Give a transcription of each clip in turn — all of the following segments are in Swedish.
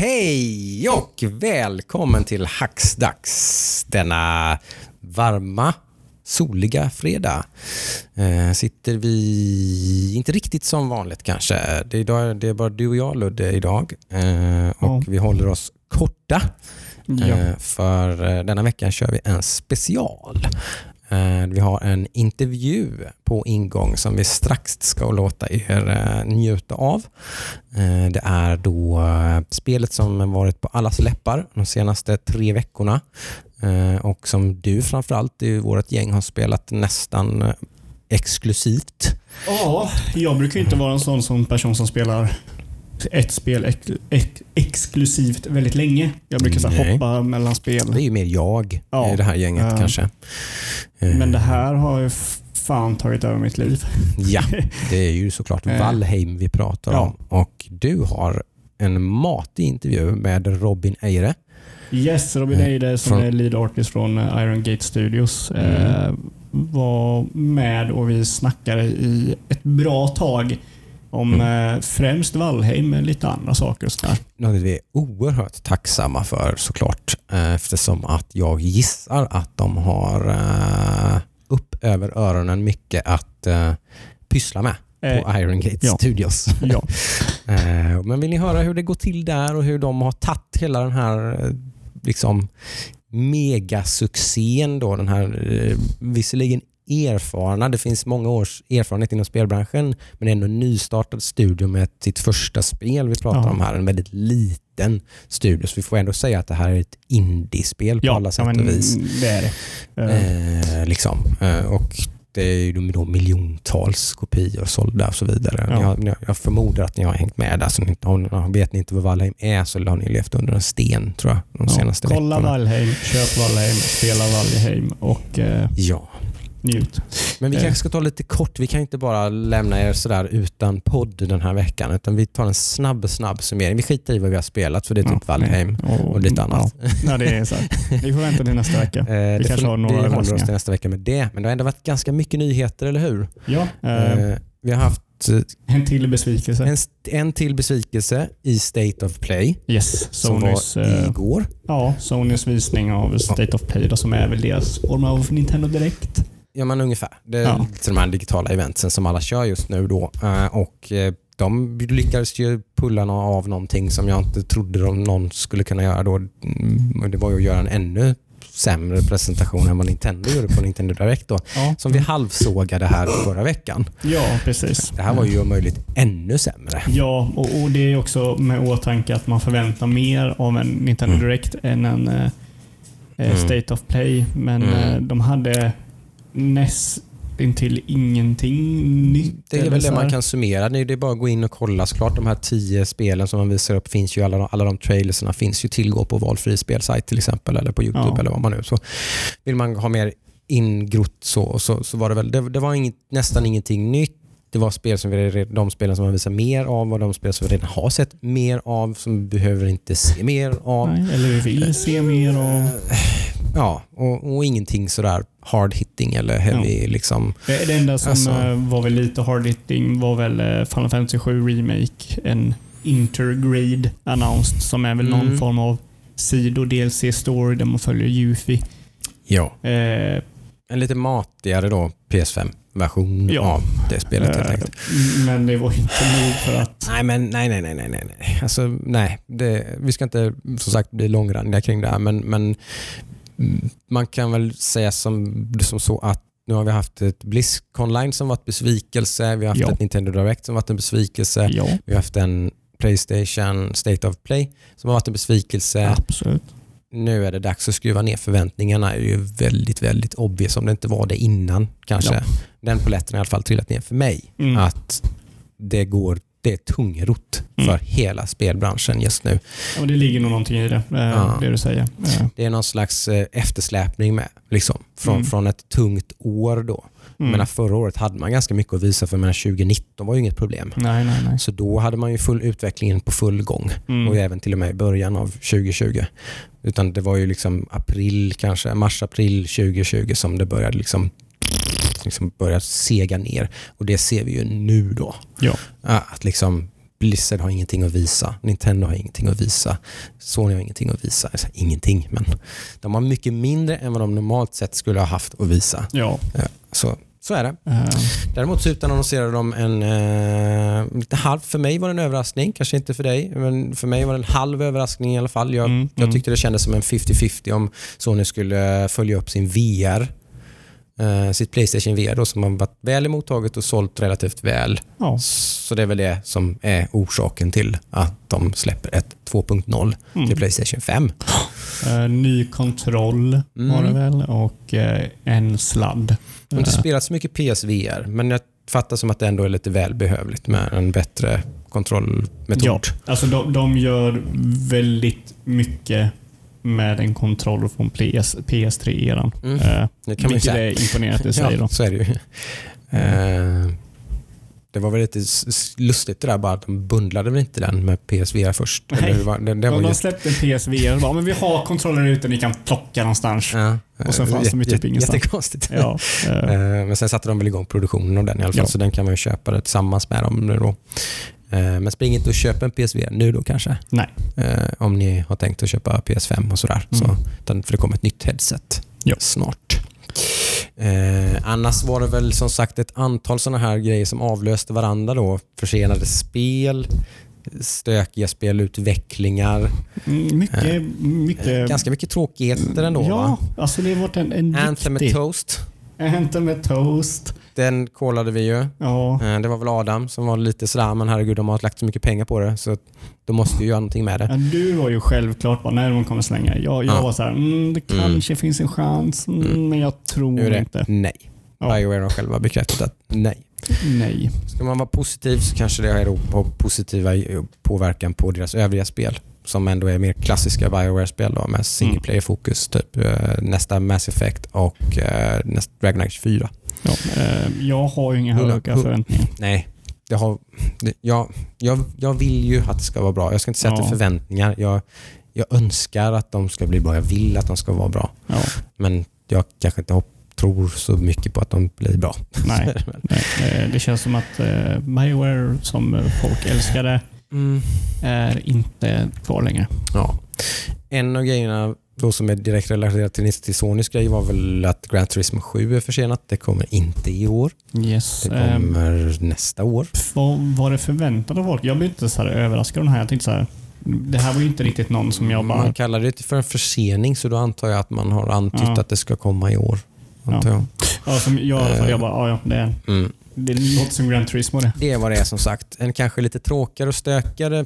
Hej och välkommen till Hacksdags denna varma soliga fredag. Eh, sitter vi, inte riktigt som vanligt kanske, det är, idag, det är bara du och jag Ludde idag eh, och Ja. vi håller oss korta. Ja. Eh, för eh, denna veckan kör vi en special. Eh, vi har en intervju på ingång som vi strax ska låta er eh, njuta av. Eh, det är då spelet som varit på allas läppar de senaste tre veckorna och som du framförallt i vårt gäng har spelat nästan exklusivt. ja, jag brukar ju inte vara en sån som person som spelar ett spel ex ex exklusivt väldigt länge. Jag brukar så här, hoppa mellan spel. Det är ju mer jag Ja. i det här gänget Ja. kanske. Eh, Men det här har ju fan tagit över mitt liv. Ja, det är ju såklart Eh. Valheim vi pratar Ja. om. Och du har en matig intervju med Robin Eire. Yes, Robin Eh, Eide som från- är lead artist från eh, Iron Gate Studios eh, Mm. var med och vi snackade i ett bra tag om Mm. eh, främst Valheim men lite andra saker. och sådär. Något vi är oerhört tacksamma för såklart. eh, Eftersom att jag gissar att de har eh, upp över öronen mycket att eh, pyssla med på Iron Gate ja. Studios. ja. Men vill ni höra hur det går till där och hur de har tagit hela den här liksom megasuccén då, den här visserligen erfarna, det finns många års erfarenhet inom spelbranschen, men ändå en nystartad studio med sitt första spel vi pratar Ja. om här, en väldigt liten studio, så vi får ändå säga att det här är ett indiespel på Ja, alla sätt och vis. det är det. Eh, liksom. eh, och det är ju då miljontals kopior sålda och så vidare. Ja. Har, jag förmodar att ni har hängt med där, så ni, har, vet ni inte vad Valheim är så har ni levt under en sten tror jag de ja, senaste kolla veckorna. Valheim, köp Valheim, spela Valheim och eh, Ja, njut. men vi Eh. kanske ska ta lite kort. Vi kan inte bara lämna er sådär utan podd den här veckan, utan vi tar en snabb, snabb summering. Vi skiter i vad vi har spelat, för det är typ Ja, Valheim och lite annat. Ja, ja det är så. Vi får vänta till nästa vecka. Eh, det kanske får- har några vi håller oss till nästa vecka med det, men det har ändå varit ganska mycket nyheter, eller hur? Ja, eh, Eh, vi har haft en till besvikelse. En, en till besvikelse i State of Play Yes, som Sonys, var eh, igår. ja, Sonys visning av State of Play då, som är väl deras form av Nintendo Direct. Ja, men ungefär. Det är Ja. de här digitala eventsen som alla kör just nu. Då. Eh, Och eh, de lyckades ju pulla av någonting som jag inte trodde de någon skulle kunna göra då. Mm, Det var ju att göra en ännu sämre presentation än vad Nintendo gjorde på Nintendo Direct då. Ja, Som vi halvsågade här förra veckan. ja precis. Det här var ju om möjligt ännu sämre. Ja, och, och det är också med åtanke att man förväntar mer av en Nintendo Mm. Direct än en eh, eh, Mm. State of Play. Men Mm. eh, de hade näst intill ingenting nytt. Det är väl det man kan summera. Det är det är bara att gå in och kolla. Såklart de här tio spelen som man visar upp finns ju, alla, alla de trailerserna finns ju tillgå på valfri spelsajt till exempel eller på Youtube Ja. eller vad man nu. Så vill man ha mer ingrott så, så, så var det väl, det, det var inget, nästan ingenting nytt. Det var spel som vi, de spelen som man visar mer av och de spel som vi redan har sett mer av som vi behöver inte se mer av. Nej, eller vi vill se mer av. Ja, och, och ingenting sådär hard hitting eller heavy liksom. Det, det enda som Alltså. eh, var väl lite hard hitting var väl eh, Final Fantasy 7 Remake. En intergrade announced som är väl någon Mm. form av sido DLC story där man följer Yuffie. Ja. Eh, En lite matigare då PS5-version Ja. av det spelet helt eh, enkelt. men det var inte nog för att... Nej, men nej, nej, nej, nej, nej. Alltså, nej. Det, vi ska inte som sagt bli långrandiga kring det här, men, men man kan väl säga som, som så att nu har vi haft ett Blizzcon Line som varit besvikelse, vi har haft Ja. ett Nintendo Direct som varit en besvikelse, Ja, vi har haft en Playstation State of Play som har varit en besvikelse. absolut. Nu är det dags att skruva ner förväntningarna. Det är ju väldigt, väldigt obvious om det inte var det innan kanske. Ja. Den polletten har i alla fall trillat ner för mig. Mm. Att det går det är tungrot Mm. för hela spelbranschen just nu. Ja, det ligger nog någonting i det, eh, Ja. det du säger. Eh, Det är någon slags eh, eftersläpning med. Liksom, från, Mm. från ett tungt år då. mm. Men förra året hade man ganska mycket att visa för men 2019 var ju inget problem. Nej, nej, nej. Så då hade man ju full utvecklingen på full gång. Mm. och även till och med i början av 2020. Utan det var ju liksom april, kanske mars-april 2020 som det började liksom, liksom börja sega ner. Och det ser vi ju nu då. Ja. Att liksom Blizzard har ingenting att visa. Nintendo har ingenting att visa. Sony har ingenting att visa. Alltså, ingenting, men de har mycket mindre än vad de normalt sett skulle ha haft att visa. Ja. Eh, Så, så är det. Eh, Däremot så utannonserade de en eh, lite halv, för mig var det en överraskning, kanske inte för dig, men för mig var det en halv överraskning i alla fall. Jag, Mm, jag mm. tyckte det kändes som en 50-50 om Sony skulle följa upp sin VR, eh, sitt Playstation VR då, som har varit väl emottaget och sålt relativt väl. ja. Så det är väl det som är orsaken till att de släpper ett 2.0 Mm. till Playstation 5. Eh, ny kontroll Mm. var det väl och eh, en sladd. Jag har inte spelat så mycket PSVR, men jag fattar som att det ändå är lite välbehövligt med en bättre kontrollmetod. Ja, alltså de, de gör väldigt mycket med en kontroll från PS, PS3-eran. Mm. Eh, Det kan man vilket säga. är imponerande i sig. Ja, Då. så är det ju. Eh, det var väl lite lustigt det där bara att de bundlade väl inte den med PSVR först. Nej. Eller var, det, det var De, ju, de släppte en PSVR och bara, men vi har kontroller ute ni kan plocka någonstans. ja, Och sen fanns de ju typ ingenstans. Jättekonstigt. Ja, eh, Eh, Men sen satte de väl igång produktionen av den i alla fall, Ja. så den kan man ju köpa det tillsammans med dem nu då. Eh, Men spring inte och köp en PSVR nu då kanske. nej. Eh, Om ni har tänkt att köpa PS5 och sådär. Mm. Så, för det kommer ett nytt headset Ja. snart. Eh, annars var det väl som sagt ett antal sådana här grejer som avlöste varandra då. Försenade spel, stökiga spelutvecklingar. Mm, Mycket, mycket... Ganska mycket tråkigheter ändå ja, va? alltså det har varit en, en Anthem med riktig... Toast. Anthem med toast. Den kollade vi ju. Ja. Eh, Det var väl Adam som var lite sådär, men herregud de har lagt så mycket pengar på det så de måste ju göra någonting med det. Ja, du var ju självklart bara, när de kommer slänga. Jag, jag Ja. var så här, mm, det kanske finns en chans, mm, Mm. men jag tror inte. nej. Ja. Bioware har själva bekräftat att nej. Nej. Ska man vara positiv så kanske det har positiva påverkan på deras övriga spel som ändå är mer klassiska Bioware-spel då, med single Mm. player-fokus. Typ eh, nästa Mass Effect och eh, nästa Dragon Age 4. Ja, eh, jag har ju inga höga förväntningar. Nej, det har, det, jag, jag, jag vill ju att det ska vara bra. Jag ska inte är Ja. förväntningar. Jag, jag önskar att de ska bli bra. Jag vill att de ska vara bra. Ja, Men jag kanske inte hopp, tror så mycket på att de blir bra. nej. nej. eh, Det känns som att eh, Bioware, som folk älskade, Mm. är inte kvar längre. Ja. En av grejerna då som är direkt relaterat till, till Sonys grej var väl att Gran Turismo 7 är försenat. Det kommer inte i år. Yes. Det Eh, kommer nästa år. vad var det förväntat av folk? Jag blev inte så här överraskad av den här. Jag tänkte så här, det här var ju inte riktigt någon som jag bara... Man kallar det för en försening så då antar jag att man har antytt Ja. att det ska komma i år. Antar jag. Ja, som jag, fall, jag bara, ja, ja, det, är- Mm. det låter som Gran Turismo det. Det är vad det är som sagt. En kanske lite tråkigare och stökigare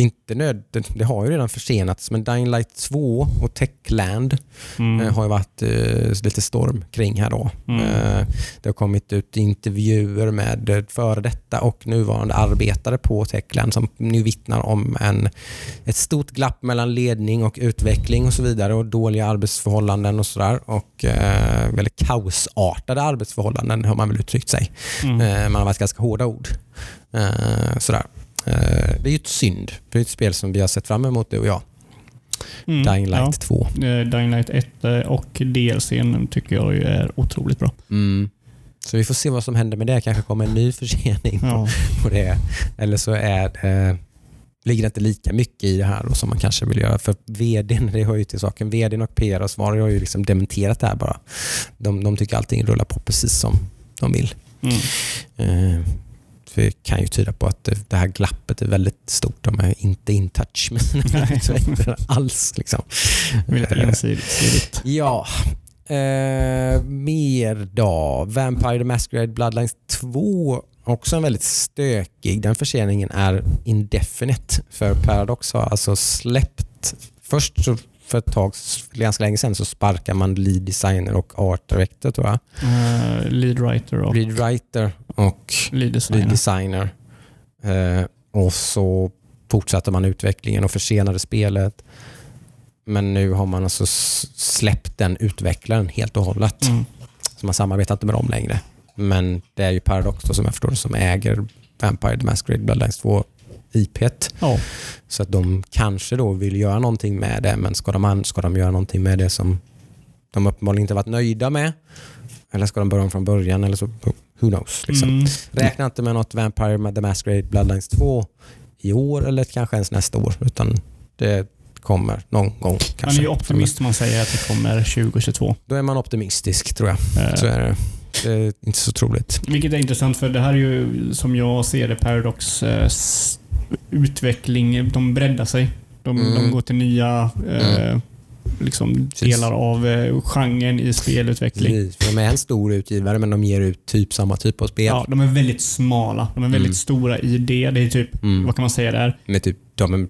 inte nöd, det, det har ju redan försenats, men Dying Light 2 och Techland Mm. eh, har ju varit eh, lite storm kring här då. Mm. Eh, det har kommit ut intervjuer med eh, före detta och nuvarande arbetare på Techland som nu vittnar om en, ett stort glapp mellan ledning och utveckling och så vidare och dåliga arbetsförhållanden och sådär. Och eh, väldigt kaosartade arbetsförhållanden har man väl uttryckt sig. Mm. Eh, man har varit ganska hårda ord. Sådär. Eh, det är ju ett synd. Det är ett spel som vi har sett fram emot du och jag. Mm. Dying Light Ja. 2. Eh, Dying Light 1 eh, och DLCn tycker jag är otroligt bra. Mm. Så vi får se vad som händer med det. kanske kommer en ny försening Ja. på det. Eller så är det, ligger det inte lika mycket i det här då, som man kanske vill göra. För vdn, det hör ju till saken, vdn och PR-ansvarig har ju liksom dementerat det här bara. De, de tycker allting rullar på precis som de vill. Mm. Det kan ju tyda på att det, här glappet är väldigt stort. De är inte in touch med sina utvecklare alls. Liksom. Eh, ensidigt. Ja. Eh, mer då. Vampire the Masquerade Bloodlines 2. Också en väldigt stökig. Den förseningen är indefinite. För Paradox har alltså släppt... Först så för ett tag, ganska länge sedan, så sparkar man lead designer och art director tror jag. Uh, lead writer och Lead writer och lead designer. lead designer. Eh, och så fortsatte man utvecklingen och försenade spelet. Men nu har man alltså släppt den utvecklaren helt och hållet. Mm. Så man samarbetar inte med dem längre. Men det är ju Paradox då, som jag förstår som äger Vampire the Masquerade Bloodlines 2 IP. Ja. Så att de kanske då vill göra någonting med det, men ska de, ska de göra någonting med det som de uppenbarligen inte varit nöjda med? Eller ska de börja om från början? Eller så, who knows? Liksom. Mm. Räkna inte med något Vampire the Masquerade Bloodlines 2 i år eller kanske ens nästa år. Utan det kommer någon gång. Kanske. Man är ju optimist om man säger att det kommer 2022. Då är man optimistisk tror jag. Eh, Så är det. Det är inte så troligt. Vilket är intressant för det här är ju som jag ser det Paradox eh, utveckling. De breddar sig. De, Mm. de går till nya eh, liksom delar av eh, genren i spelutveckling. Precis, för De är en stor utgivare men de ger ut typ samma typ av spel. Ja, de är väldigt smala. De är väldigt Mm. stora i det. Det är typ, Mm. vad kan man säga där? Med typ, de är,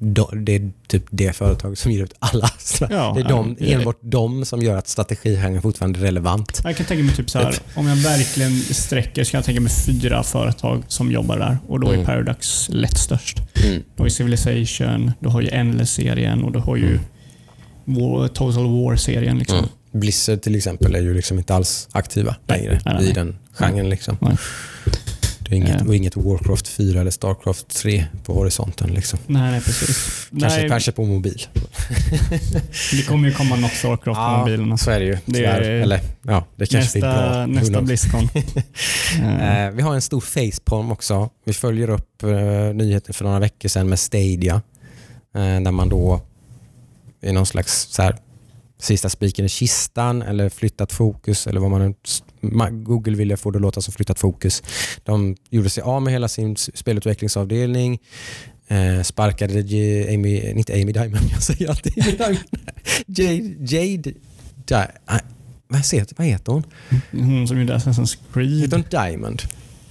de, det är typ det företag som ger ut alla. Ja, det är de, ja, det är det. enbart de som gör att strategigenren fortfarande är relevant. Jag kan tänka mig typ så här, om jag verkligen sträcker så kan jag tänka mig fyra företag som jobbar där och då är Mm. Paradox lätt störst. Mm. Du har ju Civilization, du har ju Endless-serien och du har ju Mm. War, Total War-serien. Liksom. Mm. Blizzard till exempel är ju liksom inte alls aktiva längre nej, nej, i nej. den genren. Liksom. Det är inget, Eh. och inget Warcraft 4 eller Starcraft 3 på horisonten. Liksom. Nej, nej precis. Kanske, nej, kanske på mobil. Det kommer ju komma något Starcraft på mobilerna. så är det ju. Det är- Eller ja, det kanske blir bra. Nästa, nästa? Blizzcon. Eh, vi har en stor facepalm också. Vi följer upp eh, nyheter för några veckor sedan med Stadia. Eh, där man då är någon slags så här, sista spiken i kistan eller flyttat fokus eller vad man Google ville få det att låta som flyttat fokus. De gjorde sig av med hela sin spelutvecklingsavdelning. Eh, sparkade J- Amy, inte Amy Diamond, jag säger alltid Amy Diamond. Jade, Jade Di- vad, heter, vad heter hon? Hon som gjorde Assassin's Creed. Heter hon Diamond?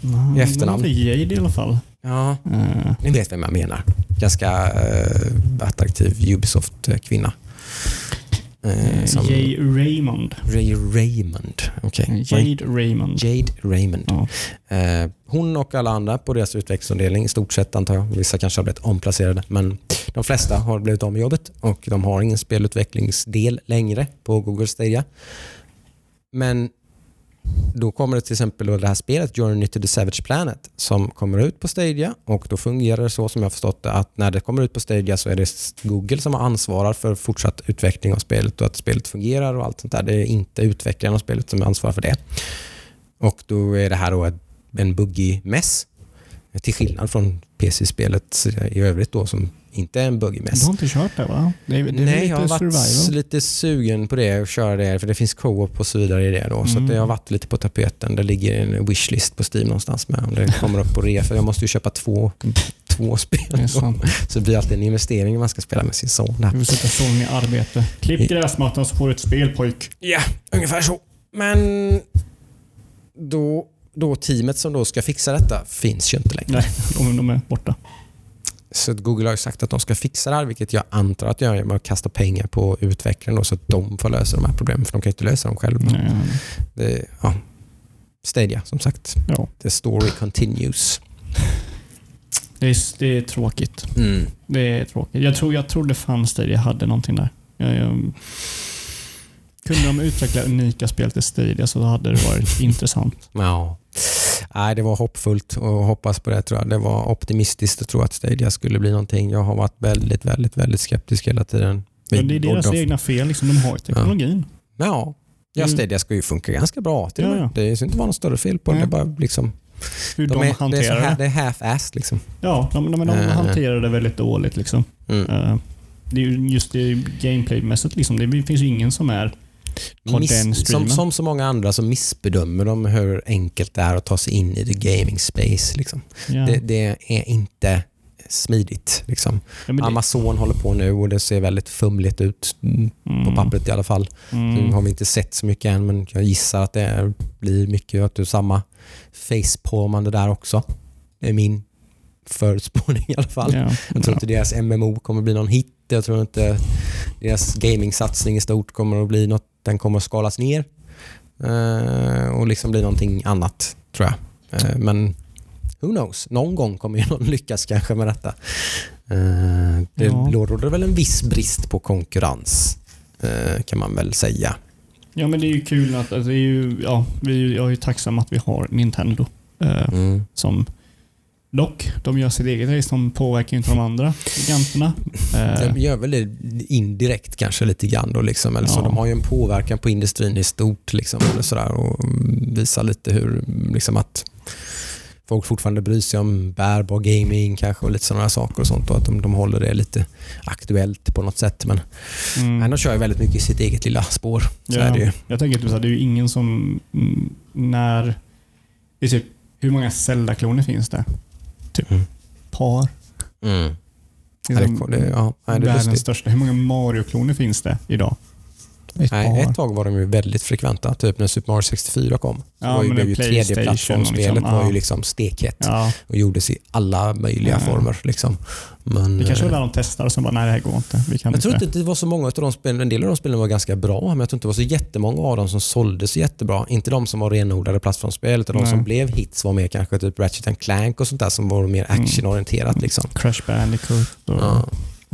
Nej, i efternamn? hon Jade i alla fall. Ja, Eh, Ni vet vem jag menar. Ganska eh, attraktiv Ubisoft-kvinna. Eh, som Jay Raymond. Ray Raymond. Okej. Jade Raymond. Jade Raymond. Ja. Eh, hon och alla andra på deras utvecklingsavdelning, i stort sett antar jag, vissa kanske har blivit omplacerade, men de flesta har blivit av med jobbet och de har ingen spelutvecklingsdel längre på Google Stadia. Men då kommer det till exempel det här spelet Journey to the Savage Planet som kommer ut på Stadia och då fungerar det så som jag förstått det att när det kommer ut på Stadia så är det Google som ansvarar för fortsatt utveckling av spelet och att spelet fungerar och allt sånt där. Det är inte utvecklaren av spelet som ansvarar för det. Och då är det här då en buggig mess till skillnad från PC-spelet i övrigt då som inte en buggig Du har inte kört det va? Det är, det är Nej, jag har varit survival? lite sugen på det och köra det för det finns co-op och så vidare i det då. Så Mm. att det har varit lite på tapeten. Det ligger en wishlist på Steam någonstans med om det kommer upp på rea. För jag måste ju köpa två, två spel. Så det blir alltid en investering om man ska spela med sin son. Du får sätta sonen i arbete. Klipp gräsmattan så får du ett spel pojk. Ja, ungefär så. Men då, då teamet som då ska fixa detta finns ju inte längre. Nej, de, de är borta. Så Google har ju sagt att de ska fixa det här, vilket jag antar att de gör genom att kasta pengar på utvecklaren då, så att de får lösa de här problemen, för de kan ju inte lösa dem själva. Nej, Det, ja. Stadia, som sagt. ja. The story continues. det, är, det är tråkigt. Mm. Det är tråkigt. Jag tror, jag trodde Stadia hade någonting där. Jag, jag, kunde de utveckla unika spel till Stadia så hade det varit intressant. Ja. Nej, det var hoppfullt och hoppas på det tror jag. Det var optimistiskt att tro att Stadia skulle bli någonting. Jag har varit väldigt, väldigt, väldigt skeptisk hela tiden. Men det är deras egna fel. Liksom. De har ju teknologin. Ja. Ja, Mm. Stadia ska ju funka ganska bra till Ja, ja. Det ska inte vara något större fel på det. Det bara liksom, Hur de, de är, det är, hanterar här, det. är half-assed liksom. Ja, de, de, de Eh. hanterar det väldigt dåligt. Liksom. Mm. Eh, det är ju just det gameplaymässigt. Liksom. Det finns ju ingen som är Som, som så många andra så missbedömer de hur enkelt det är att ta sig in i the gaming space. Liksom. Ja. Det, det är inte smidigt. Liksom. Ja, det- Amazon håller på nu och det ser väldigt fumligt ut mm, på pappret i alla fall. Nu Mm. har vi inte sett så mycket än men jag gissar att det blir mycket vet du, samma facepalmande där också. Det är min förutspåning i alla fall. Ja, Jag tror ja. inte deras MMO kommer bli någon hit. Jag tror inte deras gaming-satsning i stort kommer att bli något. Den kommer att skalas ner eh, och liksom bli någonting annat tror jag. Eh, men who knows? Någon gång kommer ju någon lyckas kanske med detta. Eh, det Ja. råder väl en viss brist på konkurrens kan man väl säga. Ja, men det är ju kul att alltså, det är ju, ja, vi jag är ju tacksam att vi har Nintendo. eh, Mm. som Dock, de gör sitt eget race. De påverkar inte de andra giganterna. Eh, De gör väl det indirekt kanske lite grann då liksom. Eller så Ja. de har ju en påverkan på industrin i stort liksom. Eller sådär, och visar lite hur liksom att folk fortfarande bryr sig om bärbar gaming kanske och lite sådana saker och sånt och att de, de håller det lite aktuellt på något sätt. Men Mm. nej, de kör ju väldigt mycket i sitt eget lilla spår. Så är det ju. Jag tänker typ så här, det är ju ingen som mm, när... Det är typ, hur många Zelda-kloner finns det? Typ Mm. par. Mm. Är det, ja, nej, det är världens lustigt. största. Hur många Mario-kloner finns det idag? Ett Nej, ett tag var de ju väldigt frekventa. Typ när Super Mario 64 kom. Ja, var ju, blev ju tredjeplattformsspelet liksom, var ju liksom stekhett Ja, och gjordes i alla möjliga Ja. former. Liksom. Men, det kanske eh, var där de testade och sen bara, nej det här går inte. Vi kan jag tror inte. det var så många av de spelen. En del av de spelen var ganska bra, men jag tror inte det var så jättemånga av dem som såldes jättebra. Inte de som var renodlade plattformsspel, utan de Nej. som blev hits var mer kanske typ Ratchet and Clank och sånt där som var mer Mm. actionorienterat. Liksom. Crash Bandicoot och... Ja. eh,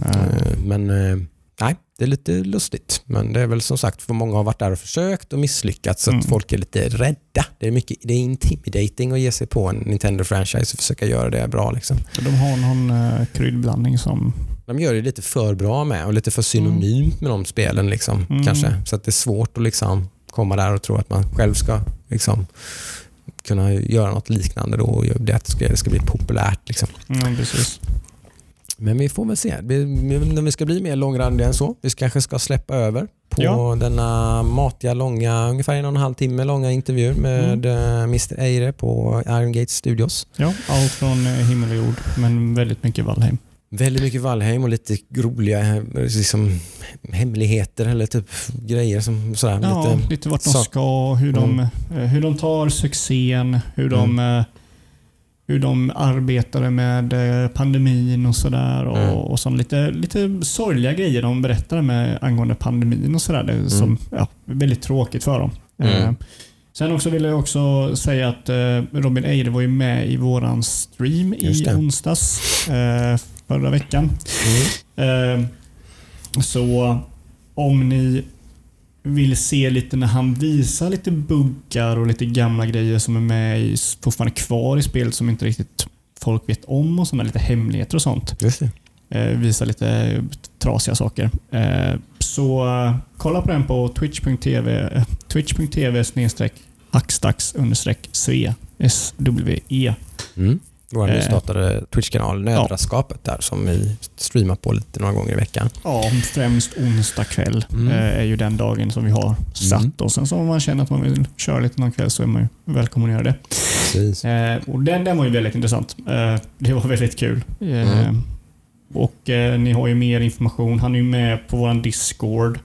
Eh, Men eh, nej, det är lite lustigt. Men det är väl som sagt, för många har varit där och försökt och misslyckats så att Mm. folk är lite rädda. Det är, mycket, det är intimidating att ge sig på en Nintendo-franchise och försöka göra det bra. Liksom. de har någon uh, kryddblandning som... De gör det lite för bra med och lite för synonymt med de spelen. Liksom, Mm. kanske. Så att det är svårt att liksom komma där och tro att man själv ska liksom, kunna göra något liknande då och det att det ska, det ska bli populärt. Liksom. Mm, precis. Men vi får väl se. Vi, när vi ska bli mer långrandiga än så. Vi kanske ska släppa över på Ja. denna matiga, långa, ungefär en och en halv timme långa intervju med Mm. eh, Mr Eire på Iron Gate Studios. Ja, allt från eh, himmel och jord, men väldigt mycket Valheim. Väldigt mycket Valheim och lite roliga eh, liksom, hemligheter eller typ grejer som sådär. Ja, lite, lite, vart de sak- ska, hur de, Mm. hur de tar succén, hur de, eh, hur de arbetade med eh, pandemin och sådär. Och, Mm. och som lite, lite sorgliga grejer de berättade med angående pandemin och sådär. Som ja, väldigt tråkigt för dem. Mm. Eh, Sen också vill jag också säga att eh, Robin Eide var ju med i våran stream i onsdags förra veckan. Mm. Så om ni vill se lite när han visar lite buggar och lite gamla grejer som är med i, fortfarande kvar i spelet som inte riktigt folk vet om och sådana lite hemligheter och sånt. Just det. Eh, visar lite trasiga saker. Eh, så eh, kolla på den på twitch.tv eh, twitch.tv sve SWE. Mm. Vår Eh. nystartade Twitch-kanal Nödraskapet där som vi streamar på lite några gånger i veckan. Ja, främst onsdag kväll Mm. eh, är ju den dagen som vi har satt. Mm. Och sen så om man känner att man vill köra lite någon kväll så är man ju välkommen att göra det. Precis. Eh, och den, den var ju väldigt intressant. Eh, det var väldigt kul. Eh, Mm. Och eh, ni har ju mer information. Han är ju med på vår Discord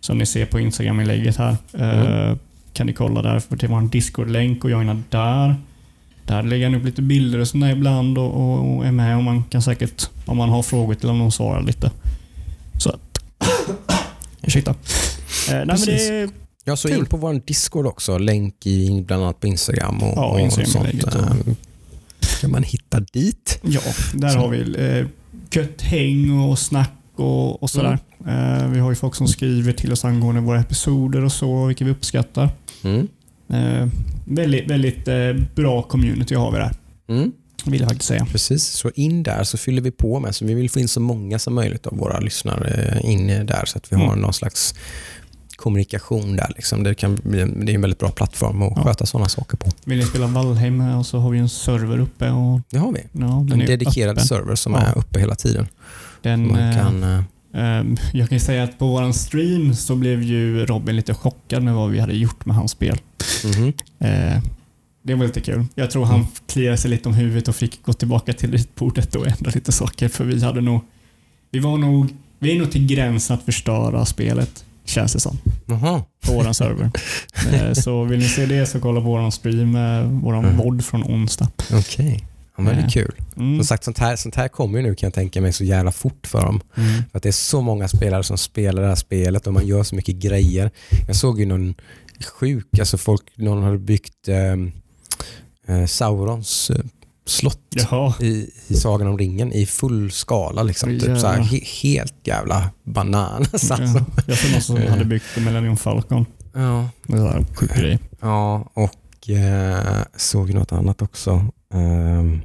som ni ser på Instagram-inlägget här. Eh, Mm. Kan ni kolla där för till vår Discord-länk och joina där. Där lägger han upp lite bilder och sådär ibland och, och, och är med och man kan säkert, om man har frågor till honom, svara lite. Så att... Ursäkta. Eh, nej, men det, Ja, så Kul. in på vår Discord också. Länk i, bland annat på Instagram och, Ja, och sånt. eh, kan man hitta dit. Ja, där Så. har vi eh, gött häng och snack och, och sådär. Mm. Eh, vi har ju folk som skriver till oss angående våra episoder och så, vilket vi uppskattar. Mm. Eh, väldigt väldigt eh, bra community har vi där, Mm. vill jag faktiskt säga. Precis, så in där så fyller vi på med. Så vi vill få in så många som möjligt av våra lyssnare in där så att vi har Mm. någon slags kommunikation där. Liksom. Det, kan bli, det är en väldigt bra plattform att Ja. sköta sådana saker på. Vill ni spela Valheim och så har vi en server uppe. Och, Det har vi. ja, En dedikerad öppen. server som Ja. är uppe hela tiden. Den, Man eh, kan, eh, Ehm, Jag kan ju säga att på våran stream så blev ju Robin lite chockad med vad vi hade gjort med hans spel. mhm. Eh, Det var lite kul. Jag tror han Mm. kliade sig lite om huvudet och fick gå tillbaka till ritbordet och ändra lite saker. För vi hade nog... Vi var nog... Vi är nog till gränsen att förstöra spelet, känns det som, Jaha. på våran server. Eh, Så vill ni se det så kolla på våran stream, våran Mm. VOD från onsdag. Okej. Ja, väldigt Eh. kul. Mm. Som sagt, sånt här, sånt här kommer ju nu kan jag tänka mig så jävla fort för dem. Mm. För att det är så många spelare som spelar det här spelet och man gör så mycket grejer. Jag såg ju någon sjuk, alltså folk, någon hade byggt eh, eh, Saurons eh, slott Jaha. i, i Sagan om ringen i full skala. Liksom. Typ så här, he, helt jävla bananas. Alltså. Ja. Jag såg någon som Eh. hade byggt en Millennium Falcon. Ja, Det en sjuk grej. ja, och eh, såg något annat också. Eh,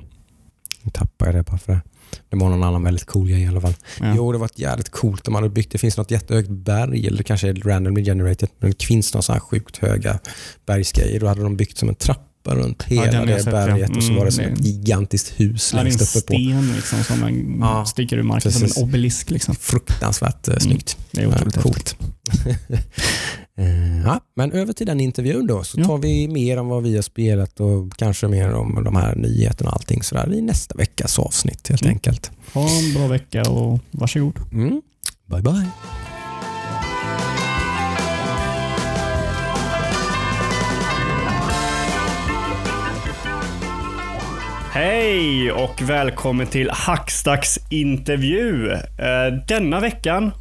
nu tappade jag det bara för det. Det var någon annan väldigt cool grej i alla fall. Ja. Jo, det var ett jävligt coolt. De hade byggt, det finns något jättehögt berg, eller kanske randomly generated, men det finns några sjukt höga bergsgrejer. Då hade de byggt som en trappa runt hela jag det sett, berget ja. och så var det som Mm, ett gigantiskt hus Ja, det är en längst uppe på. sten liksom, som en, Ja, sticker ur marken precis. som en obelisk. Liksom. Fruktansvärt eh, snyggt. Det är otroligt Ja, coolt. Eh, ja, men över till den intervjun då, så Ja. tar vi mer om vad vi har spelat och kanske mer om de här nyheterna och allting sådär i nästa veckas avsnitt helt Mm. enkelt. Ha en bra vecka och varsågod. Mm. Bye bye. Hej och välkommen till Hackstacks intervju. Eh, Denna veckan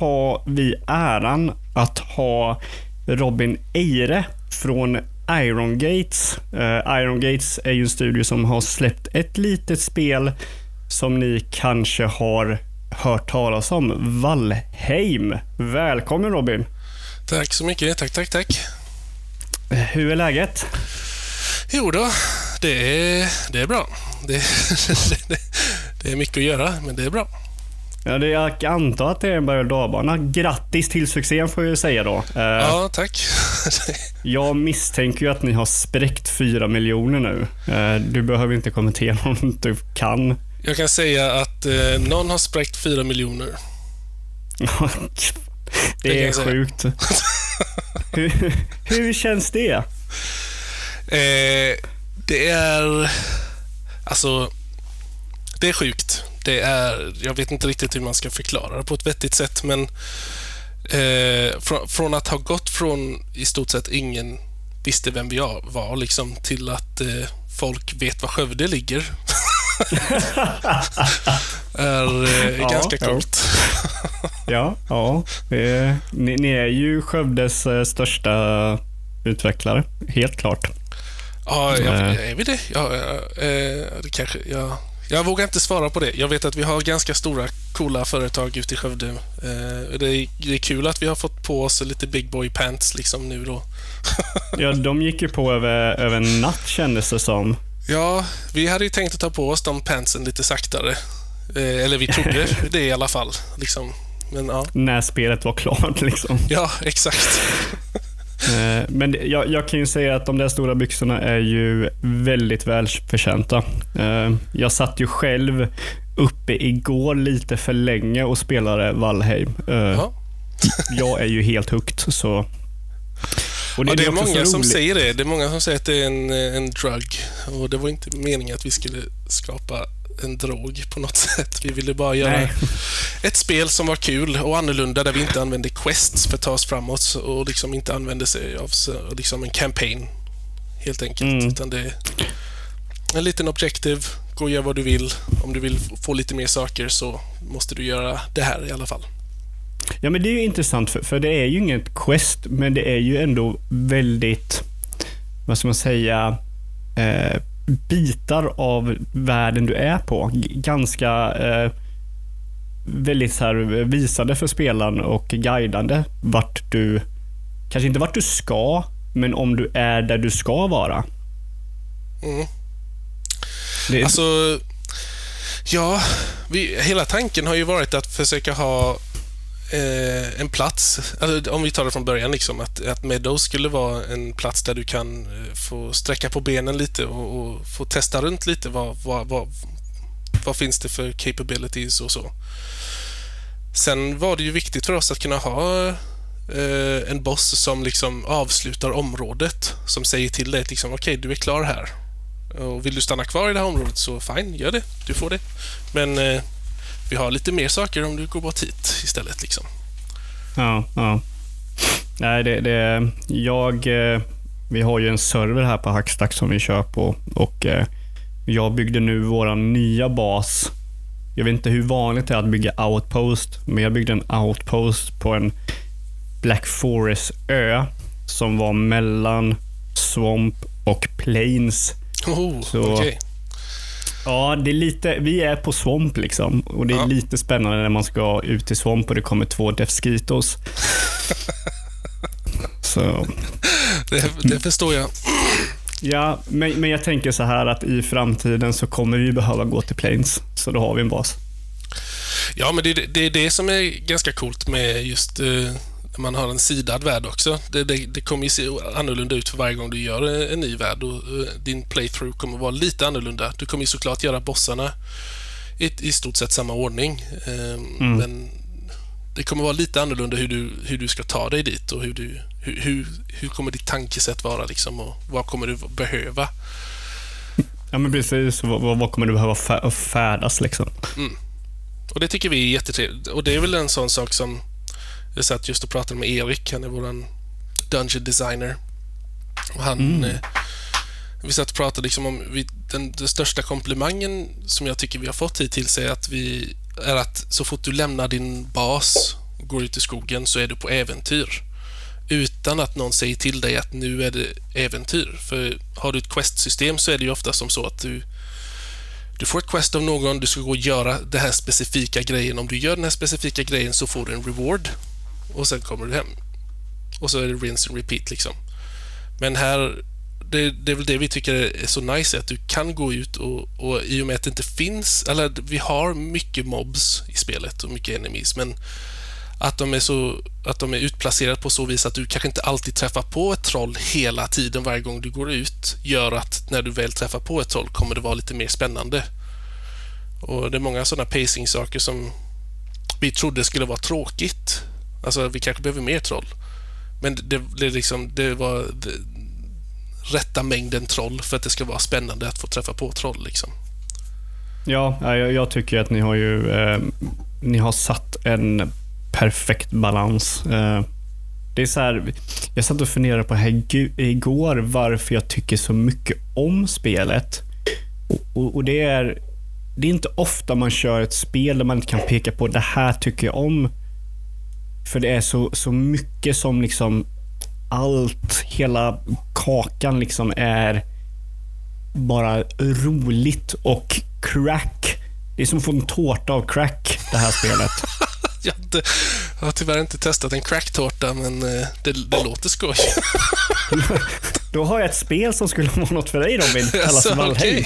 har vi äran att ha Robin Eire från Iron Gates. Eh, Iron Gates är ju en studio som har släppt ett litet spel som ni kanske har hört talas om, Valheim. Välkommen Robin. Tack så mycket. Tack, tack, tack. Hur är läget? Jo då, det är, det är bra. Det, det, det är mycket att göra, men det är bra. Ja, det, jag antar att det är en berg och dalbana. Grattis till succén får jag säga då. Eh, Ja, tack. Jag misstänker ju att ni har spräckt 4 miljoner nu. Eh, Du behöver inte kommentera om du kan. Jag kan säga att eh, någon har spräckt fyra miljoner. Det kan är sjukt. hur, hur känns det? Eh, det är... Alltså, det är sjukt. Det är... Jag vet inte riktigt hur man ska förklara det på ett vettigt sätt, men eh, från, från att ha gått från i stort sett ingen visste vem vi var, liksom, till att eh, folk vet var Skövde ligger. är eh, Ja, ganska ja. coolt. Ja, ja. Ni, ni är ju Skövdes eh, största utvecklare, helt klart. Ja, jag, Eh. är vi det? Ja, eh, det kanske... Ja. Jag vågar inte svara på det. Jag vet att vi har ganska stora, coola företag ute i Skövde. Eh, det, är, det är kul att vi har fått på oss lite big boy pants liksom nu då. Ja, de gick ju på över, över en natt kändes det som. Ja, vi hade ju tänkt att ta på oss de pantsen lite saktare. Eh, eller vi trodde det i alla fall. Liksom. Men ja, När spelet var klart liksom. ja exakt. Eh, Men det- jag, jag kan ju säga att de där stora byxorna är ju väldigt välförtjänta. Eh, Jag satt ju själv uppe igår lite för länge och spelade Valheim. Eh, Ja. Jag är ju helt hooked, så... Och Ja, det är så många som säger det. Det är många som säger att det är en, en drug. Och det var inte meningen att vi skulle skapa en drog på något sätt. Vi ville bara göra Nej. ett spel som var kul och annorlunda där vi inte använde quests för att ta oss framåt och liksom inte använde sig av liksom en campaign helt enkelt. Mm. Utan det är en liten objective. Gå och gör vad du vill. Om du vill få lite mer saker så måste du göra det här i alla fall. Ja, men det är ju intressant, för, för det är ju inget quest, men det är ju ändå väldigt, vad ska man säga, eh, bitar av världen du är på. G- Ganska eh, väldigt så här visande för spelaren och guidande vart du, kanske inte vart du ska, men om du är där du ska vara. Mm. Det, Alltså, ja, vi, hela tanken har ju varit att försöka ha eh, en plats, alltså, om vi tar det från början, liksom, att, att Meadows skulle vara en plats där du kan eh, få sträcka på benen lite och, och få testa runt lite. Vad, vad, vad, vad finns det för capabilities och så. Sen var det ju viktigt för oss att kunna ha eh, en boss som liksom avslutar området, som säger till dig att liksom, okej, du är klar här. Och vill du stanna kvar i det här området så fine, gör det. Du får det. Men eh, vi har lite mer saker om du går bort hit istället. Liksom. Ja, ja. Nej, det, det, jag, eh, vi har ju en server här på Hackstack som vi kör på och eh, jag byggde nu vår nya bas. Jag vet inte hur vanligt det är att bygga outpost, men jag byggde en outpost på en Black Forest-ö som var mellan Swamp och Plains. Oh, Så- okej. Ja, det är lite, vi är på Swamp liksom och det är Ja. lite spännande när man ska ut i Swamp och det kommer två Defskitos. Så det, det förstår jag. Ja, men, men jag tänker så här att i framtiden så kommer vi behöva gå till Plains. Så då har vi en bas. Ja, men det, det är det som är ganska coolt med just eh, man har en sidad värld också. Det, det, det kommer ju se annorlunda ut för varje gång du gör en ny värld och eh, din playthrough kommer vara lite annorlunda. Du kommer ju såklart göra bossarna i, i stort sett samma ordning. Eh, mm. Men det kommer vara lite annorlunda hur du, hur du ska ta dig dit och hur, du, hur, hur, hur kommer ditt tankesätt vara liksom och vad kommer du behöva? Ja, men precis. Vad, vad kommer du behöva färdas liksom? Mm. Och Det tycker vi är jättetrevligt. Och det är väl en sån sak som jag satt just och pratade med Erik, han är vår Dungeon Designer. Och han... Mm. Eh, vi satt och pratade liksom om vi, den, den, största komplimangen som jag tycker vi har fått hittills är att vi är att så fort du lämnar din bas och går ut i skogen så är du på äventyr. Utan att någon säger till dig att nu är det äventyr. För har du ett questsystem så är det ju ofta som så att du du får ett quest av någon, du ska gå och göra den här specifika grejen. Om du gör den här specifika grejen så får du en reward och sen kommer du hem. Och så är det rinse and repeat liksom. Men här, det, det är väl det vi tycker är så nice, att du kan gå ut och, och i och med att det inte finns, eller vi har mycket mobs i spelet och mycket enemies, men att de är, så, att de är utplacerade på så vis att du kanske inte alltid träffar på ett troll hela tiden varje gång du går ut gör att när du väl träffar på ett troll kommer det vara lite mer spännande. Och Det är många sådana pacing-saker som vi trodde skulle vara tråkigt. Alltså, vi kanske behöver mer troll. Men det, det, liksom, det var det, rätta mängden troll för att det ska vara spännande att få träffa på troll. Liksom. Ja, jag, jag tycker att ni har ju eh, ni har satt en perfekt balans. Eh, det är så här, jag satt och funderade på här igår varför jag tycker så mycket om spelet. Och, och, och, det är det är inte ofta man kör ett spel där man inte kan peka på det här tycker jag om. För det är så, så mycket som liksom allt, hela kakan liksom är bara roligt och crack. Det är som att få en tårta av crack, det här spelet. jag, inte, jag har tyvärr inte testat en cracktårta, men eh, det, det låter skoj. Då har jag ett spel som skulle vara något för dig Robin. Kallas för Valheim.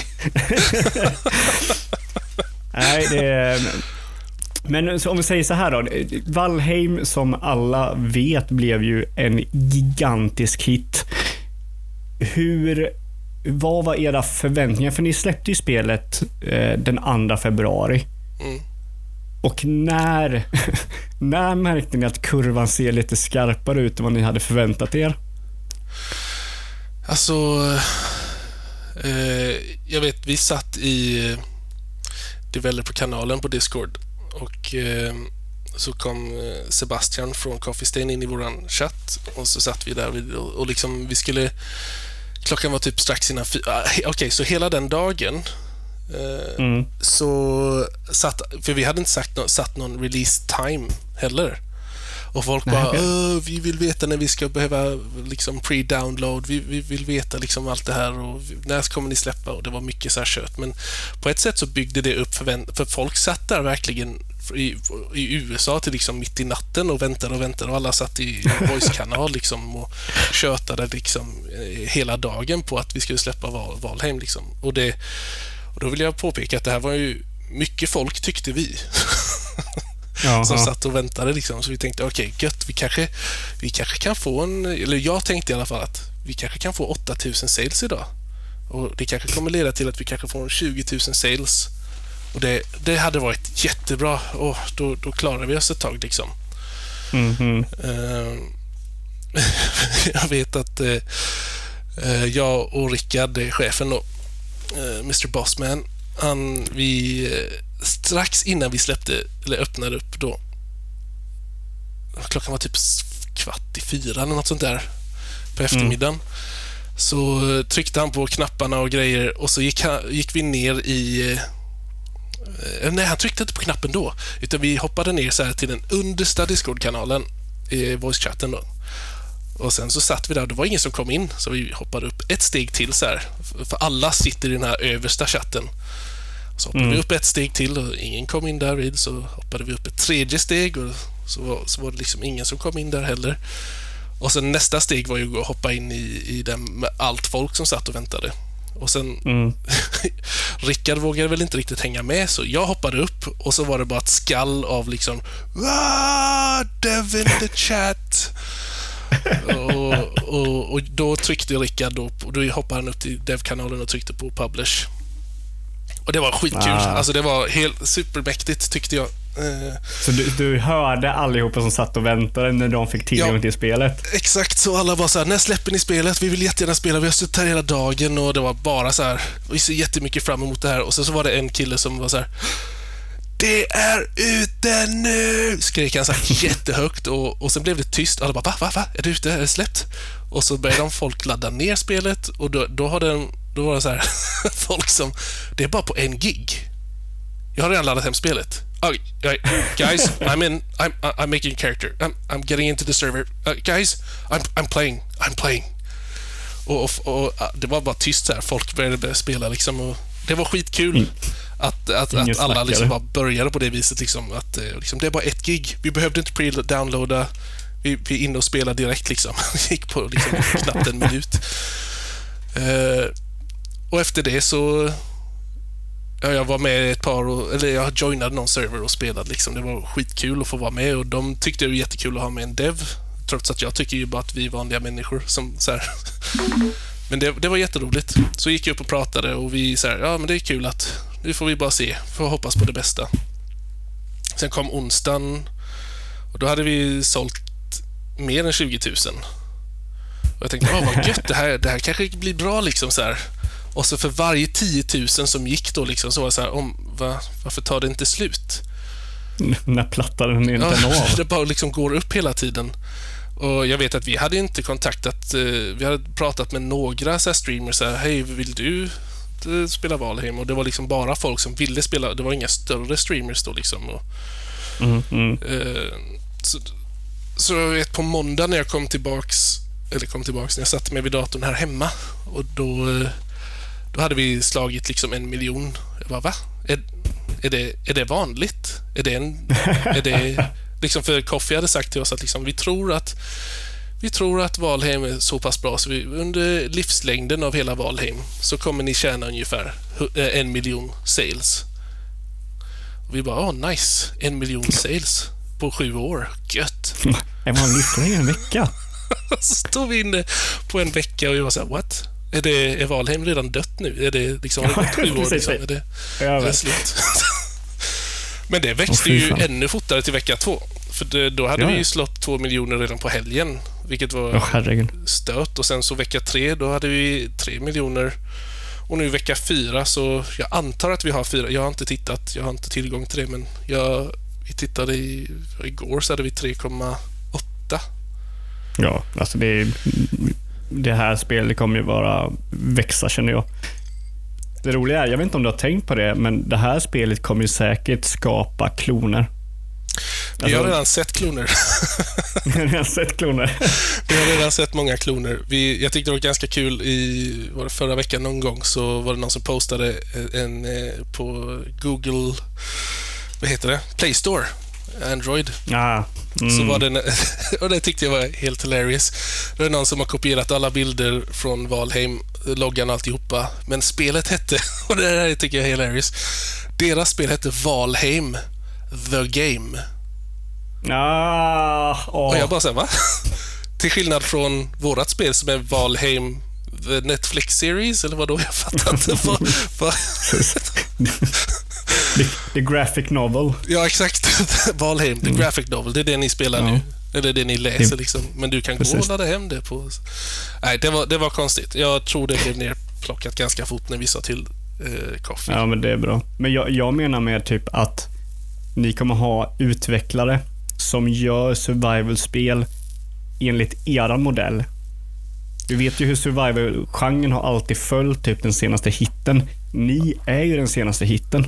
Nej, det är... Men om vi säger så här då. Valheim som alla vet blev ju en gigantisk hit. Hur, vad var era förväntningar? För ni släppte ju spelet eh, den 2 februari. Mm. Och när, när märkte ni att kurvan ser lite skarpare ut än vad ni hade förväntat er? Alltså, eh, jag vet vi satt i Developer-kanalen på Discord och eh, så kom eh, Sebastian från Coffee Stain in i våran chatt och så satt vi där och, och liksom vi skulle Klockan var typ strax innan fyra. Ah, okej, okay, så hela den dagen Eh, mm. Så satt, för vi hade inte sagt, satt någon release time heller. Och folk bara, vi vill veta när vi ska behöva liksom pre-download, vi, vi, vill veta liksom allt det här och när kommer ni släppa? Och det var mycket så här kött. Men på ett sätt så byggde det upp för, för folk satt där verkligen i, i, USA till liksom mitt i natten och väntade och väntade och alla satt i voice-kanal liksom och tjötade liksom eh, hela dagen på att vi skulle släppa Val, Valheim liksom. Och det och Då vill jag påpeka att det här var ju mycket folk tyckte vi. som satt och väntade liksom. Så vi tänkte okej, okay, gött, vi kanske, vi kanske kan få en, eller jag tänkte i alla fall att vi kanske kan få 8000 sales idag. Och Det kanske kommer leda till att vi kanske får 20 000 sales. Och Det, det hade varit jättebra och då, då klarar vi oss ett tag liksom. Mm -hmm. uh, jag vet att uh, jag och Rickard, chefen då, uh, Mr Bossman, han, vi, strax innan vi släppte, eller öppnade upp då, klockan var typ kvart i fyra eller något sånt där på eftermiddagen. Mm. Så tryckte han på knapparna och grejer och så gick, han, gick vi ner i... Eh, nej, han tryckte inte på knappen då. Utan vi hoppade ner så till den understa Discord-kanalen i voice-chatten. Då. Och sen så satt vi där det var ingen som kom in, så vi hoppade upp ett steg till så här. För alla sitter i den här översta chatten. Så hoppade mm. vi upp ett steg till och ingen kom in där vid. Så hoppade vi upp ett tredje steg och så var, så var det liksom ingen som kom in där heller. Och sen nästa steg var ju att hoppa in i, i den med allt folk som satt och väntade. Och sen Mm. Rickard vågade väl inte riktigt hänga med, så jag hoppade upp och så var det bara ett skall av liksom ah, Dev in the chat. och, och, och då tryckte Rickard då, och då hoppade han upp till Dev-kanalen och tryckte på publish. Och det var skitkul. Ah. Alltså det var helt supermäktigt tyckte jag. Eh, Så du, du hörde allihopa som satt och väntade när de fick tillgång Ja. till spelet? Exakt så. Alla var så här, när släpper ni spelet? Vi vill jättegärna spela. Vi har suttit här hela dagen och det var bara så här. Vi ser jättemycket fram emot det här. Och sen så var det en kille som var så här. Det är ute nu! Skrek han så här jättehögt och, och sen blev det tyst. Alla bara, va, va, va? Är det ute? Är det släppt? Och så började de folk ladda ner spelet och då, då, har den, då var det så här, folk som, det är bara på en gig. Jag har redan laddat hem spelet. Oh, right, guys, I'm in. I'm I'm making a character. I'm I'm getting into the server. Uh, guys, I'm I'm playing. I'm playing. Och, och, och uh, det var bara tyst så här. Folk började börja spela liksom. Och det var skitkul att, att, Ingen att alla liksom bara började på det viset. Liksom, att, eh, liksom, det bara ett gig. Vi behövde inte pre-downloada. Vi, vi är inne och spelar direkt. Liksom. gick på liksom, knappt en minut. Eh, och efter det så Ja, jag var med ett par, och, eller jag joinade någon server och spelade. Liksom. Det var skitkul att få vara med och de tyckte det var jättekul att ha med en dev. Trots att jag tycker ju bara att vi är vanliga människor som så här. Men det, det var jätteroligt. Så gick jag upp och pratade och vi så här, ja men det är kul att nu får vi bara se, får hoppas på det bästa. Sen kom onsdagen och då hade vi sålt mer än 20 000. Och jag tänkte, åh vad gött, det här, det här kanske blir bra liksom så här. Och så för varje 10 000 som gick då liksom så var det så här, om, va, varför tar det inte slut? När plattan är inte Ja, av. det bara liksom går upp hela tiden. Och jag vet att vi hade inte kontaktat, eh, vi hade pratat med några så streamers så här, hej vill du eh, spela Valheim? Och det var liksom bara folk som ville spela, det var inga större streamers då liksom. Och, Mm, mm. eh, så, så jag vet på måndag när jag kom tillbaks, eller kom tillbaks, när jag satte mig vid datorn här hemma och då, då hade vi slagit liksom en miljon. Jag bara, va? Är, är, det, är det vanligt? Är det en... Är det, liksom för Coffee hade sagt till oss att liksom, vi tror att vi tror att Valheim är så pass bra så vi, under livslängden av hela Valheim så kommer ni tjäna ungefär eh, en miljon sales. Och vi bara, åh nice, en miljon sales på sju år. Gött! Är man livslängd en vecka? Så stod vi inne på en vecka och vi var så här, what? Är, det, är Valheim redan dött nu? Är det liksom, har det gått sju år? Liksom? Är det, Jag är slut? Men det växte ju ännu fortare till vecka två. För det, då hade Ja, vi ja. ju slått två miljoner redan på helgen, vilket var herregud. stört. Och sen så vecka tre, då hade vi tre miljoner. Och nu vecka fyra, så jag antar att vi har fyra. Jag har inte tittat, jag har inte tillgång till det, men jag, vi tittade i, igår så hade vi 3,8. Ja, alltså det, är- det här spelet kommer ju bara växa känner jag. Det roliga är, jag vet inte om du har tänkt på det, men det här spelet kommer ju säkert skapa kloner. Vi har Alltså- redan sett kloner. Jag har sett kloner. Vi har redan sett många kloner. Vi, jag tyckte det var ganska kul i var det förra veckan någon gång så var det någon som postade en, eh, på Google, vad heter det? Play Store, Android. Ah, mm. Så var det, och det tyckte jag var helt hilarious. Det är någon som har kopierat alla bilder från Valheim, loggan och alltihopa. Men spelet hette, och det här tycker jag är hilarious, deras spel hette Valheim, The Game. Ah, åh. Och jag bara såhär, va? Till skillnad från vårat spel som är Valheim the Netflix series, eller vad då? Jag fattar inte. vad, vad, the, the graphic novel. ja, exakt. Valheim, the graphic novel. Det är det ni spelar Ja. nu. Eller det ni läser Det- liksom. Men du kan gå Precis. och ladda hem det på... Nej, det var, det var konstigt. Jag tror det blev nerplockat ganska fort när vi sa till eh, Coffee. Ja, men det är bra. Men jag, jag menar med typ att ni kommer ha utvecklare som gör survival-spel enligt eran modell. Vi vet ju hur survival-genren har alltid följt typ den senaste hitten. Ni är ju den senaste hitten.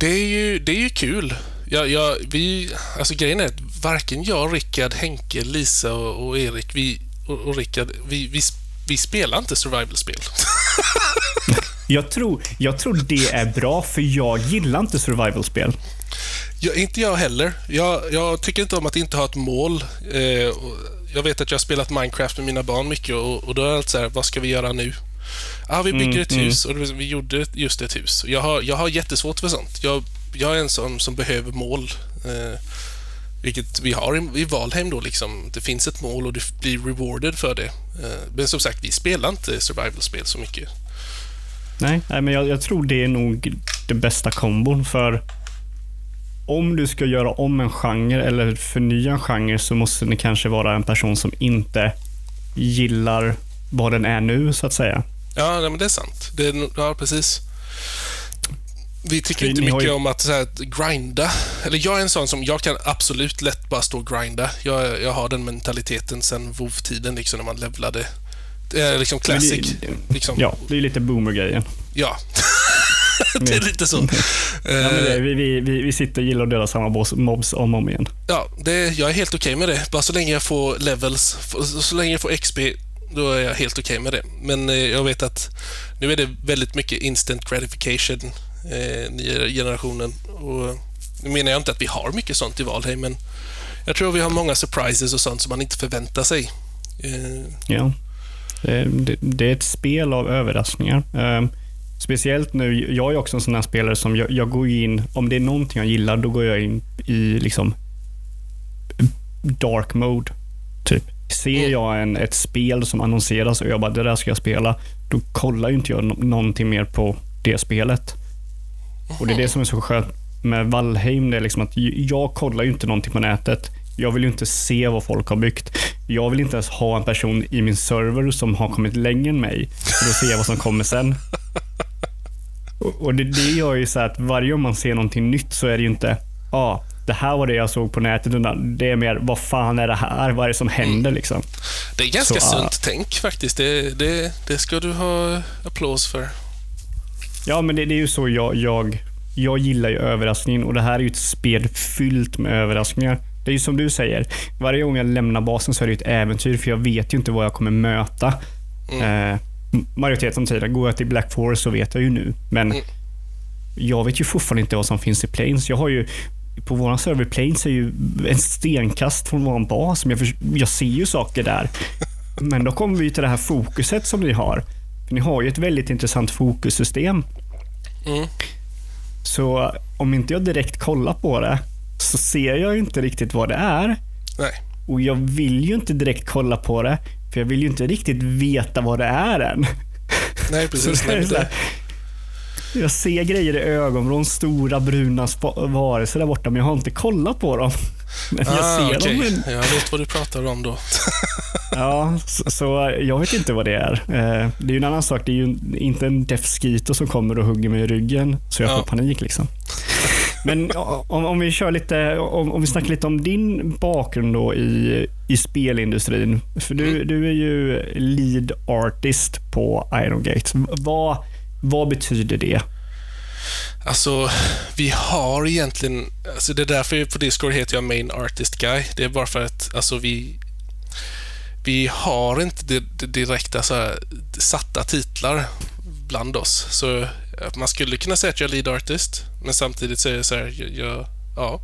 Det är ju, det är ju kul. Jag, jag, vi, alltså grejen är att varken jag, Rickard, Henke, Lisa och, och Erik vi, och, och Rickard, vi, vi, vi spelar inte survival-spel. Jag tror, jag tror det är bra, för jag gillar inte survival-spel. Jag, inte jag heller. Jag, jag tycker inte om att inte ha ett mål. Eh, jag vet att jag har spelat Minecraft med mina barn mycket och, och då är det så här, vad ska vi göra nu? Ja, vi bygger Mm, ett mm. hus och vi gjorde just ett hus. Jag har, jag har jättesvårt för sånt. Jag, jag är en sån som behöver mål. Eh, vilket vi har i, Valheim då liksom. Det finns ett mål och du blir rewarded för det. Eh, men som sagt, vi spelar inte survival-spel så mycket. Nej, nej men jag, jag tror det är nog det bästa kombon för om du ska göra om en genre eller förnya en genre så måste det kanske vara en person som inte gillar vad den är nu så att säga. Ja, men det är sant. Det är, ja, precis. Vi tycker inte mycket ju- om att så här, grinda. Eller jag är en sån som, jag kan absolut lätt bara stå och grinda. Jag, jag har den mentaliteten sen WoW-tiden liksom när man levlade. Det är liksom classic. Men det- liksom. Ja, det är lite boomer-grejen. Ja. det är lite så. Ja, det, Eh, vi, vi, vi, sitter och gillar att döda samma mobs om och om igen. Ja, det, jag är helt okej med det. Bara så länge jag får levels, så länge jag får XP, då är jag helt okej med det. Men eh, jag vet att nu är det väldigt mycket instant gratification, eh, nya generationen. Och nu menar jag inte att vi har mycket sånt i Valheim, men jag tror vi har många surprises och sånt som man inte förväntar sig. Eh, Ja. Det, det, det är ett spel av överraskningar. Eh, speciellt nu, jag är också en sån här spelare som jag, jag går in, om det är någonting jag gillar, då går jag in i liksom dark mode. Ser jag en, ett spel som annonseras och jag bara, det där ska jag spela, då kollar ju inte jag någonting mer på det spelet. Och det är det som är så skönt med Valheim, det är liksom att jag kollar ju inte någonting på nätet. Jag vill ju inte se vad folk har byggt. Jag vill inte ens ha en person i min server som har kommit längre än mig för ser jag vad som kommer sen. Och och det, det gör ju så att varje gång man ser någonting nytt så är det ju inte, ja, ah, det här var det jag såg på nätet. utan Det är mer, vad fan är det här? Vad är det som händer liksom? det är ganska Så, sunt tänk faktiskt. Det, det, det ska du ha applås för. Ja, men det, det är ju så jag, jag, jag gillar ju överraskningen och det här är ju ett spel fyllt med överraskningar. Det är ju som du säger, varje gång jag lämnar basen så är det ju ett äventyr för jag vet ju inte vad jag kommer möta. Mm. Eh, majoriteten av tiden, går jag till Black Forest så vet jag ju nu. Men Mm. jag vet ju fortfarande inte vad som finns i Plains. Jag har ju på våran server Plains är ju en stenkast från vår bas. Men jag, förs- jag ser ju saker där. Men då kommer vi till det här fokuset som ni har. För ni har ju ett väldigt intressant fokussystem. Mm. Så om inte jag direkt kollar på det så ser jag inte riktigt vad det är. Nej. Och jag vill ju inte direkt kolla på det. För jag vill ju inte riktigt veta vad det är än. Nej, precis. Så det är så här, jag ser grejer i ögonvrån, stora bruna varelser där borta, men jag har inte kollat på dem. Men jag ah, ser okej. dem. Jag vet vad du pratar om då. ja, så, så jag vet inte vad det är. Eh, Det är ju en annan sak. Det är ju inte en Skeeter som kommer och hugger mig i ryggen så jag Ja. får panik. liksom. Men om, om vi kör lite, om, om vi snackar lite om din bakgrund då i, i spelindustrin. För du, Mm. du är ju lead artist på Iron Gate. Vad, vad betyder det? Alltså, vi har egentligen... Alltså det är därför på Discord heter jag Main Artist Guy. Det är bara för att alltså vi... Vi har inte det, det direkta så här, satta titlar bland oss. Så man skulle kunna säga att jag är lead artist, men samtidigt så är så här, jag, jag, ja.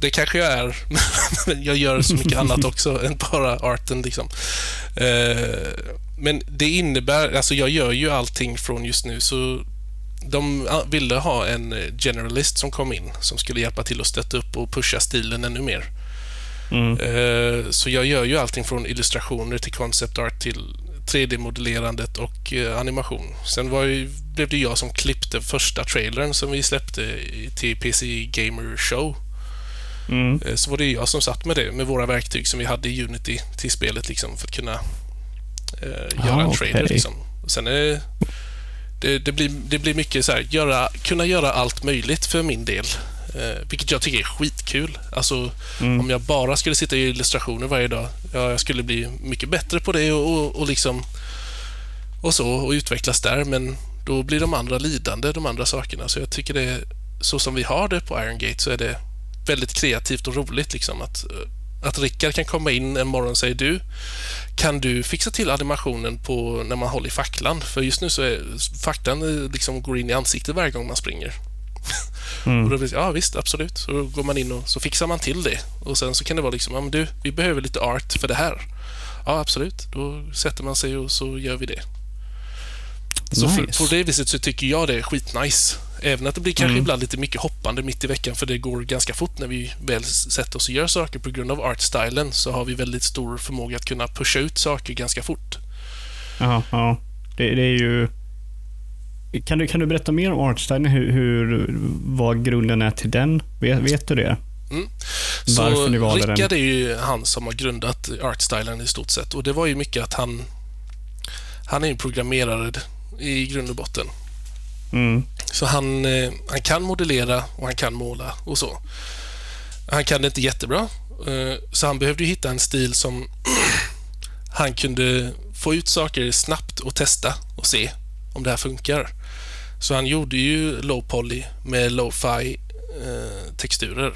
Det kanske jag är, men jag gör så mycket annat också än bara arten liksom. Eh, men det innebär, alltså jag gör ju allting från just nu så de ville ha en eh, generalist som kom in som skulle hjälpa till att stötta upp och pusha stilen ännu mer. Mm. Eh, Så jag gör ju allting från illustrationer till concept art till 3D-modellerandet och eh, animation. Sen var ju, blev det jag som klippte första trailern som vi släppte till PC Gamer Show. Mm. Så var det jag som satt med det, med våra verktyg som vi hade i Unity till spelet liksom, för att kunna eh, göra Ah, en trailer. okej. Liksom. Sen är det, det, blir, det blir mycket så här, göra, kunna göra allt möjligt för min del. Eh, vilket jag tycker är skitkul. Alltså, Mm. om jag bara skulle sitta i illustrationer varje dag, ja, jag skulle bli mycket bättre på det och, och, och liksom och så och utvecklas där, men då blir de andra lidande, de andra sakerna. Så jag tycker det så som vi har det på Iron Gate så är det väldigt kreativt och roligt liksom att, att Rickard kan komma in en morgon och säga du, kan du fixa till animationen på när man håller i facklan? För just nu så är facklan eh, liksom går in i ansiktet varje gång man springer. Mm. Och då ja visst, absolut. Så då går man in och så fixar man till det. Och sen så kan det vara liksom, ja men du, vi behöver lite art för det här. Ja, absolut. Då sätter man sig och så gör vi det. Så Nice. för, på det viset så tycker jag det är skitnice. Även att det blir kanske Mm. ibland lite mycket hoppande mitt i veckan för det går ganska fort när vi väl sätter oss och gör saker på grund av artstylen så har vi väldigt stor förmåga att kunna pusha ut saker ganska fort. Ja, ja. Det, det är ju... Kan du, kan du berätta mer om Artstyle? Hur, hur, vad grunden är till den? Vet, vet du det? Så Varför ni valde den? Rickard är ju han som har grundat artstylen i stort sett och det var ju mycket att han han är ju programmerare i grund och botten. Mm. Så han, eh, han kan modellera och han kan måla och så. Han kan det inte jättebra, eh, så han behövde hitta en stil som han kunde få ut saker snabbt och testa och se om det här funkar. Så han gjorde ju low poly med lo-fi eh, texturer.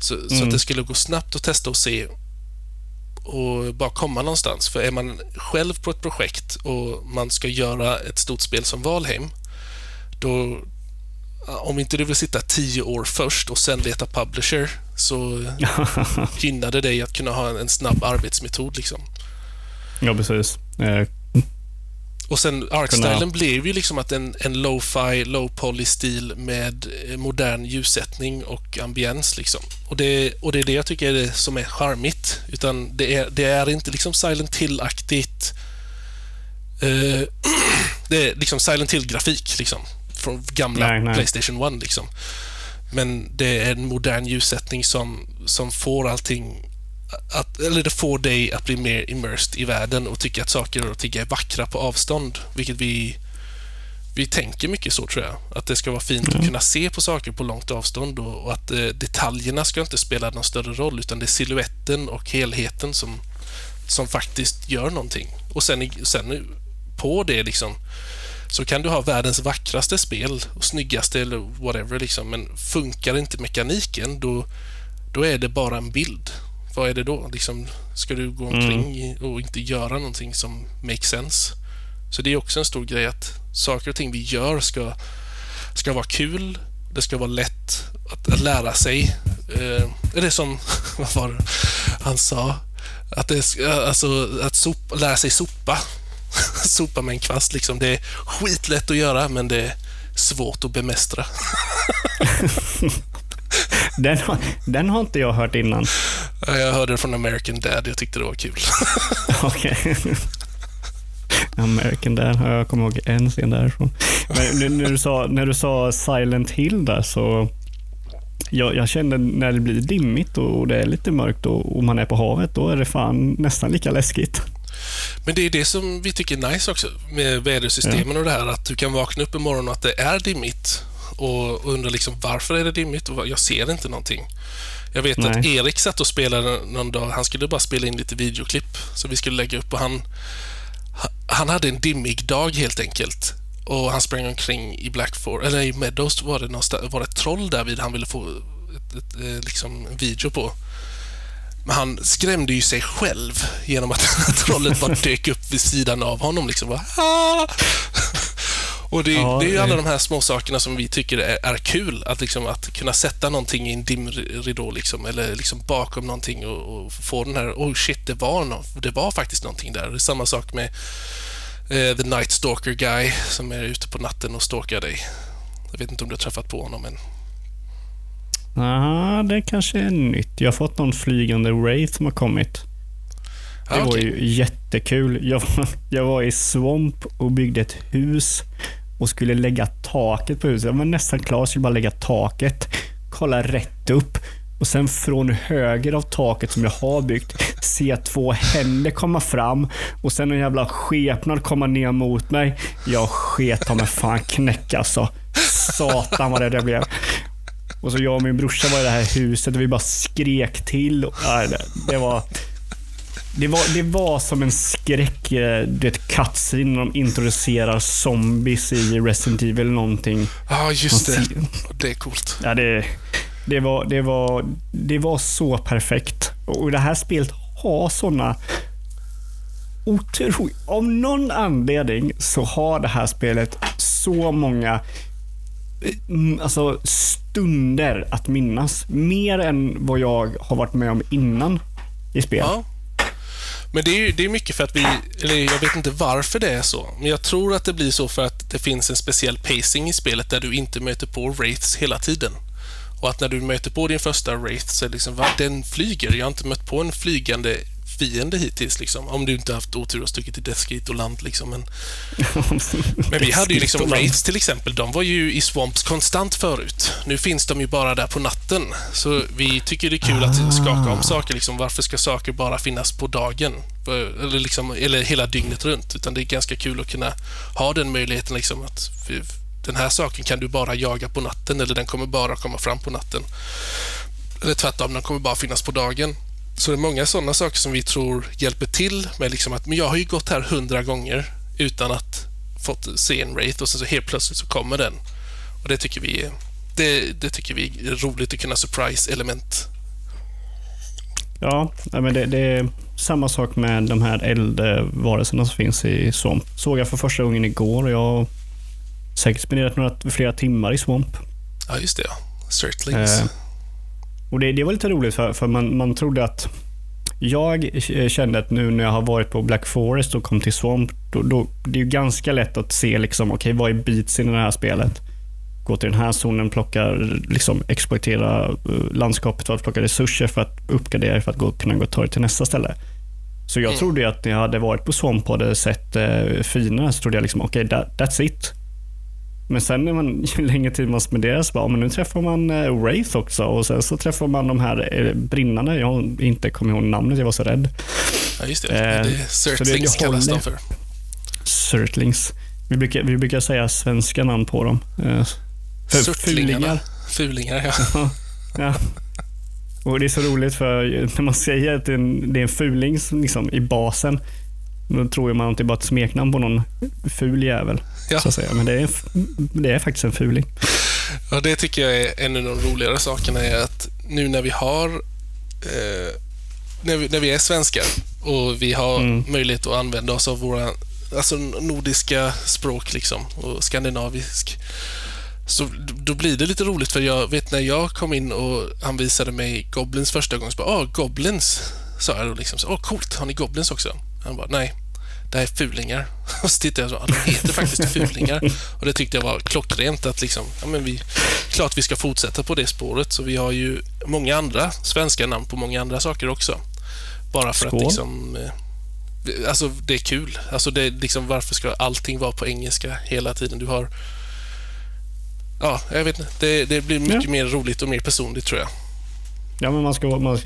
Så, så Mm. att det skulle gå snabbt att testa och se och bara komma någonstans. För är man själv på ett projekt och man ska göra ett stort spel som Valheim, då om inte du vill sitta tio år först och sen leta publisher så gynnar det dig att kunna ha en, en snabb arbetsmetod. Liksom. ja, precis. Eh, Och sen artstylen blev ju liksom att en, en lo-fi, low-poly-stil med eh, modern ljussättning och ambiens. Liksom. Och, det, och det är det jag tycker är det som är charmigt. Utan det är, det är inte liksom Silent Hill-aktigt. Eh, det är liksom Silent Hill-grafik liksom. Från gamla Nej, nej. Playstation 1 liksom. Men det är en modern ljussättning som, som får allting att, eller det får dig att bli mer immersed i världen och tycka att saker och ting är vackra på avstånd, vilket vi vi tänker mycket så tror jag. Att det ska vara fint att kunna se på saker på långt avstånd och, och att eh, detaljerna ska inte spela någon större roll utan det är siluetten och helheten som, som faktiskt gör någonting. Och sen, sen på det liksom så kan du ha världens vackraste spel och snyggaste eller whatever liksom, men funkar inte mekaniken då, då är det bara en bild. Vad är det då? Liksom, ska du gå omkring i- och inte göra någonting som makes sense? Så det är också en stor grej att saker och ting vi gör ska, ska vara kul, det ska vara lätt att, att lära sig. Eh, är det som, vad var det han sa? Att, det, alltså, att sopa, lära sig sopa. sopa med en kvast liksom. Det är skitlätt att göra men det är svårt att bemästra. den, har, den har inte jag hört innan. Jag hörde det från American Dad, jag tyckte det var kul. Okej. American där. Jag kommer ihåg en scen därifrån. Men när du sa, när du sa Silent Hill där så jag, jag kände när det blir dimmigt och det är lite mörkt och, och man är på havet, då är det fan nästan lika läskigt. Men det är det som vi tycker är nice också med vädersystemen och det här att du kan vakna upp imorgon och att det är dimmigt och undra liksom varför är det dimmigt och jag ser inte någonting. Jag vet att Nej. Erik satt och spelade någon dag. Han skulle bara spela in lite videoklipp som vi skulle lägga upp och han, ha- han hade en dimmig dag helt enkelt. Och han sprang omkring i Blackford, eller i Meadows var det, var det ett troll där vid han ville få ett, ett, eh, liksom en video på. Men han skrämde ju sig själv genom att trollet bara dök upp vid sidan av honom. Liksom bara, "Ah!" Och det, Ja, det är ju alla de här små sakerna som vi tycker är, är kul. Att, liksom, att kunna sätta någonting i en dimridå liksom, eller liksom bakom någonting och, och få den här, oh shit, det var, no, det var faktiskt någonting där. Det är samma sak med eh, The Night Stalker Guy som är ute på natten och stalkar dig. Jag vet inte om du har träffat på honom än. Ja, det kanske är nytt. Jag har fått någon flygande Wraith som har kommit. Det Ja, var okej. ju jättekul. Jag var, jag var i Swamp och byggde ett hus och skulle lägga taket på huset. Jag var nästan klar, skulle bara lägga taket. Kolla rätt upp och sen från höger av taket som jag har byggt se två händer komma fram och sen en jävla skepnad komma ner mot mig. Jag sket ta mig fan knäck alltså. Satan vad rädd jag blev. Och så jag och min brorsa var i det här huset och vi bara skrek till. Och, nej, det, det var... Det var, det var som en skräck, eh, du vet, cutscene när de introducerar zombies i Resident Evil eller någonting. Ja, just Man det. Det är coolt. Ja, det, det, var, det, var, det var så perfekt. Och det här spelet har såna otroligt... Av någon anledning så har det här spelet så många Mm, alltså, stunder att minnas. Mer än vad jag har varit med om innan i spel. Ja. Men det är, ju- det är mycket för att vi, eller jag vet inte varför det är så, men jag tror att det blir så för att det finns en speciell pacing i spelet där du inte möter på wraiths hela tiden. Och att när du möter på din första wraith så är det liksom, va, den flyger. Jag har inte mött på en flygande fiende hittills liksom. Om du inte haft otur och stuckit till Deathgate och land liksom. Men, men vi hade ju liksom wraiths till exempel. De var ju i swamps konstant förut. Nu finns de ju bara där på natten. Så vi tycker det är kul att skaka om saker liksom. Varför ska saker bara finnas på dagen? Eller, liksom, eller hela dygnet runt. Utan det är ganska kul att kunna ha den möjligheten liksom att f- den här saken kan du bara jaga på natten eller den kommer bara komma fram på natten. Eller tvärtom, den kommer bara finnas på dagen. Så det är många sådana saker som vi tror hjälper till med liksom att men jag har ju gått här hundra gånger utan att fått se en Wraith och sen så helt plötsligt så kommer den. Och det tycker vi är, det, det tycker vi är roligt att kunna surprise-element. Ja, men det, det är samma sak med de här eldvarelserna som finns i Swamp. Såg jag för första gången igår och jag har säkert spenderat några, flera timmar i Swamp. Ja, just det ja. Certlings. Eh, och det, det var lite roligt för, för man, man trodde att jag kände att nu när jag har varit på Black Forest och kom till Swamp, då, då, det är ju ganska lätt att se liksom, okej, vad är beatsen i det här spelet? Gå till den här zonen, plocka, liksom, exploatera eh, landskapet för att plocka resurser för att uppgradera för att gå, kunna gå ta det till nästa ställe. Så jag Mm. trodde ju att när jag hade varit på Swamp och hade sett eh, finerna så trodde jag liksom, okej, that, that's it. Men sen när man, ju längre tid man spenderar så bara, ja, men nu träffar man eh, Wraith också och sen så träffar man de här eh, brinnarna. Jag inte kommit ihåg namnet, jag var så rädd. Ja, just det. eh, det det kallas de för. Surtlings. Vi brukar, vi brukar säga svenska namn på dem. Eh, för Surtlingarna. Fulingar, ja. Ja. Och det är så roligt för när man säger att det är en, det är en fuling som liksom, i basen, då tror man att det är bara ett smeknamn på någon ful jävel. Ja. Så att säga. Men det är, det är faktiskt en fuling. Ja, det tycker jag är en av de roligare sakerna är att nu när vi har eh, när, vi, när vi är svenskar och vi har Mm. möjlighet att använda oss av våra alltså nordiska språk liksom och skandinavisk så då blir det lite roligt för jag vet när jag kom in och han visade mig Goblins första gången så bara ah, Goblins sa jag då liksom. så, Åh, coolt, har ni Goblins också? Han bara, nej, det här är fulingar. Och så tittade jag så, ah, de heter faktiskt fulingar. Och det tyckte jag var klockrent att liksom, ja men vi, klart vi ska fortsätta på det spåret. Så vi har ju många andra svenska namn på många andra saker också. Bara för Skål. att liksom, eh, alltså det är kul. Alltså det är liksom, varför ska allting vara på engelska hela tiden? Du har, ja, jag vet inte. Det, det blir mycket Ja. mer roligt och mer personligt tror jag. Ja, men man, ska, man,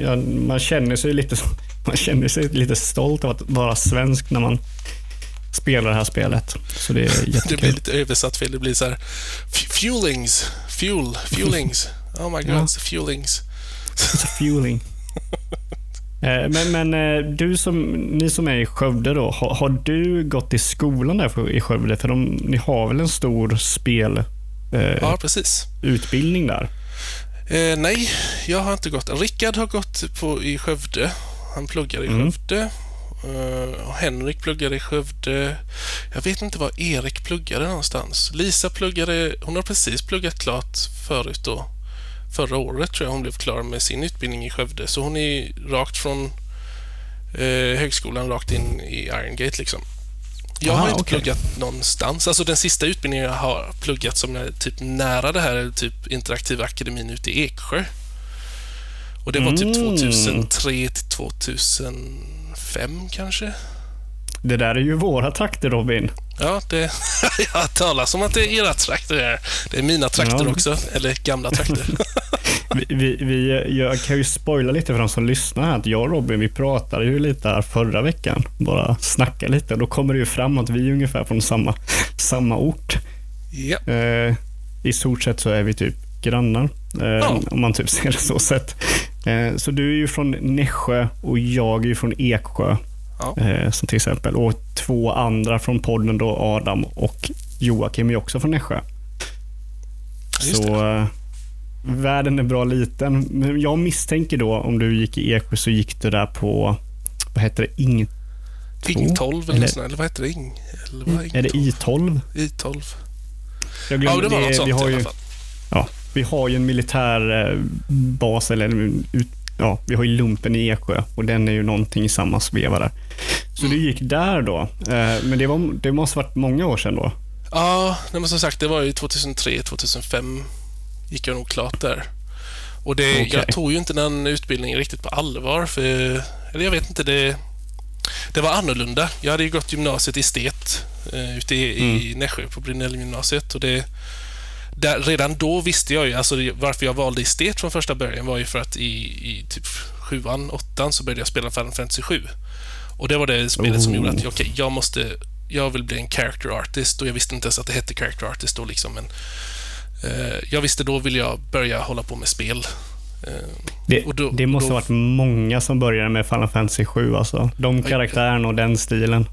man, känner sig lite, man känner sig lite stolt av att vara svensk när man spelar det här spelet. Så det är Det blir jättekul. lite översatt fel. Det blir så här, "F- fuelings, fuel, fuelings. Oh my god, Ja. fuelings. Fueling. Eh, Men, men eh, du som, ni som är i Skövde då, har, har du gått i skolan där i Skövde? För de, ni har väl en stor spelutbildning eh, Ja, precis. utbildning där? Eh, nej, jag har inte gått. Rickard har gått på, i Skövde. Han pluggar i Mm. Skövde. Och Henrik pluggade i Skövde. Jag vet inte var Erik pluggade någonstans. Lisa pluggade, hon har precis pluggat klart förut då. Förra året tror jag hon blev klar med sin utbildning i Skövde. Så hon är rakt från eh, högskolan rakt in i Iron Gate liksom. Jag Aha, har inte okej. pluggat någonstans. Alltså den sista utbildningen jag har pluggat som är typ nära det här är typ Interaktiva akademin ute i Eksjö. Och det var typ Mm. 2003 till 2005 kanske. Det där är ju våra trakter Robin. Ja, det, jag talar som att det är era trakter här. Det är mina trakter Ja. också, eller gamla trakter. Vi, vi, vi, jag kan ju spoila lite för de som lyssnar här att jag och Robin vi pratade ju lite här förra veckan. Bara snacka lite. Då kommer det ju fram att vi är ungefär från samma, samma ort. ja. Eh, I stort sett så är vi typ grannar. Eh, Ja. Om man typ ser det så sett. Eh, så du är ju från Nässjö och jag är ju från Eksjö. Ja. Eh, som till exempel. Och två andra från podden då, Adam och Joakim är också från Nässjö. Just Så eh, världen är bra liten. Men jag misstänker då om du gick i Eksjö så gick du där på, vad heter det, Ing, Ing 12 eller, Eller- eller, eller vad heter det? Ing, eller vad är är det Ing 12? I12? I 12. Jag Ja, glömde det var något sånt vi har i ju, alla fall. Ja, vi har ju en militär eh, bas eller ut, ja, vi har ju lumpen i Eksjö och den är ju någonting i samma sveva där. Så du gick där då. Eh, men det, var, det måste varit många år sedan då? Ja, men som sagt, det var ju 2003, 2005 gick jag nog klart där. Och det, okay. jag tog ju inte den utbildningen riktigt på allvar. För, eller jag vet inte, det, det var annorlunda. Jag hade ju gått gymnasiet i estet eh, ute i, mm. i Nässjö på Brynällgymnasiet. Och det, där, redan då visste jag ju, alltså varför jag valde estet från första början var ju för att i, i typ sjuan, åttan så började jag spela Final Fantasy 7. Och det var det spelet oh. som gjorde att okay, jag måste, jag vill bli en character artist och jag visste inte ens att det hette character artist då liksom. Men, jag visste då vill jag börja hålla på med spel. Eh, det, då, det, måste då, ha varit många som började med Final Fantasy 7 alltså. De karaktärerna och den stilen.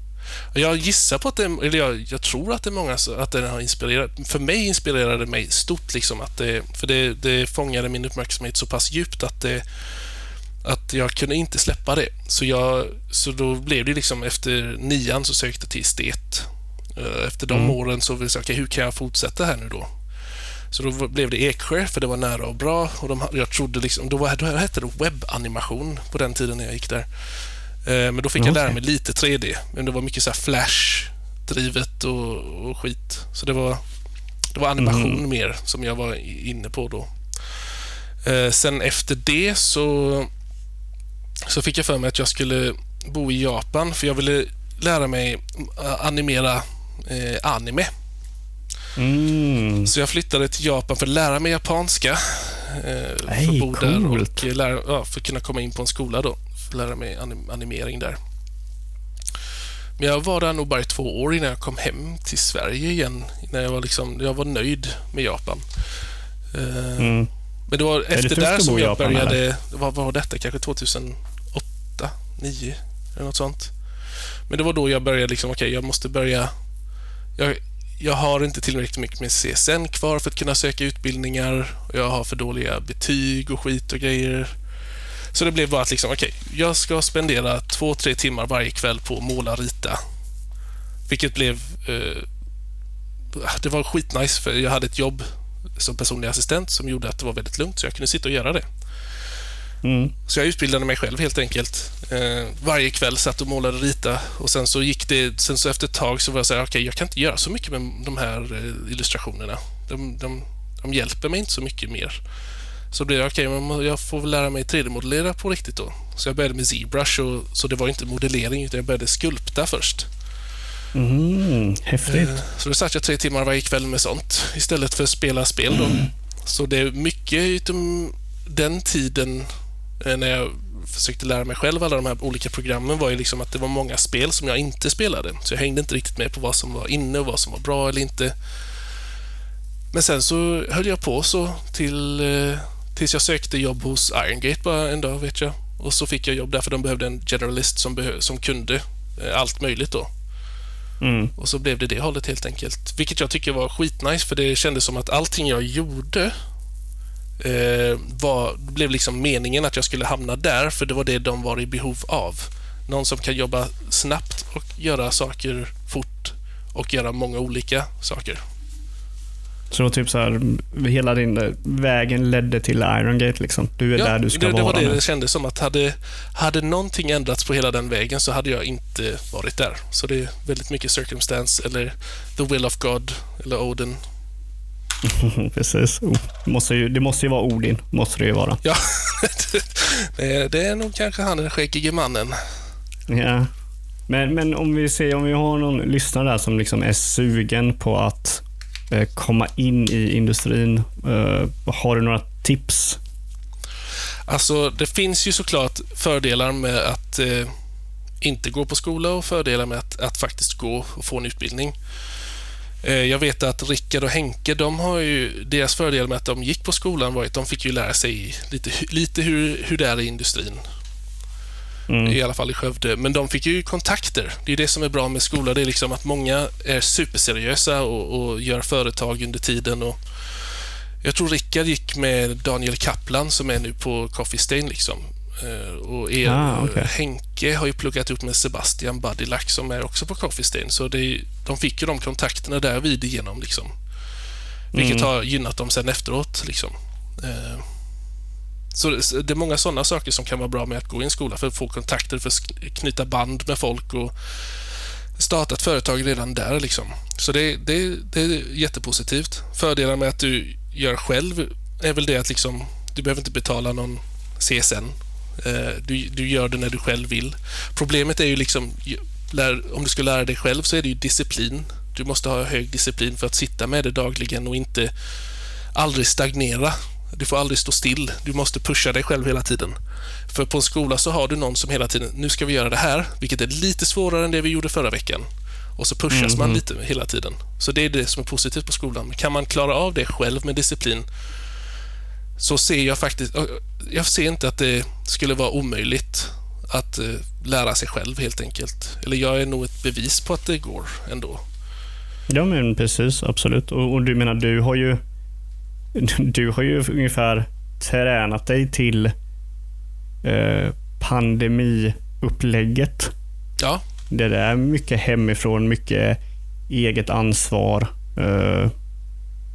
Jag gissar på att det, eller jag, jag tror att det är många, att den har inspirerat. För mig inspirerade det mig stort liksom att det, för det, det fångade min uppmärksamhet så pass djupt att det, att jag kunde inte släppa det. Så, jag, så då blev det liksom efter nian så sökte jag till estet. Eh, efter de mm. åren så vill jag säga, okay, hur kan jag fortsätta här nu då? Så då blev det Eksjö, för det var nära och bra. Och de, jag trodde liksom, då, var, då hette det webbanimation på den tiden när jag gick där. Eh, men då fick okay. jag lära mig lite 3D. Men det var mycket så flash-drivet och, och, skit. Så det var, det var animation mm. mer som jag var inne på då. Eh, sen efter det så, så fick jag för mig att jag skulle bo i Japan för jag ville lära mig animera eh, anime. Mm. Så jag flyttade till Japan för att lära mig japanska. Eh, för att bo där och lära, ja, för att kunna komma in på en skola då lära mig anim animering där. Men jag var där nog bara i två år innan jag kom hem till Sverige igen. När jag var, liksom, jag var nöjd med Japan. Uh, mm. Men det var efter det där som jag Japan, började... Eller? Vad var detta? Kanske 2008, 2009 eller något sånt. Men det var då jag började liksom, okej, okay, jag måste börja... Jag, jag har inte tillräckligt mycket med CSN kvar för att kunna söka utbildningar. Jag har för dåliga betyg och skit och grejer. Så det blev bara att liksom, okej, okay, jag ska spendera två, tre timmar varje kväll på att måla och rita. Vilket blev... Eh, det var skitnice för jag hade ett jobb som personlig assistent som gjorde att det var väldigt lugnt så jag kunde sitta och göra det. Mm. Så jag utbildade mig själv helt enkelt. Eh, varje kväll satt och målade och ritade och sen så gick det, sen så efter ett tag så var jag så här, okej, okay, jag kan inte göra så mycket med de här eh, illustrationerna. De, de, de hjälper mig inte så mycket mer. Så blev det okej, okay, jag får väl lära mig 3D-modellera på riktigt då. Så jag började med ZBrush, och, så det var inte modellering utan jag började skulpta först. Mm, häftigt. Eh, så då satt jag tre timmar varje kväll med sånt istället för att spela spel. Då. Mm. Så det är mycket utom den tiden när jag försökte lära mig själv alla de här olika programmen var ju liksom att det var många spel som jag inte spelade. Så jag hängde inte riktigt med på vad som var inne och vad som var bra eller inte. Men sen så höll jag på så till eh, Tills jag sökte jobb hos Irongate bara en dag, vet jag. Och så fick jag jobb där för de behövde en generalist som, som kunde eh, allt möjligt då. Mm. Och så blev det det hållet helt enkelt. Vilket jag tycker var skitnice för det kändes som att allting jag gjorde eh, var, blev liksom meningen att jag skulle hamna där för det var det de var i behov av. Någon som kan jobba snabbt och göra saker fort och göra många olika saker. Så då typ så här, hela din vägen ledde till Iron Gate liksom. Du är ja, där du ska det, vara. Det var det det kändes som att hade, hade någonting ändrats på hela den vägen så hade jag inte varit där. Så det är väldigt mycket circumstance eller the will of God eller Odin. Precis. Oh, måste ju, det måste ju vara Odin, måste det ju vara. Ja, det, det är nog kanske han den skäggige mannen. Ja. Men, men om vi ser, om vi har någon lyssnare där som liksom är sugen på att Eh, komma in i industrin? Eh, har du några tips? Alltså, det finns ju såklart fördelar med att eh, inte gå på skola och fördelar med att, att faktiskt gå och få en utbildning. Eh, jag vet att Rickard och Henke, de har ju, deras fördel med att de gick på skolan var att de fick ju lära sig lite, lite hur, hur det är i industrin. Mm. I alla fall i Skövde. Men de fick ju kontakter. Det är det som är bra med skola. Det är liksom att många är superseriösa och, och gör företag under tiden. Och jag tror Rickard gick med Daniel Kaplan som är nu på Coffee Stain. Liksom. Eh, och er, ah, okay. Henke har ju pluggat upp med Sebastian Badilac som är också på Coffee Stain. Så det, de fick ju de kontakterna där vid igenom. Liksom. Vilket mm. har gynnat dem sen efteråt. Liksom. Eh, Så det är många sådana saker som kan vara bra med att gå i en skola för att få kontakter, för att knyta band med folk och starta ett företag redan där. Liksom. Så det, det, det är jättepositivt. Fördelar med att du gör själv är väl det att liksom, du behöver inte betala någon CSN. Eh, du, du gör det när du själv vill. Problemet är ju liksom, om du ska lära dig själv så är det ju disciplin. Du måste ha hög disciplin för att sitta med det dagligen och inte aldrig stagnera. Du får aldrig stå still. Du måste pusha dig själv hela tiden. För på en skola så har du någon som hela tiden, nu ska vi göra det här, vilket är lite svårare än det vi gjorde förra veckan. Och så pushas mm -hmm. man mhm. lite hela tiden. Så det är det som är positivt på skolan. Kan man klara av det själv med disciplin så ser jag faktiskt, jag ser inte att det skulle vara omöjligt att eh, lära sig själv helt enkelt. Eller jag är nog ett bevis på att det går ändå. Ja, men precis. Absolut. Och, och du menar, du har ju du har ju ungefär tränat dig till eh, pandemiupplägget. Ja. Det är mycket hemifrån, mycket eget ansvar. Eh,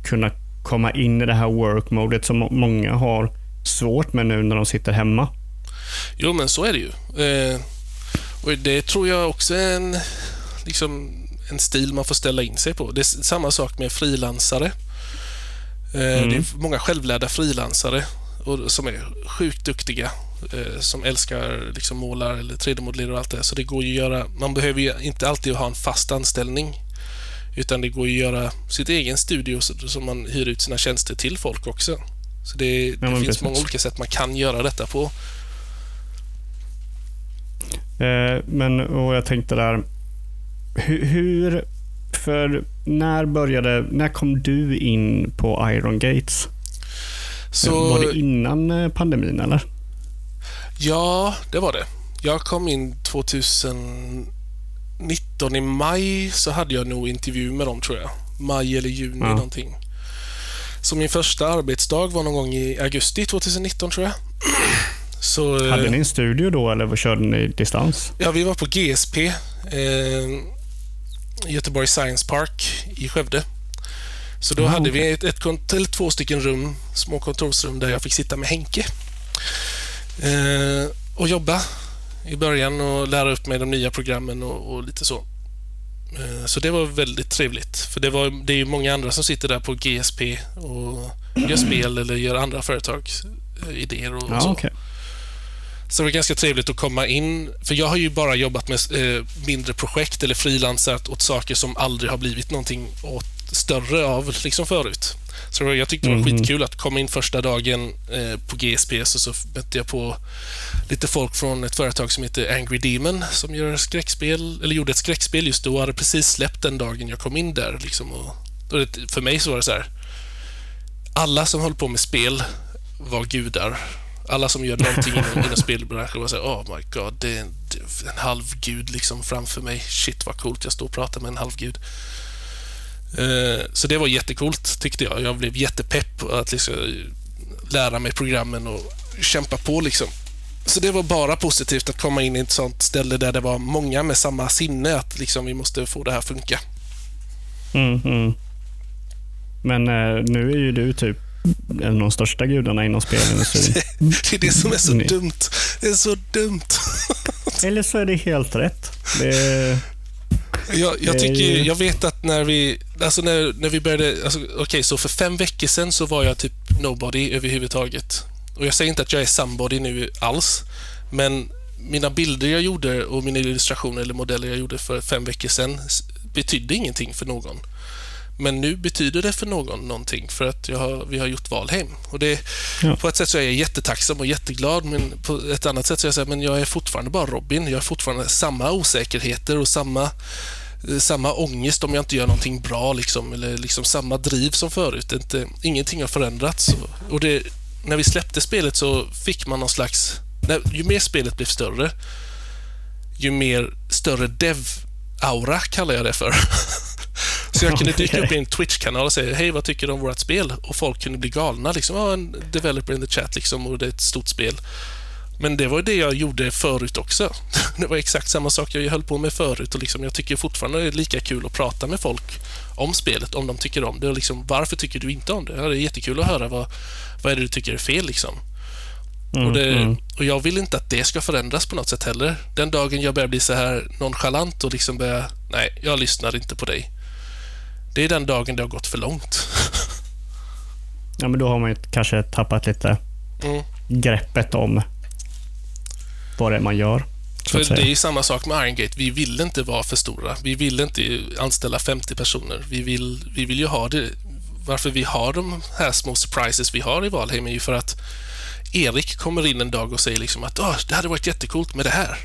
kunna komma in i det här work-modet som många har svårt med nu när de sitter hemma. Jo, men så är det ju. Eh, och Det tror jag också är en, liksom, en stil man får ställa in sig på. Det är samma sak med frilansare. Eh, mm. Det är många självlärda frilansare som är sjukt duktiga eh, som älskar liksom målar eller 3D-modellerar och allt det. Så det går ju att göra. Man behöver ju inte alltid ha en fast anställning utan det går ju att göra sitt egen studio som man hyr ut sina tjänster till folk också. Så det, det finns precis. många olika sätt man kan göra detta på. Eh, men och jag tänkte där, hur, hur för när började, när kom du in på Iron Gates? Så, var det innan eh, pandemin eller? Ja, det var det. Jag kom in 2019 i maj så hade jag nog intervju med dem tror jag. Maj eller juni ja. någonting. Så min första arbetsdag var någon gång i augusti 2019 tror jag. Så, hade ni en studio då eller körde ni distans? Ja, vi var på GSP. Eh, Göteborg Science Park i Skövde. Så då ah, hade okay. vi ett, ett, eller två stycken rum, små kontorsrum där jag fick sitta med Henke eh, och jobba i början och lära upp mig de nya programmen och, och lite så. Eh, så det var väldigt trevligt. För det, var, det är ju många andra som sitter där på GSP och gör spel eller gör andra företagsidéer och, och så. Okay. Så det var ganska trevligt att komma in, för jag har ju bara jobbat med eh, mindre projekt eller frilansat åt saker som aldrig har blivit någonting åt större av liksom förut. Så jag tyckte det var mm. skitkul att komma in första dagen eh, på GSP så, så mötte jag på lite folk från ett företag som heter Angry Demon som gör skräckspel, eller gjorde ett skräckspel just då och hade precis släppt den dagen jag kom in där. Liksom, och, det, för mig så var det så här. Alla som håller på med spel var gudar alla som gör någonting inom, inom spelbranschen var såhär, oh my god, det är en, en halvgud liksom framför mig. Shit vad coolt, jag står och pratar med en halvgud. Uh, så det var jättekult tyckte jag. Jag blev jättepepp att liksom lära mig programmen och kämpa på liksom. Så det var bara positivt att komma in i ett sånt ställe där det var många med samma sinne att liksom vi måste få det här att funka. Mm, mm. Men eh, nu är ju du typ en av de största gudarna inom spelindustrin. det, är det som är så mm. dumt. Det är så dumt. Eller så är det helt rätt. Det, jag, jag, tycker, jag vet att när vi, alltså när, när vi började, alltså, okej, okay, så för fem veckor sedan så var jag typ nobody överhuvudtaget. Och jag säger inte att jag är somebody nu alls, men mina bilder jag gjorde och mina illustrationer eller modeller jag gjorde för fem veckor sedan betydde ingenting för någon. Men nu betyder det för någon någonting för att har, vi har gjort Valheim. Och det, ja. På ett sätt så är jag jättetacksam och jätteglad men på ett annat sätt så är jag så här, men jag är fortfarande bara Robin. Jag har fortfarande samma osäkerheter och samma, eh, samma ångest om jag inte gör någonting bra. Liksom, eller liksom samma driv som förut. Inte, ingenting har förändrats. Och det, när vi släppte spelet så fick man någon slags... När, ju mer spelet blev större, ju mer större dev-aura kallar jag det för. Så jag kunde dyka upp i en Twitch-kanal och säga hej, vad tycker du om vårt spel? Och folk kunde bli galna. Liksom, en developer in the chat liksom, och det är ett stort spel. Men det var det jag gjorde förut också. Det var exakt samma sak jag höll på med förut och liksom, jag tycker fortfarande det är lika kul att prata med folk om spelet, om de tycker om det. Och liksom, varför tycker du inte om det? Ja, det är jättekul att höra vad, vad är det du tycker är fel. Liksom. Mm, och, det, mm. och jag vill inte att det ska förändras på något sätt heller. Den dagen jag börjar bli så här nonchalant och liksom börjar, nej, jag lyssnar inte på dig. Det är den dagen det har gått för långt. Ja, men då har man ju kanske tappat lite Mm. greppet om vad det är man gör. För det är ju samma sak med Iron Gate. Vi vill inte vara för stora. Vi vill inte anställa 50 personer. Vi vill, vi vill ju ha det... Varför vi har de här små surprises vi har i Valheim är ju för att Erik kommer in en dag och säger liksom att Åh, det hade varit jättekult med det här.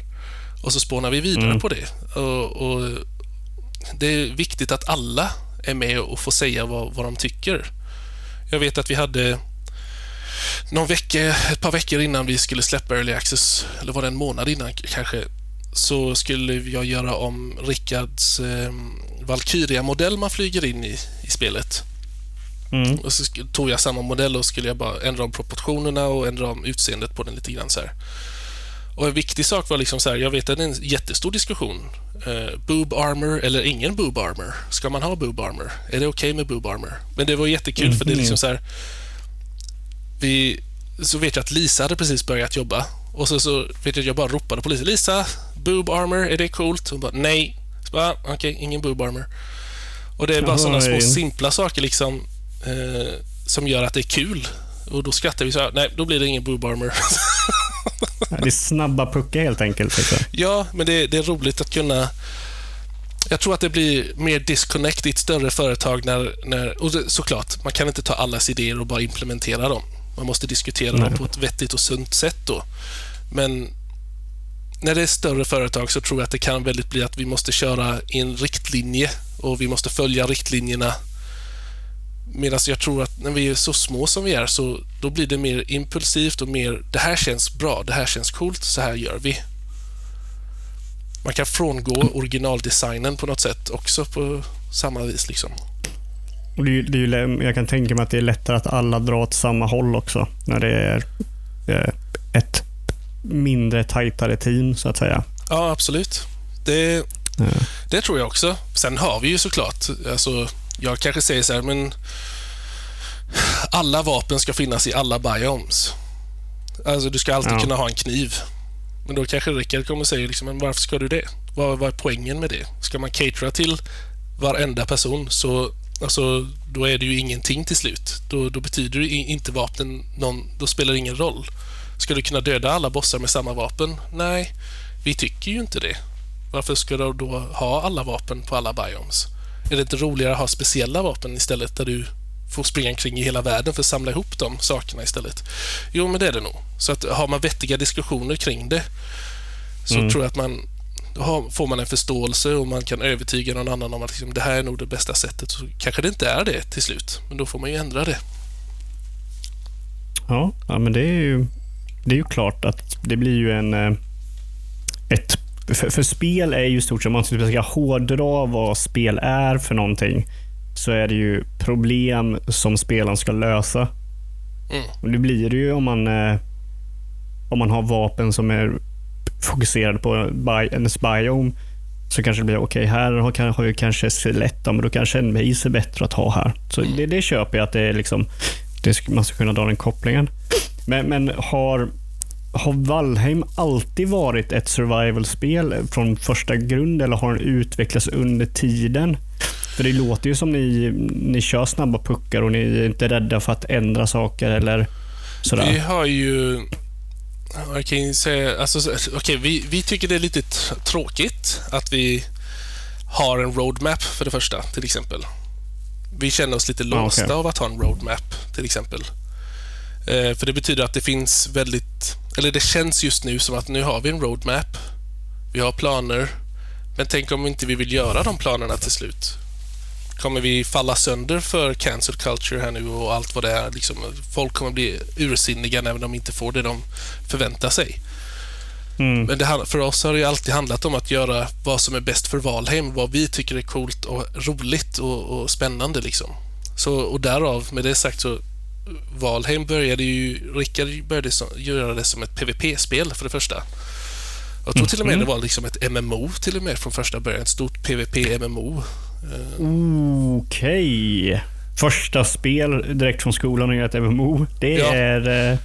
Och så spånar vi vidare Mm. på det. Och, och Det är viktigt att alla är med och får säga vad, vad de tycker. Jag vet att vi hade någon vecka, ett par veckor innan vi skulle släppa Early Access, eller var det en månad innan kanske, så skulle jag göra om Rickards eh, Valkyria-modell man flyger in i, i spelet. Mm. Och så tog jag samma modell och skulle jag bara ändra om proportionerna och ändra om utseendet på den lite grann så här. Och en viktig sak var liksom så här, jag vet att det är en jättestor diskussion. Eh, boob armor eller ingen boob armor? Ska man ha boob armor? Är det okej med boob armor? Men det var jättekul för det är liksom så här, vi, så vet jag att Lisa hade precis börjat jobba och så, så vet jag att jag bara ropade på Lisa. Lisa, boob armor, är det coolt? Hon bara nej. Så bara, Okej, ingen boob armor. Och det är bara sådana små simpla saker liksom eh, som gör att det är kul. Och då skrattar vi så här, nej, då blir det ingen boob armor. Ja, Det är snabba puckar helt enkelt. Så att säga. ja, men det, det är roligt att kunna jag tror att det blir mer disconnect i ett större företag när, när och det, såklart, man kan inte ta allas idéer och bara implementera dem. Man måste diskutera Nej. dem på ett vettigt och sunt sätt då. Men när det är större företag så tror jag att det kan väldigt bli att vi måste köra i en riktlinje och vi måste följa riktlinjerna. Medan jag tror att när vi är så små som vi är så då blir det mer impulsivt och mer det här känns bra, det här känns coolt, så här gör vi. Man kan frångå originaldesignen på något sätt också på samma vis. Liksom. Och det är, ju- det är jag kan tänka mig att det är lättare att alla drar åt samma håll också. När det är eh, ett mindre, tajtare team, så att säga. Ja, absolut. Det, Ja. det tror jag också. Sen har vi ju såklart, alltså, jag kanske säger så här, men alla vapen ska finnas i alla biomes. Alltså, du ska alltid Ja. kunna ha en kniv. Men då kanske Rickard kommer säga, liksom, men varför ska du det? Vad, vad är poängen med det? Ska man catera till varenda person så alltså, då är det ju ingenting till slut. Då, då betyder inte vapnen någon, då spelar det ingen roll. Ska du kunna döda alla bossar med samma vapen? Nej, vi tycker ju inte det. Varför ska du då ha alla vapen på alla biomes? Är det inte roligare att ha speciella vapen istället där du får springa omkring i hela världen för att samla ihop de sakerna istället? Jo, men det är det nog. Så att har man vettiga diskussioner kring det så Mm. tror jag att man har, får man en förståelse och man kan övertyga någon annan om att liksom, det här är nog det bästa sättet. Så kanske det inte är det till slut, men då får man ju ändra det. Ja, ja men det är ju, det är ju klart att det blir ju en... eh, Ett, för, för spel är ju stort om man ska hårdra vad spel är för någonting, så är det ju problem som spelaren ska lösa. Mm. Och det blir det ju om man, eh, om man har vapen som är fokuserade på bi, ens biome. Så kanske det blir, okej, här har, har vi kanske skelett, ja, men då kanske en base är bättre att ha här. Så det, det köper jag att det är liksom, det, man ska kunna dra den kopplingen. Men, men har, har Valheim alltid varit ett survival-spel från första grund eller har den utvecklats under tiden? För det låter ju som ni, ni kör snabba puckar och ni är inte rädda för att ändra saker eller sådär. Vi har ju... Jag kan säga... Alltså, så- okej, vi, vi tycker det är lite tråkigt att vi har en roadmap för det första, till exempel. Vi känner oss lite Ja, låsta okej. av att ha en roadmap, till exempel. Eh, för det betyder att det finns väldigt... Eller det känns just nu som att nu har vi en roadmap. Vi har planer. Men tänk om inte vi vill göra de planerna till slut? Kommer vi falla sönder för cancel culture här nu och allt vad det är? Liksom, folk kommer bli ursinniga när de inte får det de förväntar sig. Mm. Men det, för oss har det alltid handlat om att göra vad som är bäst för Valheim, vad vi tycker är coolt och roligt och, och spännande. Liksom. Så, och därav, med det sagt, så Valheim började ju... Rickard började så, göra det som ett PVP-spel för det första. Jag tror till och med Mhm. det var liksom ett MMO till och med från första början. Ett stort PVP-MMO. Okej. Första spel direkt från skolan och göra ett MMO. Det Ja. är... eh,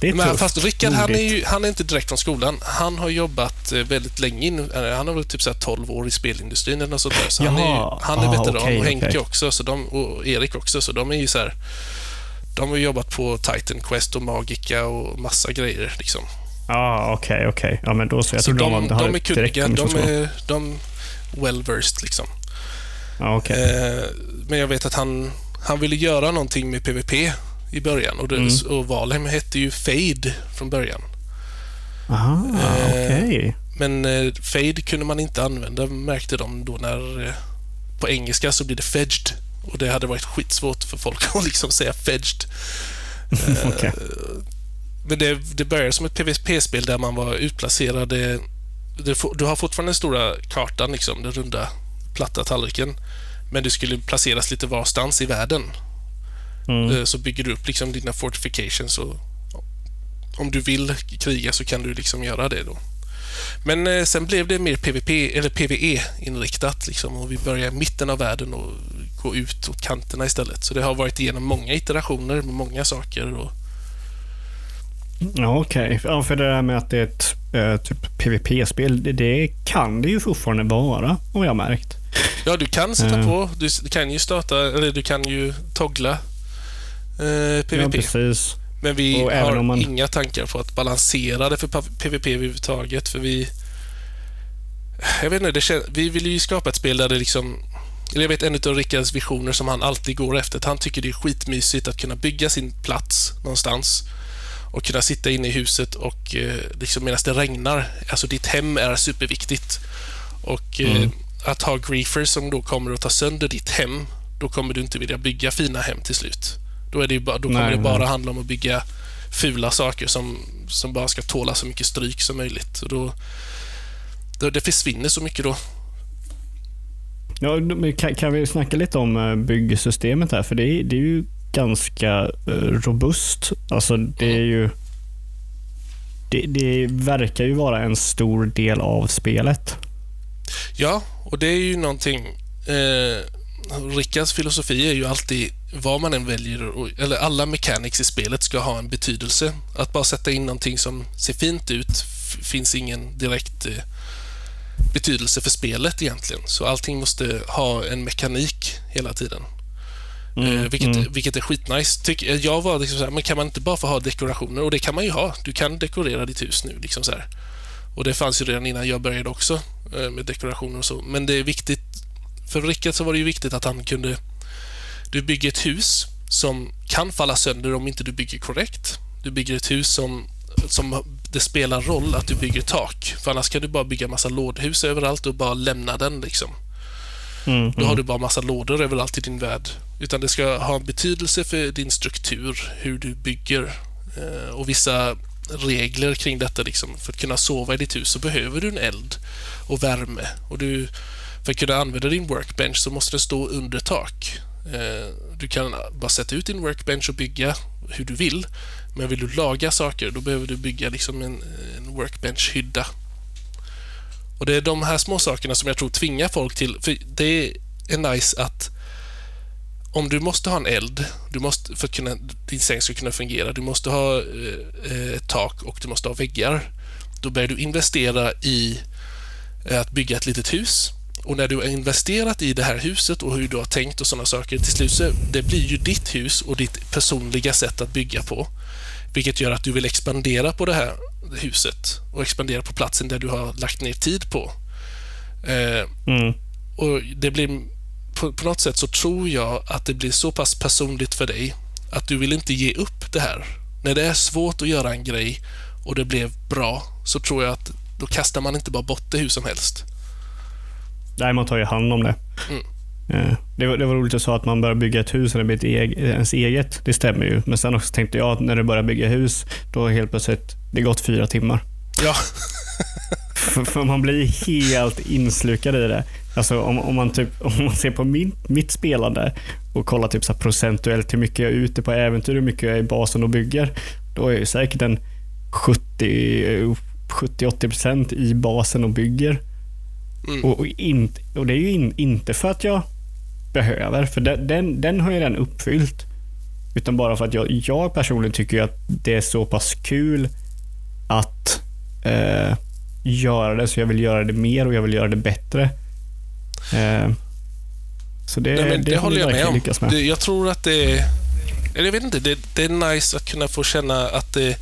Det är Men tufft. fast Rickard, han är, ju, han är inte direkt från skolan. Han har jobbat eh, väldigt länge. In, eh, han har väl typ så här 12 år i spelindustrin eller något sånt där. Så han är, han är Ah, veteran okej, och Henke okej. också så de, och Erik också. Så de är ju så här... De har jobbat på Titan Quest och Magica och massa grejer. Liksom. Ja, okej, okej. Ja, men då så. Jag så trodde de, var- de, hade är kunniga. De är, de well-versed liksom. Ja, okej. Eh, men jag vet att han, han ville göra någonting med PVP i början och, det, Mm. och Valheim hette ju Fade från början. Eh, okej. Men eh, Fade kunde man inte använda märkte de då när eh, på engelska så blir det Fedged och det hade varit skitsvårt för folk att liksom säga Fedged. Eh, Okej. Men det, det började som ett PVP-spel där man var utplacerad. Det, det, du har fortfarande den stora kartan, liksom, den runda platta tallriken. Men du skulle placeras lite varstans i världen. Mm. Eh, Så bygger du upp liksom dina fortifications och om du vill kriga så kan du liksom göra det då. Men eh, sen blev det mer PVP eller PVE-inriktat liksom och vi började i mitten av världen och gå ut åt kanterna istället. Så det har varit igenom många iterationer med många saker. Och, Ja, okej. Ja, för det där med att det är ett eh, typ PVP-spel, det, det kan det ju fortfarande vara, har jag märkt. ja, du kan sätta Mm. på, du, kan ju starta, eller du kan ju toggla eh, Ja, PVP. precis. Men vi Och har man- inga tankar på att balansera det för PVP överhuvudtaget. För vi... Jag vet inte, det kän... vi vill ju skapa ett spel där det liksom... eller Jag vet en av Rickards visioner som han alltid går efter. Att han tycker det är skitmysigt att kunna bygga sin plats någonstans och kunna sitta inne i huset och eh, liksom medan det regnar. Alltså ditt hem är superviktigt. Och eh, Mm. att ha griefers som då kommer att ta sönder ditt hem, då kommer du inte vilja bygga fina hem till slut. Då, är det bara, då kommer Nej, det bara nej. handla om att bygga fula saker som, som bara ska tåla så mycket stryk som möjligt. Och då, då, det försvinner så mycket då. Ja, kan, kan vi snacka lite om eh, byggsystemet här? För det är, det är ju ganska eh, robust. Alltså det är ju... Det, det verkar ju vara en stor del av spelet. Ja, och det är ju någonting... Eh, Rickards filosofi är ju alltid vad man än väljer, eller alla mechanics i spelet ska ha en betydelse. Att bara sätta in någonting som ser fint ut finns ingen direkt eh, betydelse för spelet egentligen. Så allting måste ha en mekanik hela tiden. Mm, Eh, vilket, mm. vilket är skitnice. Tyck, eh, jag var liksom så här, men kan man inte bara få ha dekorationer? Och det kan man ju ha. Du kan dekorera ditt hus nu. Liksom så här. Och det fanns ju redan innan jag började också med dekorationer och så. Men det är viktigt. För Rickard så var det ju viktigt att han kunde... Du bygger ett hus som kan falla sönder om inte du bygger korrekt. Du bygger ett hus som, som det spelar roll att du bygger tak. För annars kan du bara bygga massa lådhus överallt och bara lämna den liksom. Mm, Då har du bara massa lådor överallt i din värld. Utan det ska ha en betydelse för din struktur, hur du bygger eh, och vissa regler kring detta. Liksom. För att kunna sova i ditt hus så behöver du en eld och värme. Och du, för att kunna använda din workbench så måste den stå under tak. Eh, du kan bara sätta ut din workbench och bygga hur du vill. Men vill du laga saker då behöver du bygga liksom en, en workbench-hydda. Och det är de här små sakerna som jag tror tvingar folk till, för det är nice att om du måste ha en eld, du måste, för att kunna, din säng ska kunna fungera, du måste ha eh, eh ett tak och du måste ha väggar. Då börjar du investera i eh, att bygga ett litet hus. Och när du har investerat i det här huset och hur du har tänkt och sådana saker, till slut så det blir ju ditt hus och ditt personliga sätt att bygga på. Vilket gör att du vill expandera på det här huset och expandera på platsen där du har lagt ner tid på. Eh, Mm. och det blir, på, på något sätt så tror jag att det blir så pass personligt för dig att du vill inte ge upp det här. När det är svårt att göra en grej och det blev bra så tror jag att då kastar man inte bara bort det hur som helst. Nej, man tar ju hand om det. Mm. Eh, Det var, det var roligt att sa att man börjar bygga ett hus och det blir ens eget. Det stämmer ju. Men sen också tänkte jag att när du börjar bygga hus, då helt plötsligt det gått fyra timmar. Ja, För, för man blir helt inslukad i det. Alltså om, om, man, typ, om man ser på min, mitt spelande och kollar typ så procentuellt hur mycket jag är ute på äventyr, hur mycket jag är i basen och bygger. Då är jag säkert en 70 70-80% i basen och bygger. Mm. Och, och, in, och det är ju in, inte för att jag behöver, för den, den, den har jag redan uppfyllt. Utan bara för att jag, jag personligen tycker att det är så pass kul att eh, göra det, så jag vill göra det mer och jag vill göra det bättre. Eh, så det, Nej, det, det håller jag med om. med. Det, jag tror att det är... Jag vet inte, det, det är nice att kunna få känna att det,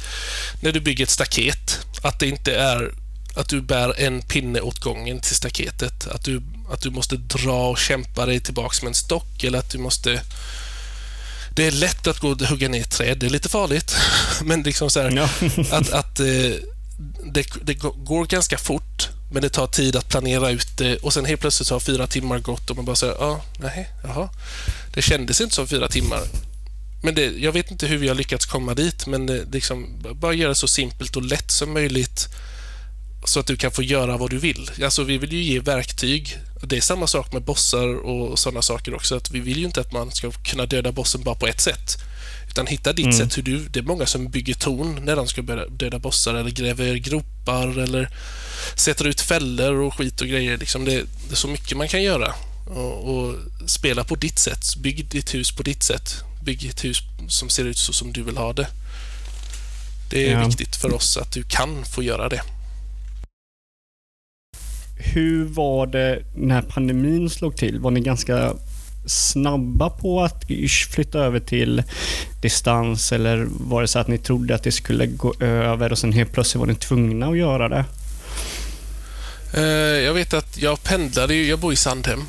när du bygger ett staket, att det inte är att du bär en pinne åt gången till staketet. Att du, att du måste dra och kämpa dig tillbaks med en stock eller att du måste... Det är lätt att gå och hugga ner ett träd. Det är lite farligt. Men liksom så här, Ja. att, att eh, det, det går ganska fort, men det tar tid att planera ut det och sen helt plötsligt så har fyra timmar gått och man bara säger ja, nej, jaha. Det kändes inte som fyra timmar. Men det, jag vet inte hur vi har lyckats komma dit, men det, liksom, bara göra det så simpelt och lätt som möjligt så att du kan få göra vad du vill. Alltså, vi vill ju ge verktyg. Det är samma sak med bossar och sådana saker också. Att vi vill ju inte att man ska kunna döda bossen bara på ett sätt. Utan hitta ditt Mm. sätt hur du... Det är många som bygger torn när de ska döda bossar eller gräver gropar eller sätter ut fällor och skit och grejer. Liksom det, det är så mycket man kan göra. Och, och spela på ditt sätt. Bygg ditt hus på ditt sätt. Bygg ett hus som ser ut så som du vill ha det. Det är Ja. viktigt för oss att du kan få göra det. Hur var det när pandemin slog till? Var ni ganska snabba på att flytta över till distans eller var det så att ni trodde att det skulle gå över och sen helt plötsligt var ni tvungna att göra det? Eh, jag vet att jag pendlade ju, jag bor i Sandhem.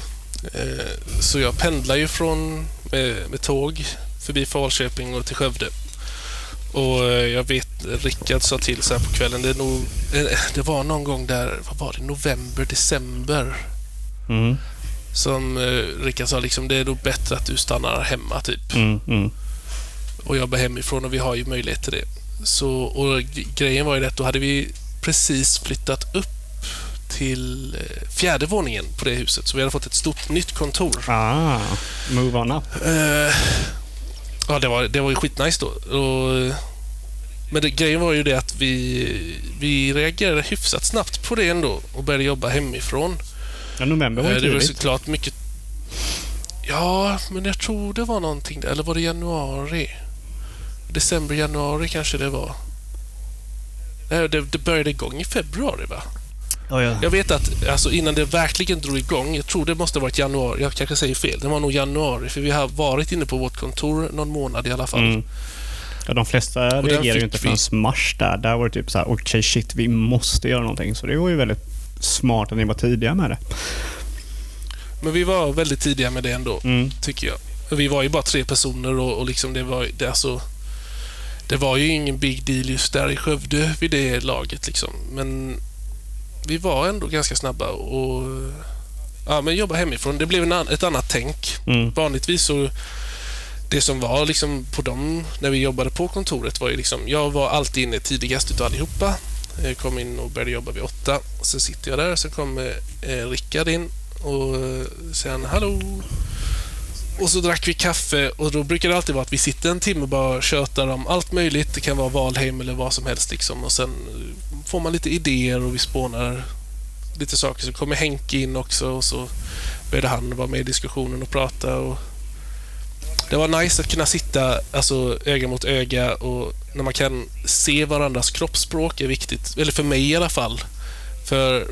Eh, så jag pendlar ju från med, med tåg förbi Falköping och till Skövde. Och eh, jag vet, Rickard sa till så här på kvällen, det, är nog, eh, det var någon gång där, vad var det, november, december. Mm, Som eh, Rickard sa, liksom, det är nog bättre att du stannar hemma typ. mm, mm. och jobba hemifrån och vi har ju möjlighet till det. Så, och grejen var ju det att då hade vi precis flyttat upp till fjärde våningen på det huset. Så vi hade fått ett stort nytt kontor. Ah, move on up. Eh, ja, det var, det var ju skitnice då. Och, men det, grejen var ju det att vi, vi reagerade hyfsat snabbt på det ändå och började jobba hemifrån. Ja, november var Eh, ju det var tidigt. såklart mycket... Ja, men jag tror det var någonting där. Eller var det januari? December, januari kanske det var. Nej, det, det började igång i februari, va? Ja, ja. Jag vet att alltså, innan det verkligen drog igång, jag tror det måste ha varit januari, jag kanske säger fel, det var nog januari, för vi har varit inne på vårt kontor någon månad i alla fall. Mm. Ja, de flesta den reagerar ju inte vi. förrän mars där. Där var det typ så här, okej shit, vi måste göra någonting. Så det var ju väldigt smart att ni var tidiga med det. Men vi var väldigt tidiga med det ändå. Mm. tycker jag. Vi var ju bara tre personer och, och liksom det var det, alltså, det var ju ingen big deal just där i Skövde vid det laget. Liksom. Men vi var ändå ganska snabba och ja, men jobba hemifrån. Det blev en, ett annat tänk. Mm. Vanligtvis så det som var liksom på dem när vi jobbade på kontoret var ju liksom, jag var alltid inne tidigast utav allihopa. Jag kom in och började jobba vid åtta. Så sitter jag där, så kommer eh, Rickard in och eh, säger hallå. Och så drack vi kaffe och då brukar det alltid vara att vi sitter en timme och bara tjötar om allt möjligt. Det kan vara Valheim eller vad som helst liksom. Och sen eh, får man lite idéer och vi spånar lite saker. Så kommer Henke in också och så började han vara med i diskussionen och prata. Och det var nice att kunna sitta alltså, öga mot öga och när man kan se varandras kroppsspråk är viktigt. Eller för mig i alla fall. För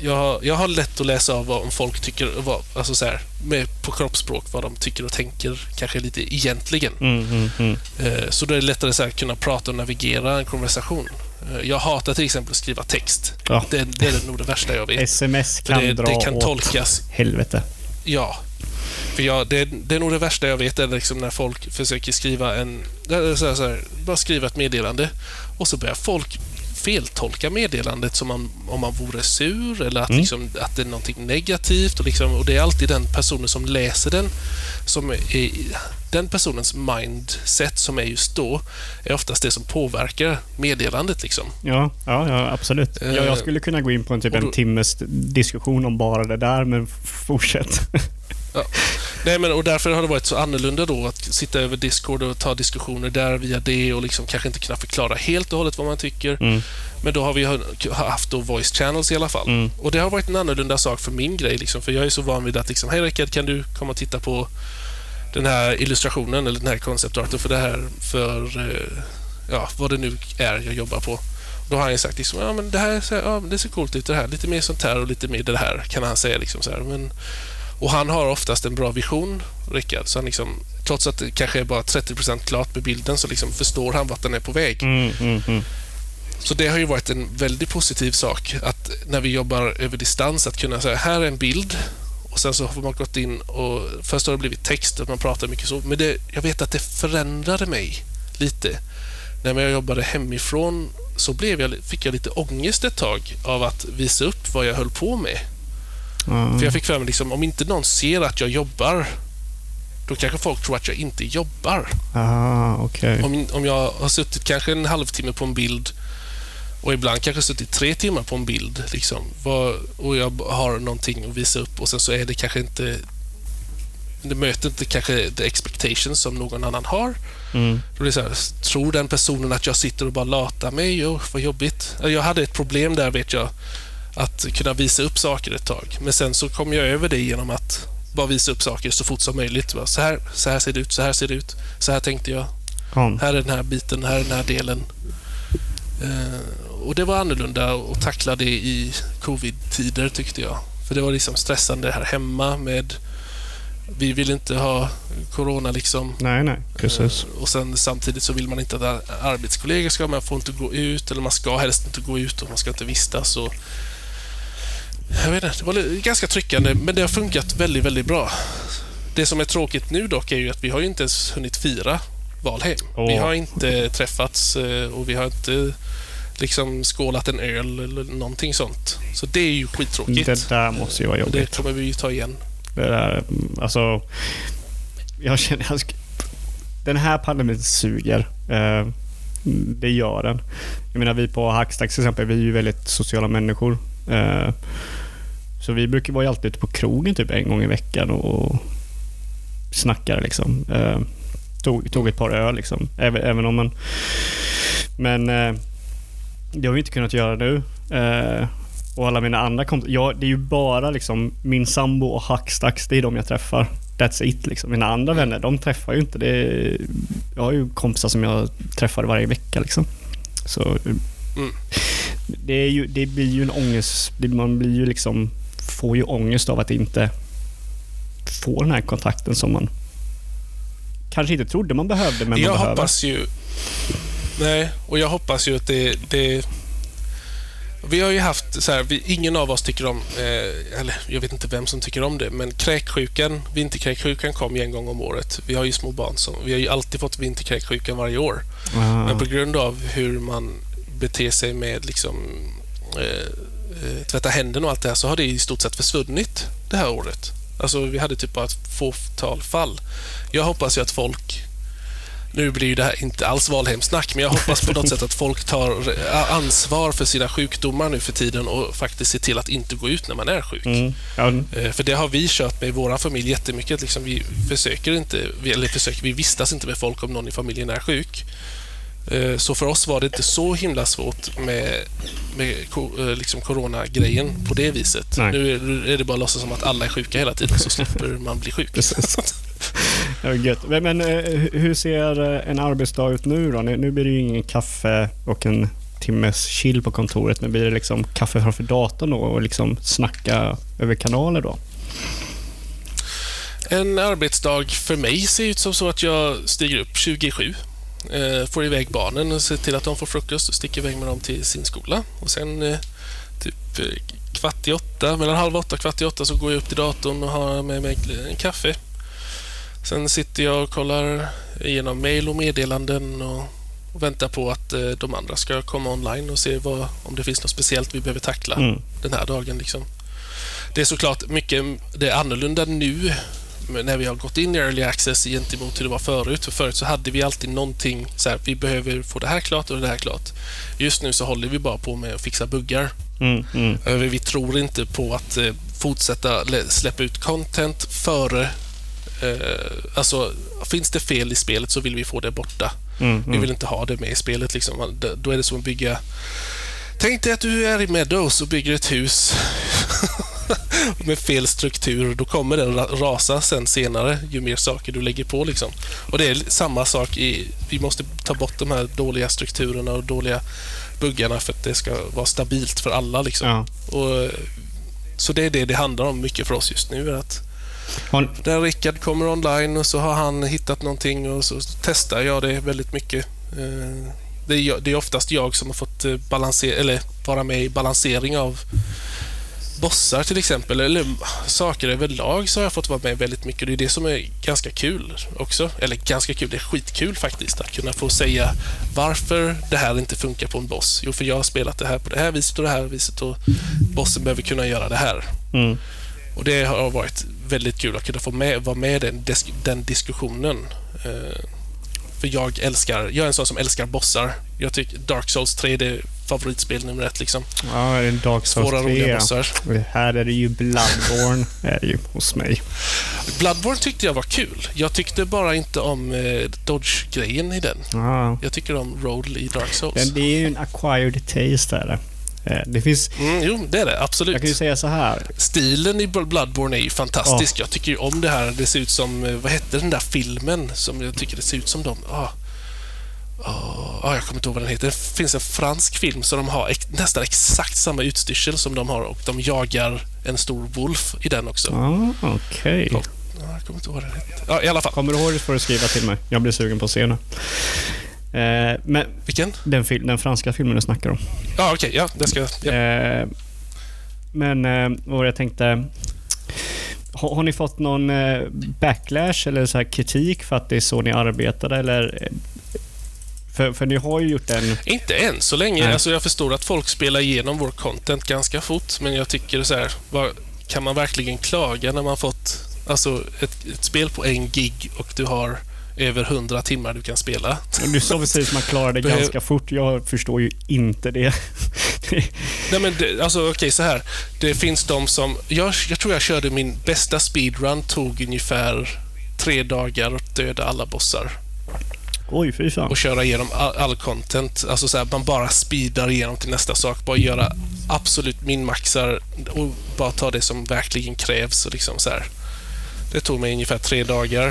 jag, jag har lätt att läsa av vad folk tycker, vad, alltså så här, med, på kroppsspråk, vad de tycker och tänker, kanske lite egentligen. Mm, mm, mm. Eh, Så då är det lättare så här, att kunna prata och navigera en konversation. Eh, Jag hatar till exempel att skriva text. Ja. Det, det är nog det värsta jag vet. Sms För kan det, dra det kan åt tolkas helvete. Ja. För jag, det, det är nog det värsta jag vet, är liksom när folk försöker skriva en... Så här, så här, bara skriva ett meddelande och så börjar folk feltolka meddelandet som om, om man vore sur eller att, Mm. liksom, att det är någonting negativt. Och, liksom, och det är alltid den personen som läser den som är, den personens mindset som är just då är oftast det som påverkar meddelandet. Liksom. Ja, ja, ja absolut. Ja, jag Eh, skulle kunna gå in på en typ då- en timmes diskussion om bara det där, men f- fortsätt. Nej, men, och därför har det varit så annorlunda då att sitta över Discord och ta diskussioner där via det och liksom kanske inte kunna förklara helt och hållet vad man tycker. Mm. Men då har vi ha- haft då voice channels i alla fall. Mm. Och det har varit en annorlunda sak för min grej. Liksom, för jag är så van vid att liksom, hej Rickard, kan du komma och titta på den här illustrationen eller den här konceptarten för det här för eh, ja, vad det nu är jag jobbar på. Då har han sagt liksom, ja men det här, ja, det ser coolt ut det här. Lite mer sånt här och lite mer det här kan han säga liksom så här. Men, och han har oftast en bra vision, Rickard. Så han liksom, trots att det kanske är bara 30% klart med bilden så liksom förstår han vart den är på väg. Mm, mm, mm. Så det har ju varit en väldigt positiv sak att när vi jobbar över distans att kunna säga här är en bild och sen så har man gått in och först har det blivit text och man pratar mycket så. Men det, jag vet att det förändrade mig lite. När jag jobbade hemifrån så blev jag, fick jag lite ångest ett tag av att visa upp vad jag höll på med. Mm. För jag fick för mig liksom, om inte någon ser att jag jobbar då kanske folk tror att jag inte jobbar. Ah, okej. Om, om jag har suttit kanske en halvtimme på en bild och ibland kanske suttit tre timmar på en bild liksom, och jag har någonting att visa upp och sen så är det kanske inte det möter inte kanske the expectations som någon annan har. Mm. Då blir så här, tror den personen att jag sitter och bara latar mig? Jo, vad jobbigt. Jag hade ett problem där vet jag, att kunna visa upp saker ett tag. Men sen så kom jag över det genom att bara visa upp saker så fort som möjligt. Bara, Så här, så här ser det ut, så här ser det ut, så här tänkte jag. Ja. Här är den här biten, här är den här delen. Eh, och det var annorlunda att tackla det i covid-tider tyckte jag. För det var liksom stressande här hemma med vi vill inte ha corona liksom. Nej, nej. Precis. Eh, Och sen samtidigt så vill man inte att arbetskollegor ska, man får inte gå ut eller man ska helst inte gå ut och man ska inte vistas. Och, jag vet inte, det var ganska tryckande men det har funkat väldigt, väldigt bra. Det som är tråkigt nu dock är ju att vi har ju inte ens hunnit fira Valheim. Vi Åh. har inte träffats eh, och vi har inte liksom skålat en öl eller någonting sånt. Så det är ju skittråkigt. Det där måste ju vara Och det jobbigt. kommer vi ju ta igen. Det där, mm, alltså... Jag känner... Jag den här pandemin suger. Eh, det gör den. Jag menar, vi på Hackstacks till exempel, vi är ju väldigt sociala människor. Så vi brukar vara alltid ute på krogen typ en gång i veckan och snackar liksom. Eh, tog, tog ett par öl liksom. Även, även om man... Men eh, det har vi inte kunnat göra nu. Eh, och alla mina andra kompisar. Ja, det är ju bara liksom min sambo och Hackstacks, det är de jag träffar. That's it liksom. Mina andra vänner, de träffar ju inte. Det är, jag har ju kompisar som jag träffar varje vecka liksom. Så Mm. det, är ju, det blir ju en ångest. Man blir ju liksom, får ju ångest av att inte få den här kontakten som man kanske inte trodde man behövde, men jag man behöver. hoppas ju... Nej, och jag hoppas ju att det... det vi har ju haft så här, vi, ingen av oss tycker om, eh, eller jag vet inte vem som tycker om det, men kräksjukan, vinterkräksjukan kom ju en gång om året. Vi har ju små barn som, vi har ju alltid fått vinterkräksjukan varje år. Ah. Men på grund av hur man beter sig med liksom eh, eh, tvätta händerna och allt det här så har det i stort sett försvunnit det här året. Alltså vi hade typ bara ett fåtal fall. Jag hoppas ju att folk nu blir ju det här inte alls Valheimsnack, men jag hoppas på något sätt att folk tar eh, ansvar för sina sjukdomar nu för tiden och faktiskt ser till att inte gå ut när man är sjuk. Mm. Eh, För det har vi kört med i vår familj jättemycket. Liksom vi försöker inte, eller försöker, vi vistas inte med folk om någon i familjen är sjuk. Eh, Så för oss var det inte så himla svårt med, med eh, liksom coronagrejen på det viset. Nej. Nu är- det bara att låtsas som att alla är sjuka hela tiden så slipper man bli sjuk. Precis. Ja, gött. Men, eh, hu- hur ser en arbetsdag ut nu då? Nu blir det ju ingen kaffe och en timmes chill på kontoret, men blir det liksom kaffe framför datorn då och liksom snacka över kanaler då? En arbetsdag för mig ser ut som så att jag stiger upp 27, eh, får iväg barnen och ser till att de får frukost och sticker iväg med dem till sin skola. Och sen eh, typ eh, kvart i åtta, mellan halv åtta och kvart i åtta så går jag upp till datorn och har med mig en kaffe. Sen sitter jag och kollar igenom mejl och meddelanden och, och väntar på att eh, de andra ska komma online och se vad, om det finns något speciellt vi behöver tackla Mm. den här dagen. Liksom. Det är såklart mycket det är annorlunda nu när vi har gått in i early access gentemot hur det var förut. För förut så hade vi alltid någonting så här, vi behöver få det här klart och det här klart. Just nu så håller vi bara på med att fixa buggar. Mm, mm, Eh, Vi tror inte på att eh, fortsätta lä- släppa ut content före... Eh, alltså, finns det fel i spelet så vill vi få det borta. mm, Vi mm. vill inte ha det med i spelet. Liksom. Då är det som att bygga... Tänk dig att du är i Meadows och bygger ett hus. med fel struktur. Då kommer den rasa sen senare ju mer saker du lägger på. Liksom. Och Det är samma sak i... Vi måste ta bort de här dåliga strukturerna och dåliga buggarna för att det ska vara stabilt för alla. Liksom. Ja. Och, så det är det det handlar om mycket för oss just nu. Att Har, där Rickard kommer online och så har han hittat någonting och så testar jag det väldigt mycket. Eh, Det är, jag- det är oftast jag som har fått eh, balansera, eller vara med i balansering av bossar till exempel, eller saker överlag så har jag fått vara med väldigt mycket. Det är det som är ganska kul också. Eller ganska kul, det är skitkul faktiskt att kunna få säga varför det här inte funkar på en boss. Jo, för jag har spelat det här på det här viset och det här viset och bossen behöver kunna göra det här. mm. Och det har varit väldigt kul att kunna få med, vara med i den, den diskussionen. Eh, för jag älskar, jag är en sån som älskar bossar. Jag tycker Dark Souls 3 det favoritspel nummer ett liksom. Ja, det är Dark Souls Svåra, 3. roliga bossar. Här är det ju Bloodborne är det ju hos mig. Bloodborne tyckte jag var kul. Jag tyckte bara inte om eh, Dodge-grejen i den. Ja. Jag tycker om Roll i Dark Souls. Den, det är ju en acquired taste där. Eh, Det finns, Mm, jo, det är det. Absolut. jag kan ju säga så här. Stilen i Bloodborne är ju fantastisk. Jag tycker ju om det här. Det ser ut som, eh, vad hette den där filmen som jag tycker det ser ut som dem? Ah. Ah, ah, jag kommer inte ihåg vad den heter. Det finns en fransk film som de har ex nästan exakt samma utstyrsel som de har och de jagar en stor wolf i den också. Ah, Okej. Ja. Ah, jag kommer inte ihåg vad den heter. Ja, i alla fall. Kommer du ihåg det får du skriva till mig. Jag blir sugen på att se den. Eh, men Vilken? den, den franska filmen du snackar om. Ja, okej. ja, det ska jag. Ja. Eh, men eh, vad var det jag tänkte... Har, har ni fått någon eh, backlash eller så här kritik för att det är så ni arbetade? Eller, eh, för, för ni har ju gjort en... Inte än så länge. Nej. Alltså jag förstår att folk spelar igenom vår content ganska fort, men jag tycker så här, vad, kan man verkligen klaga när man fått alltså ett, ett spel på en gig och du har över 100 timmar du kan spela? Du sa precis att man klarade det ganska fort. Jag förstår ju inte det. Nej men det, alltså okej så här. Det finns de som, jag, jag tror jag körde min bästa speedrun, tog ungefär tre dagar att döda alla bossar Oj, fy fan. och köra igenom all, all content. Alltså så här, man bara speedar igenom till nästa sak. Bara göra absolut minmaxar och bara ta det som verkligen krävs. Och liksom så här. Det tog mig ungefär tre dagar.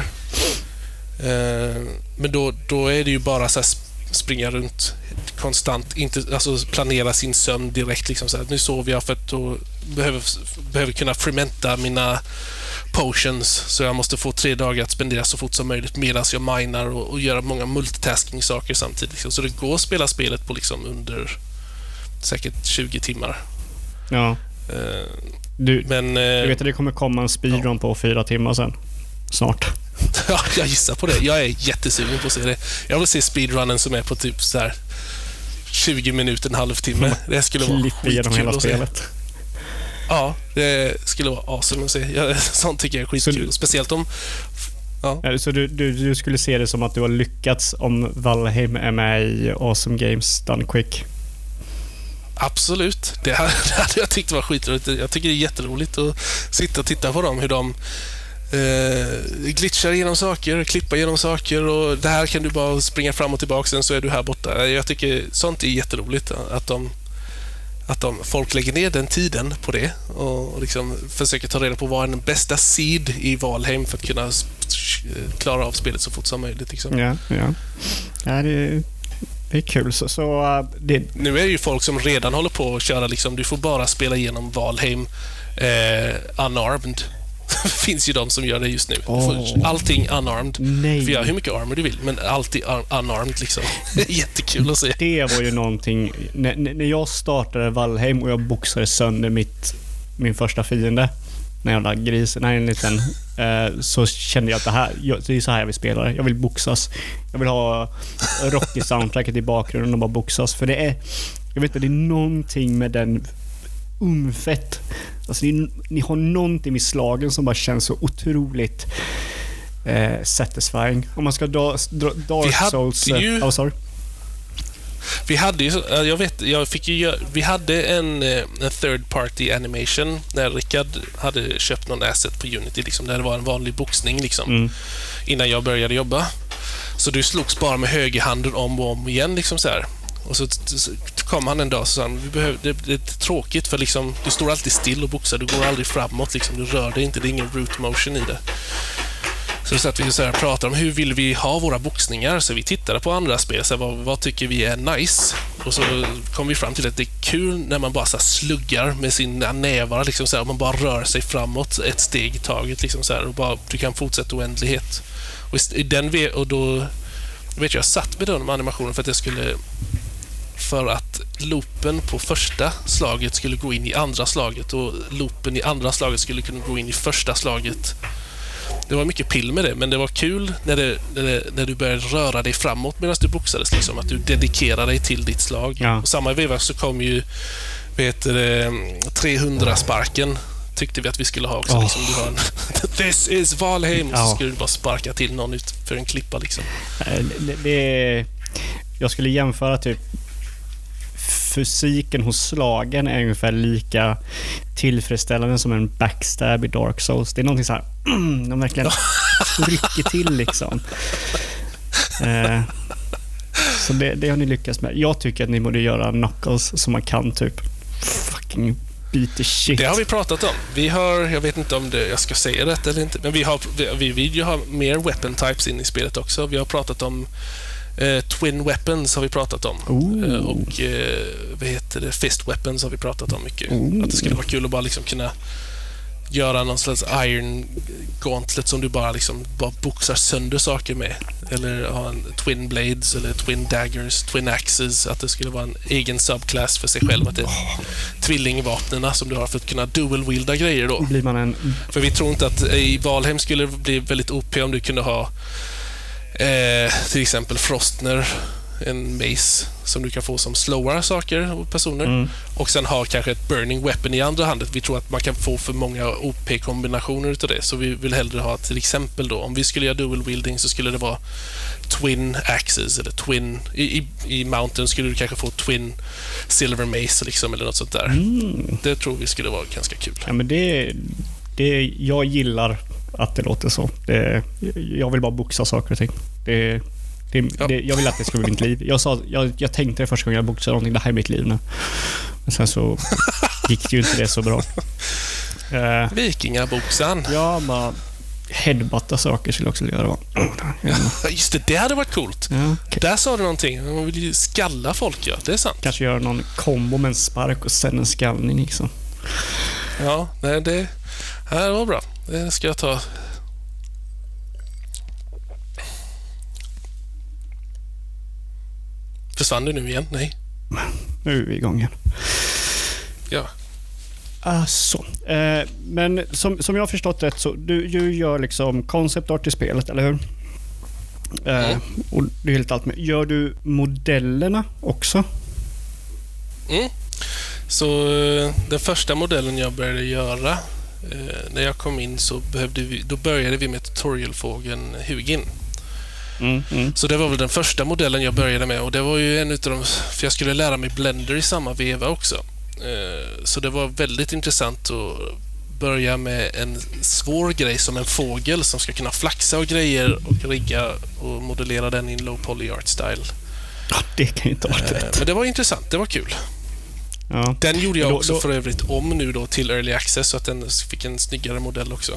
Eh, men då, då är det ju bara så här springa runt konstant, inte, alltså planera sin sömn direkt. Liksom så här, nu sover jag för att då behöver, behöver kunna fermenta mina potions så jag måste få tre dagar att spendera så fort som möjligt medan jag minar och, och göra många multitasking-saker samtidigt. Liksom. Så det går att spela spelet på liksom under säkert 20 timmar. Ja. Eh, Du, men du eh, vet att det kommer komma en speedrun på fyra timmar sen. Snart. ja, jag gissar på det. Jag är jättesugen på att se det. Jag vill se speedrunnen som är på typ så här 20 minuter, en halvtimme. Det skulle vara skitkul hela att se. Ja, det skulle vara awesome att se. Sånt tycker jag är Så skitkul. du- Speciellt om... Eh, Så du, du, du skulle se det som att du har lyckats om Valheim är med i Awesome Games Done Quick? Absolut. Det hade, det hade jag tyckt var skitroligt. Jag tycker det är jätteroligt att sitta och titta på dem, hur de eh, glitchar igenom saker, klippa igenom saker och det här kan du bara springa fram och tillbaka sen så är du här borta. Jag tycker sånt är jätteroligt. Att de, att de, folk lägger ner den tiden på det och liksom försöker ta reda på vad är den bästa seed i Valheim för att kunna klara av spelet så fort som möjligt. Liksom. Ja, ja. ja det, det är kul. Så, så uh, det, Nu är det ju folk som redan håller på att köra liksom, du får bara spela igenom Valheim eh, unarmed. Det finns ju de som gör det just nu. Åh. allting unarmed. nej. Du får göra hur mycket armor du vill, men alltid un- unarmed liksom. Jättekul att se. Det var ju någonting... När, när jag startade Valheim och jag boxade sönder mitt, min första fiende, den jävla grisen, nej en liten, eh, så kände jag att det här, jag, det är så här jag vill spela. Jag vill boxas. Jag vill ha Rocky-soundtracket i bakgrunden och bara boxas. För det är, jag vet inte, det är någonting med den umfett. Alltså ni, ni har någonting med slagen som bara känns så otroligt eh, satisfying. Om man ska dra, dra Vi Dark hade Souls... ju- Oh, sorry. Vi hade ju, jag vet, jag fick ju, vi hade en, eh, en third party animation när Rickard hade köpt någon asset på Unity, liksom, där det var en vanlig boxning liksom, Mm. innan jag började jobba. Så du slogs bara med högerhanden om och om igen. Liksom så här. Och så så kom han en dag och sa han, vi behöver, det, det är tråkigt för liksom, du står alltid still och boxar. Du går aldrig framåt. Liksom, du rör dig inte. Det är ingen root motion i det. Så satt vi så här och pratade om hur vill vi ha våra boxningar. Så vi tittade på andra spel. Så här, vad, vad tycker vi är nice? Och så kom vi fram till att det är kul när man bara så här sluggar med sina nävar. Liksom så här, och man bara rör sig framåt ett steg i taget. Liksom så här, och bara, du kan fortsätta oändlighet. Och, i den, och då vet jag, jag satt med den animationen för att jag skulle för att loopen på första slaget skulle gå in i andra slaget och loopen i andra slaget skulle kunna gå in i första slaget. Det var mycket pill med det, men det var kul när, det, när, det, när du började röra dig framåt medan du boxades. Liksom, att du dedikerade dig till ditt slag. Ja. Och samma veva så kom ju vet det, 300-sparken tyckte vi att vi skulle ha också. Oh. Liksom, du har en This is Valheim! Och så Ja. skulle du bara sparka till någon ut för en klippa. Liksom. Eh, Det, det, jag skulle jämföra typ fysiken hos slagen är ungefär lika tillfredsställande som en backstab i Dark Souls. Det är någonting så här, mm, de verkligen trycker till liksom. Eh, så det, det har ni lyckats med. Jag tycker att ni borde göra knuckles så man kan typ fucking beat the shit. Det har vi pratat om. Vi har, jag vet inte om det, jag ska säga rätt eller inte, men vi, har, vi, vi vill ju ha mer weapon types in i spelet också. Vi har pratat om eh, Twin Weapons har vi pratat om. Eh, och eh, vad heter det? Fist Weapons har vi pratat om mycket. Ooh. Att det skulle vara kul att bara liksom kunna göra någon slags iron gauntlet som du bara liksom bara boxar sönder saker med. Eller ha en twin blades eller twin daggers, twin axes. Att det skulle vara en egen subclass för sig själv. Att det är tvillingvapnena som du har för att kunna dual-wielda grejer då. Blir man en... För vi tror inte att i Valheim skulle det bli väldigt OP om du kunde ha eh, till exempel Frostner, en mace som du kan få som slowar saker och personer. Mm. Och sen ha kanske ett burning weapon i andra handet. Vi tror att man kan få för många OP-kombinationer utav det. Så vi vill hellre ha till exempel då, om vi skulle göra dual wielding så skulle det vara twin axes eller twin... I, i, i mountain skulle du kanske få twin silver mace liksom eller något sånt där. Mm. Det tror vi skulle vara ganska kul. Ja, men det, det, jag gillar att det låter så. Det, jag vill bara boxa saker och ting. Det, det, Ja. det, jag vill att det ska bli mitt liv. Jag, sa, jag, jag tänkte det första gången jag boxade någonting, det här är mitt liv nu. Men sen så gick det ju inte det så bra. Uh, Vikingaboxaren. ja, bara headbutta saker skulle jag också vilja göra. Ja, Just det, det hade varit coolt. Ja, okej. Där sa du någonting. Man vill ju skalla folk, ja. Det är sant. Kanske göra någon kombo med en spark och sen en skallning liksom. Ja, nej, det, det var bra. Det ska jag ta. Försvann du nu igen? Nej. Nu är vi igång igen. Ja. Alltså, eh, men som, som jag har förstått rätt så du, du gör liksom concept art i spelet, eller hur? Eh, Mm. och det är helt allt med. Gör du modellerna också? Mm. Så eh, den första modellen jag började göra eh, när jag kom in så behövde vi, då började vi med tutorialfågeln Hugin. Mm, mm. Så det var väl den första modellen jag började med och det var ju en utav de... För jag skulle lära mig Blender i samma veva också. Eh, Så det var väldigt intressant att börja med en svår grej som en fågel som ska kunna flaxa och grejer och rigga och modellera den i en low poly art style. Ja, det kan ju inte ha varit Eh, rätt. Men det var intressant, det var kul. Ja. Den gjorde jag också då- för övrigt om nu då till Early Access så att den fick en snyggare modell också.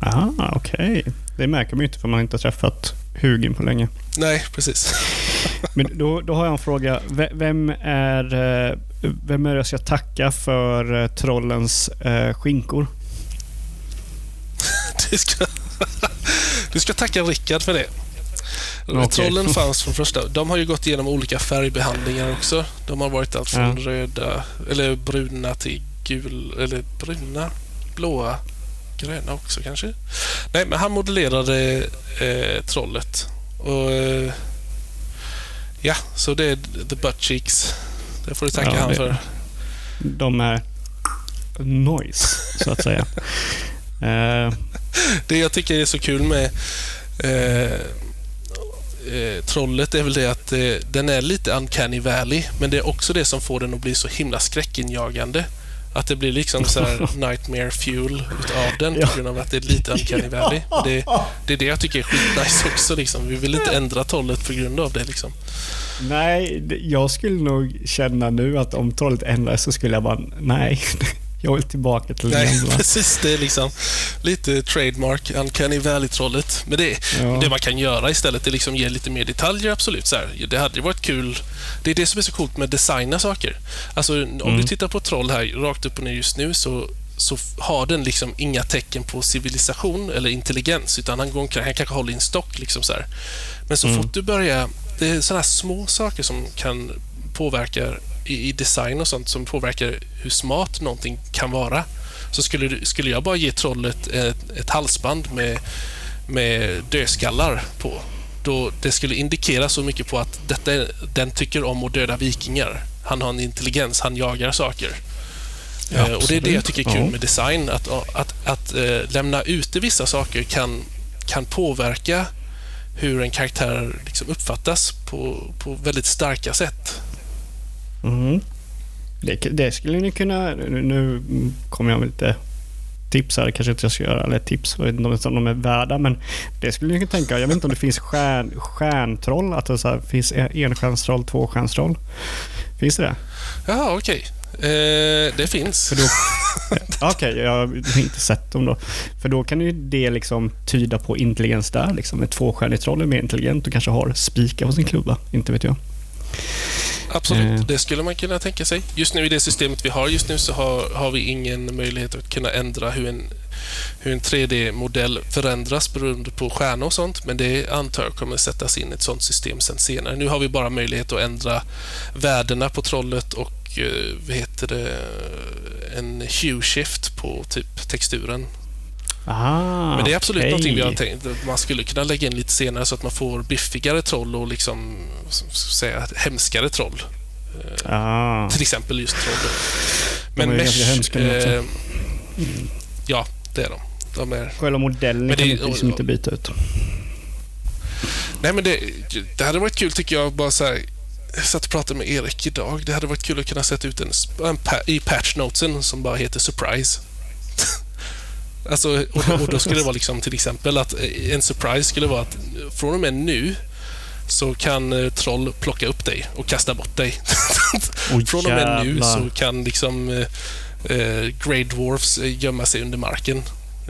Aha, okej. Det märker man ju inte för man inte har träffat Hugin på länge. Nej, precis. Men då, då har jag en fråga. Vem är, eh, vem är det jag ska tacka för eh, trollens eh, skinkor? Du ska, du ska tacka Rickard för det. Okej. Trollen fanns från första. De har ju gått igenom olika färgbehandlingar också. De har varit allt från Ja. röda, eller bruna till gul, eller bruna, blåa, gröna också kanske. Nej, men han modellerade eh, trollet. Och eh, Ja, så det är the butt cheeks. Det får du tacka Ja, han för. De är noise, så att säga. Eh, Det jag tycker är så kul med eh, eh, trollet är väl det att eh, den är lite uncanny valley, men det är också det som får den att bli så himla skräckinjagande. Att det blir liksom så här nightmare fuel utav den på grund av att det är lite uncanny valley. Det, det är det jag tycker är skitnice också. Liksom. Vi vill inte ändra trollet på grund av det. Liksom. Nej, jag skulle nog känna nu att om trollet ändras så skulle jag bara, nej. Jag vill tillbaka till det Nej, gamla. precis. Det är liksom lite trademark, Uncanny Valley-trollet. Men det, Ja. det man kan göra istället är liksom ge lite mer detaljer, absolut. Så här, det hade ju varit kul. Det är det som är så coolt med att designa saker. Alltså, om du tittar på troll här, rakt upp och ner just nu, så så har den liksom inga tecken på civilisation eller intelligens, utan han, går omkring, han kanske håller i en stock. Liksom så här. Men så fort du börjar... Det är sådana små saker som kan påverka i, design och sånt som påverkar hur smart någonting kan vara. Så skulle, skulle jag bara ge trollet ett, ett halsband med, med dödskallar på, då det skulle indikera så mycket på att detta, den tycker om att döda vikingar. Han har en intelligens, han jagar saker. Ja, Eh, och Det är det jag tycker är kul med design. Att, att, att eh, lämna ute vissa saker kan, kan påverka hur en karaktär liksom uppfattas på, på väldigt starka sätt. Mm. Det, det skulle ni kunna... Nu, kommer jag med lite tips här. Kanske inte jag ska göra. Eller tips, jag vet inte om de är värda. Men det skulle ni kunna tänka. Jag vet inte om det finns stjärn, stjärntroll. Att det så här, finns enstjärnstroll, tvåstjärnstroll. Finns det det? Ja, okej. Eh, det finns. Okej, jag har inte sett dem då. För då kan ju det liksom tyda på intelligens där. Liksom. Ett tvåstjärnigt troll är mer intelligent och kanske har spikar på sin klubba. Inte vet jag. Absolut, Eh. det skulle man kunna tänka sig. Just nu i det systemet vi har just nu så har, har vi ingen möjlighet att kunna ändra hur en, hur en 3D-modell förändras beroende på stjärnor och sånt. Men det antar jag kommer sättas in i ett sånt system sen senare. Nu har vi bara möjlighet att ändra värdena på trollet och eh, vad heter det, en hue shift på typ texturen. Ah, Men det är absolut okej. någonting vi har tänkt att man skulle kunna lägga in lite senare så att man får biffigare troll och liksom, säga, hemskare troll. Ah. Till exempel just troll. då. De är ganska hemska eh, ja, det är de. de är, Själva modellen Men kan det- du liksom inte byta ut. nej men det, det hade varit kul tycker jag, bara så här, jag satt och pratade med Erik idag. Det hade varit kul att kunna sätta ut en, en pa, i patch notesen som bara heter surprise. Alltså, och, och då skulle det vara liksom till exempel att eh, en surprise skulle vara att från och med nu så kan eh, troll plocka upp dig och kasta bort dig. Oj, från och med nu så kan liksom eh, eh, Grey Dwarfs eh, gömma sig under marken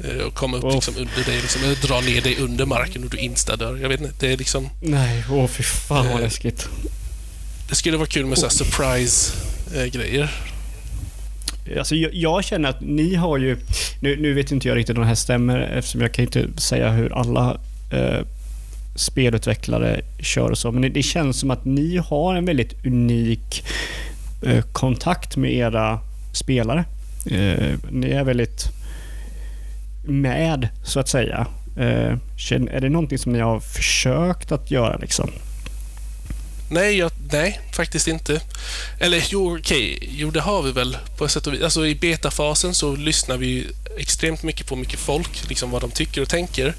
eh, och komma upp Oh. liksom under dig, liksom, eller dra ner dig under marken och du instadör. Jag vet inte, det är liksom... Nej, åh fy fan vad Eh, läskigt. Det skulle vara kul med här surprise-grejer. Alltså, jag, jag känner att ni har ju... Nu, nu vet inte jag riktigt om det här stämmer eftersom jag kan inte säga hur alla eh, spelutvecklare kör och så. Men det, det känns som att ni har en väldigt unik eh, kontakt med era spelare. Eh, ni är väldigt med, så att säga. Eh, är det någonting som ni har försökt att göra liksom? Nej, jag, nej, faktiskt inte. Eller jo, okej, jo det har vi väl på ett sätt och vis. Alltså i betafasen så lyssnar vi extremt mycket på mycket folk, liksom vad de tycker och tänker.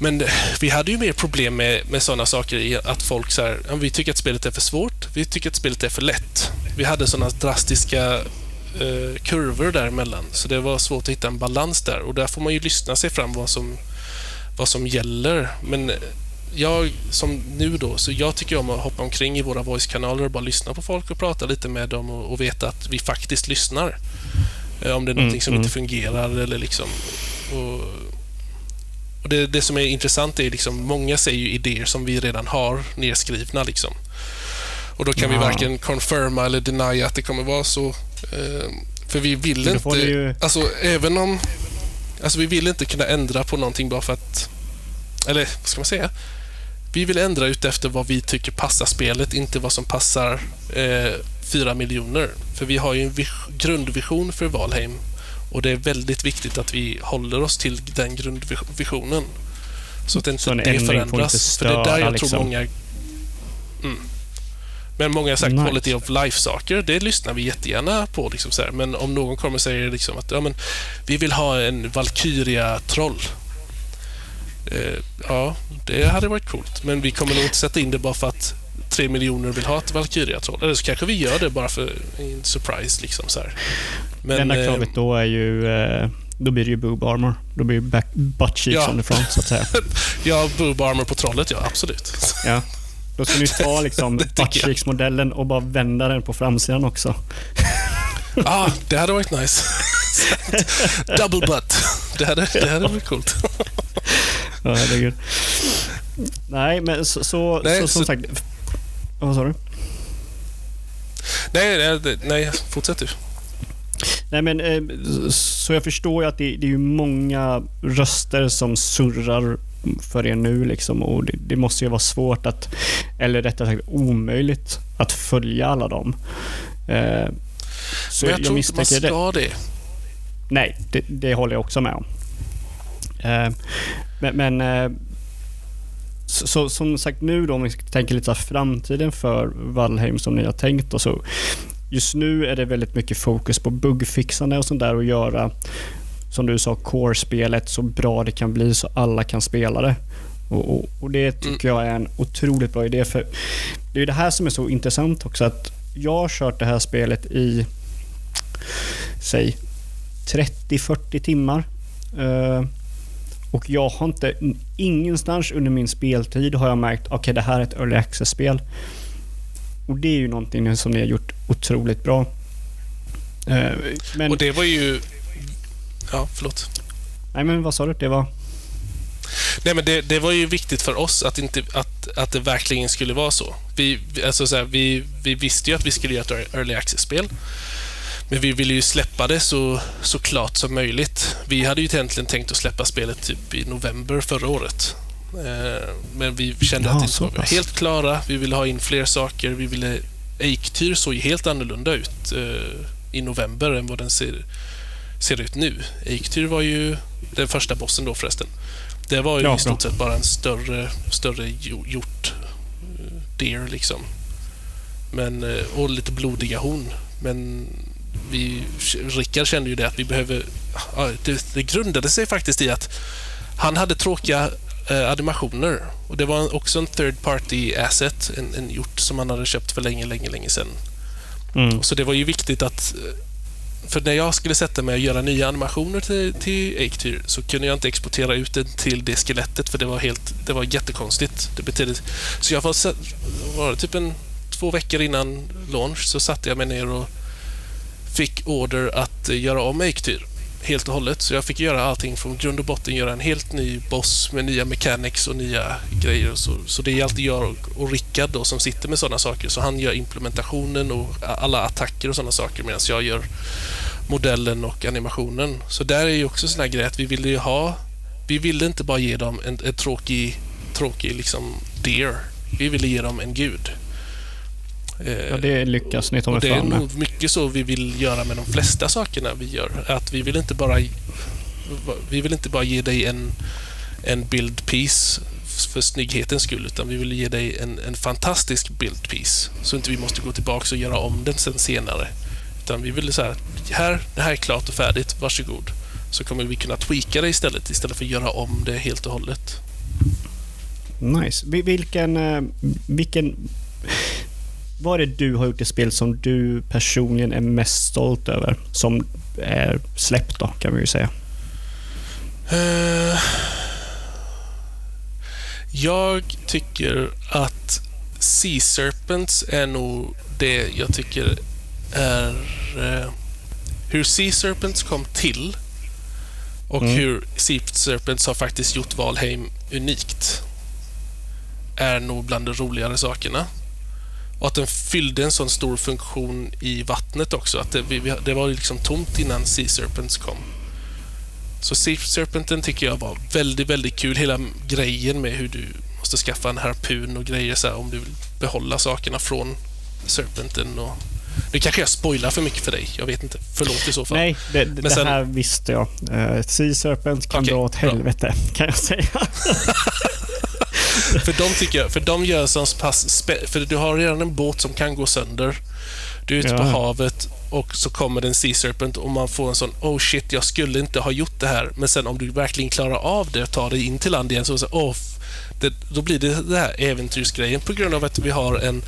Men vi hade ju mer problem med, med sådana saker i att folk så här, vi tycker att spelet är för svårt, vi tycker att spelet är för lätt. Vi hade sådana drastiska eh, kurvor däremellan, så det var svårt att hitta en balans där och där får man ju lyssna sig fram vad som, vad som gäller. Men jag som nu då, så jag tycker om att hoppa omkring i våra voice-kanaler och bara lyssna på folk och prata lite med dem och, och veta att vi faktiskt lyssnar. Eh, Om det är någonting Mm, som mm. inte fungerar eller liksom... Och, och det, det som är intressant är liksom, många säger ju idéer som vi redan har nedskrivna liksom. Och då kan vi Ja. varken confirma eller deny att det kommer vara så. Eh, för vi vill inte... ju- Alltså även om... Alltså vi vill inte kunna ändra på någonting bara för att... Eller vad ska man säga? Vi vill ändra ut efter vad vi tycker passar spelet, inte vad som passar eh, fyra miljoner. För vi har ju en vis- grundvision för Valheim och det är väldigt viktigt att vi håller oss till den grundvisionen. Så att inte Så det förändras. inte för det är där störa, jag liksom. tror många... Mm. Men många har sagt Nice. quality of life-saker, det lyssnar vi jättegärna på. Liksom. Men om någon kommer och säger liksom att ja, men, vi vill ha en Valkyria-troll. Eh, ja, det hade varit coolt. Men vi kommer nog inte sätta in det bara för att tre miljoner vill ha ett Valkyria-troll. Eller så kanske vi gör det bara för en surprise. Liksom, så här. Men, det enda eh, kravet då är ju... Eh, då blir det ju boob armor. Då blir det back, butt cheeks Ja. on the front, så att säga. ja, boob armor på trollet, ja. Absolut. Ja. Då ska ni ta liksom butt cheeks-modellen och bara vända den på framsidan också. ah, det hade varit nice. Double butt. Det hade, det hade varit coolt. Ja, herregud. Nej, men så, så, Nej, så som så- sagt... Vad sa du? nej, nej, nej, fortsätt du. Nej, men eh, så jag förstår ju att det, det är ju många röster som surrar för er nu liksom och det, det måste ju vara svårt att, eller rättare sagt omöjligt, att följa alla dem. Eh, så Men jag, tror inte man misstänker det. ska det. Nej, det, det håller jag också med om. Eh, men men eh, så, så, som sagt nu då, om vi tänker lite framtiden för Valheim som ni har tänkt och så. Just nu är det väldigt mycket fokus på buggfixande och sånt där och göra, som du sa, core-spelet så bra det kan bli så alla kan spela det. Och, och, och det tycker jag är en otroligt bra idé. för Det är det här som är så intressant också att jag har kört det här spelet i, säg 30-40 timmar. Eh, och jag har inte, ingenstans under min speltid har jag märkt, okej det här är ett early access-spel. Och det är ju någonting som ni har gjort otroligt bra. Eh, men, Och det var ju... Ja, förlåt. nej men vad sa du? Det var... Nej, men det, det var ju viktigt för oss att, inte, att, att det verkligen skulle vara så. Vi, vi- alltså så här, vi, vi visste ju att vi skulle göra ett early access-spel. Men vi ville ju släppa det så, så klart som möjligt. Vi hade ju egentligen tänkt att släppa spelet typ i november förra året. Eh, Men vi kände Ja, att det inte var helt klara. Vi ville ha in fler saker. Vi ville... Eiktyr såg ju helt annorlunda ut eh, i november än vad den ser, ser ut nu. Eiktyr var ju den första bossen då förresten. Det var ju Ja, i stort sett bara en större, större jo- hjort. eh, Deer liksom. Men, och lite blodiga horn. Men vi, Rickard kände ju det att vi behöver... Det, det grundade sig faktiskt i att han hade tråkiga eh, animationer. Och Det var också en third party asset, en, en hjort som han hade köpt för länge, länge, länge sedan. Mm. Så det var ju viktigt att... För när jag skulle sätta mig och göra nya animationer till, till Eiktyr så kunde jag inte exportera ut det till det skelettet för det var helt... Det var jättekonstigt. Det betydde, så jag var, var det typ en två veckor innan launch så satte jag mig ner och fick order att eh, göra om Eiktyr helt och hållet. Så jag fick göra allting från grund och botten, göra en helt ny boss med nya mechanics och nya grejer. Så, så det är alltid jag och, och Rickard då som sitter med sådana saker. Så han gör implementationen och alla attacker och sådana saker medan jag gör modellen och animationen. Så där är ju också sån här grej att vi ville ju ha... Vi ville inte bara ge dem en, en tråkig, tråkig liksom deer. Vi ville ge dem en gud. Ja, det lyckas ni ta och det är nog mycket så vi vill göra med de flesta sakerna vi gör. Att vi vill inte bara vi vill inte bara ge dig en, en build piece för snygghetens skull utan vi vill ge dig en, en fantastisk build piece så inte vi måste gå tillbaka och göra om den sen senare. Utan vi vill säga här, det här är klart och färdigt, varsågod. Så kommer vi kunna tweaka det istället istället för att göra om det helt och hållet. Nice. Vi- Vilken... eh, vilken vad är det du har gjort i spel som du personligen är mest stolt över? Som är släppt då, kan vi ju säga. Eh, jag tycker att Sea Serpents är nog det jag tycker är eh, hur Sea Serpents kom till och Mm. hur Sea Serpents har faktiskt gjort Valheim unikt är nog bland de roligare sakerna. Och att den fyllde en sån stor funktion i vattnet också. Att det, vi, det var liksom tomt innan Sea Serpents kom. Så Sea Serpenten tycker jag var väldigt, väldigt kul. Hela grejen med hur du måste skaffa en harpun och grejer så här, om du vill behålla sakerna från Serpenten. Och... Nu kanske jag spoilar för mycket för dig. Jag vet inte. Förlåt i så fall. Nej, det, det, Men sen- det här visste jag. Uh, sea Serpent kan Okej, dra åt bra. helvete, kan jag säga. För de tycker jag, för de gör så pass... För du har redan en båt som kan gå sönder. Du är ute på Ja. havet och så kommer det en Sea Serpent och man får en sån oh shit, jag skulle inte ha gjort det här. Men sen om du verkligen klarar av det och tar dig in till land igen så, så oh, det, då blir det det här äventyrsgrejen på grund av att vi har en,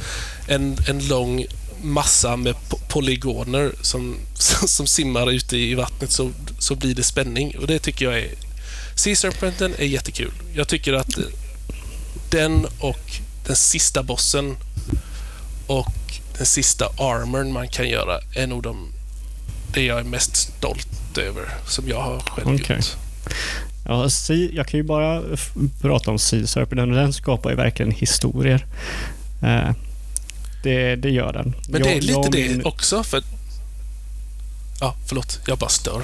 en, en lång massa med polygoner som, som simmar ute i vattnet så, så blir det spänning och det tycker jag är Sea Serpenten är jättekul. Jag tycker att den och den sista bossen och den sista armorn man kan göra är nog de, det jag är mest stolt över som jag har själv okay. gjort. Ja, jag kan ju bara prata om Sea Serpent. Den skapar ju verkligen historier. Eh, det, det gör den. Men det är lite det min... också. för Ja, förlåt. Jag bara stör.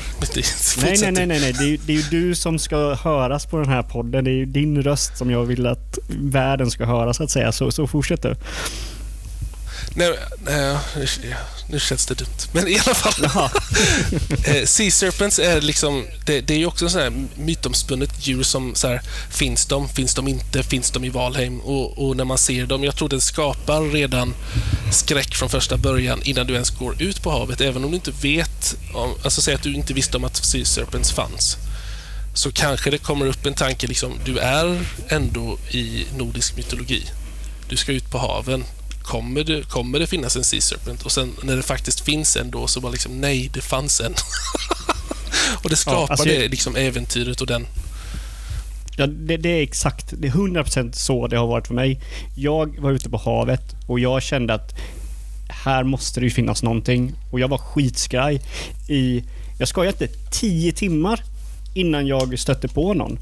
Nej, nej, nej, nej, nej. Det, är, det är ju du som ska höras på den här podden. Det är ju din röst som jag vill att världen ska höra, så att säga. Så, så fortsätt du. Nej, nej, nu känns det dumt. Men i alla fall. Eh, sea Serpents är liksom, det, det är ju också så här mytomspunnet djur som så här, finns de, finns de inte, finns de i Valheim? Och, och, när man ser dem, jag tror det skapar redan skräck från första början innan du ens går ut på havet. Även om du inte vet, om, alltså säg att du inte visste om att Sea Serpents fanns så kanske det kommer upp en tanke liksom, du är ändå i nordisk mytologi. Du ska ut på haven kommer det, kommer det finnas en Sea Serpent? Och sen när det faktiskt finns en då så bara liksom, nej, det fanns en. och det skapar ja, alltså det liksom äventyret och den... Ja, det, det, är exakt, det är 100% så det har varit för mig. Jag var ute på havet och jag kände att här måste det ju finnas någonting. Och jag var skitskraj i, jag skojar inte, 10 timmar innan jag stötte på någon.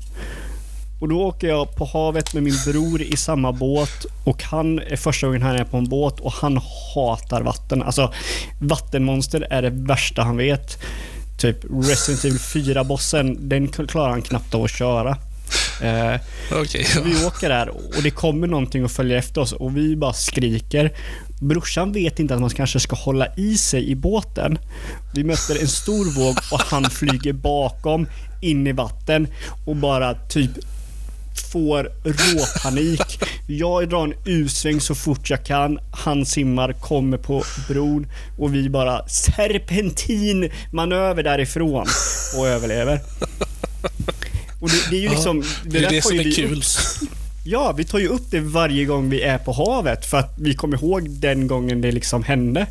Och då åker jag på havet med min bror i samma båt och han är första gången han är på en båt och han hatar vatten. Alltså vattenmonster är det värsta han vet. Typ Resident Evil 4-bossen, den klarar han knappt av att köra. Eh, okay, ja. Vi åker där och det kommer någonting och följer efter oss och vi bara skriker. Brorsan vet inte att man kanske ska hålla i sig i båten. Vi möter en stor våg och han flyger bakom in i vatten och bara typ får råpanik. Jag drar en U-sväng så fort jag kan. Han simmar, kommer på bron och vi bara serpentinmanöver därifrån och överlever. Och det, det är ju liksom... Ja, det, det är det som är kul. Upp. Ja, vi tar ju upp det varje gång vi är på havet för att vi kommer ihåg den gången det liksom hände.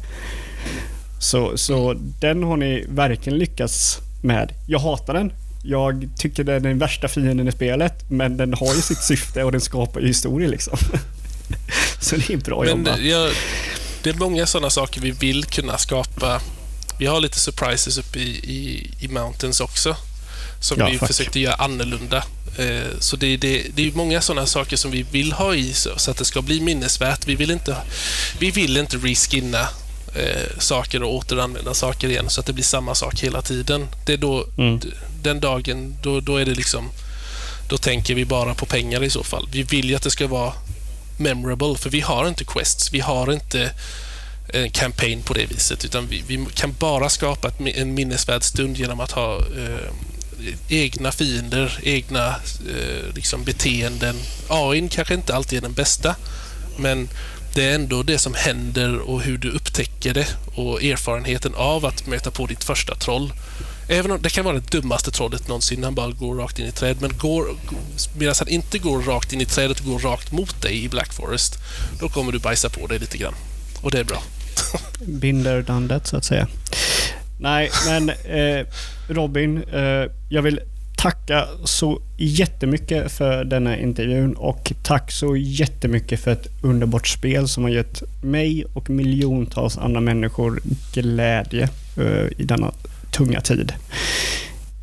Så, så den har ni verkligen lyckats med. Jag hatar den. Jag tycker den är den värsta fienden i spelet, men den har ju sitt syfte och den skapar ju historia liksom. Så det är bra men jobbat. Det är många sådana saker vi vill kunna skapa. Vi har lite surprises uppe i, i, i Mountains också, som ja, vi fuck. försökte göra annorlunda. Eh, så det, det, det är många sådana saker som vi vill ha i så att det ska bli minnesvärt. Vi vill inte, vi vill inte reskinna eh, saker och återanvända saker igen så att det blir samma sak hela tiden. Det är då, mm. den dagen, då, då är det liksom, då tänker vi bara på pengar i så fall. Vi vill ju att det ska vara memorable, för vi har inte quests, vi har inte en campaign på det viset, utan vi, vi kan bara skapa ett, en minnesvärd stund genom att ha eh, egna fiender, egna eh, liksom beteenden. AI kanske inte alltid är den bästa, men det är ändå det som händer och hur du upptäcker det och erfarenheten av att möta på ditt första troll. Även om det kan vara det dummaste trollet någonsin, han bara går rakt in i träd. Men går, medan han inte går rakt in i trädet och går rakt mot dig i Black Forest, då kommer du bajsa på dig lite grann. Och det är bra. Binder done that, så att säga. Nej, men eh, Robin, eh, jag vill tacka så jättemycket för denna intervjun och tack så jättemycket för ett underbart spel som har gett mig och miljontals andra människor glädje uh, i denna tunga tid.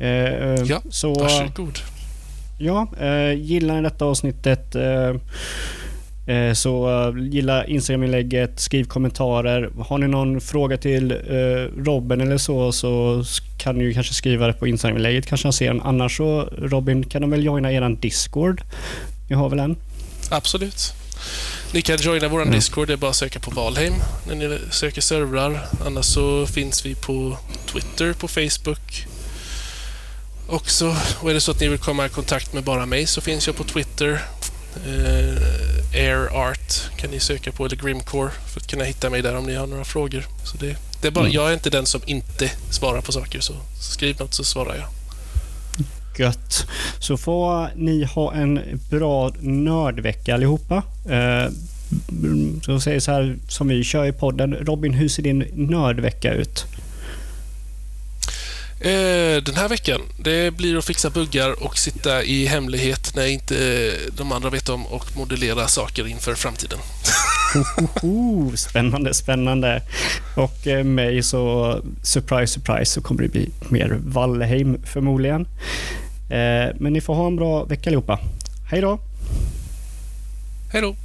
Uh, ja, så, varsågod. Ja, uh, gillar ni detta avsnittet Eh, så eh, gilla Instagram-inlägget, skriv kommentarer. Har ni någon fråga till eh, Robin eller så, så kan ni kanske skriva det på Instagram-inlägget. Kanske han ser den. Annars så, Robin, kan de väl joina eran Discord? Ni har väl en? Absolut. Ni kan joina vår mm. Discord, det är bara att söka på Valheim när ni söker servrar. Annars så finns vi på Twitter, på Facebook. Också, och är det så att ni vill komma i kontakt med bara mig så finns jag på Twitter eh, Air Art kan ni söka på, eller Grimcore, för att kunna hitta mig där om ni har några frågor. Så det, Det är bara, Mm. Jag är inte den som inte svarar på saker, så skriv något så svarar jag. Gött. Så får ni ha en bra nördvecka allihopa. Eh, så säger så här som vi kör i podden. Robin, hur ser din nördvecka ut? Eh, den här veckan, det blir att fixa buggar och sitta i hemlighet när inte eh, de andra vet om och modellera saker inför framtiden. Spännande, spännande. Och eh, mig så, surprise, surprise, så kommer det bli mer Valheim förmodligen. Men ni får ha en bra vecka allihopa. Hej då! Hej då!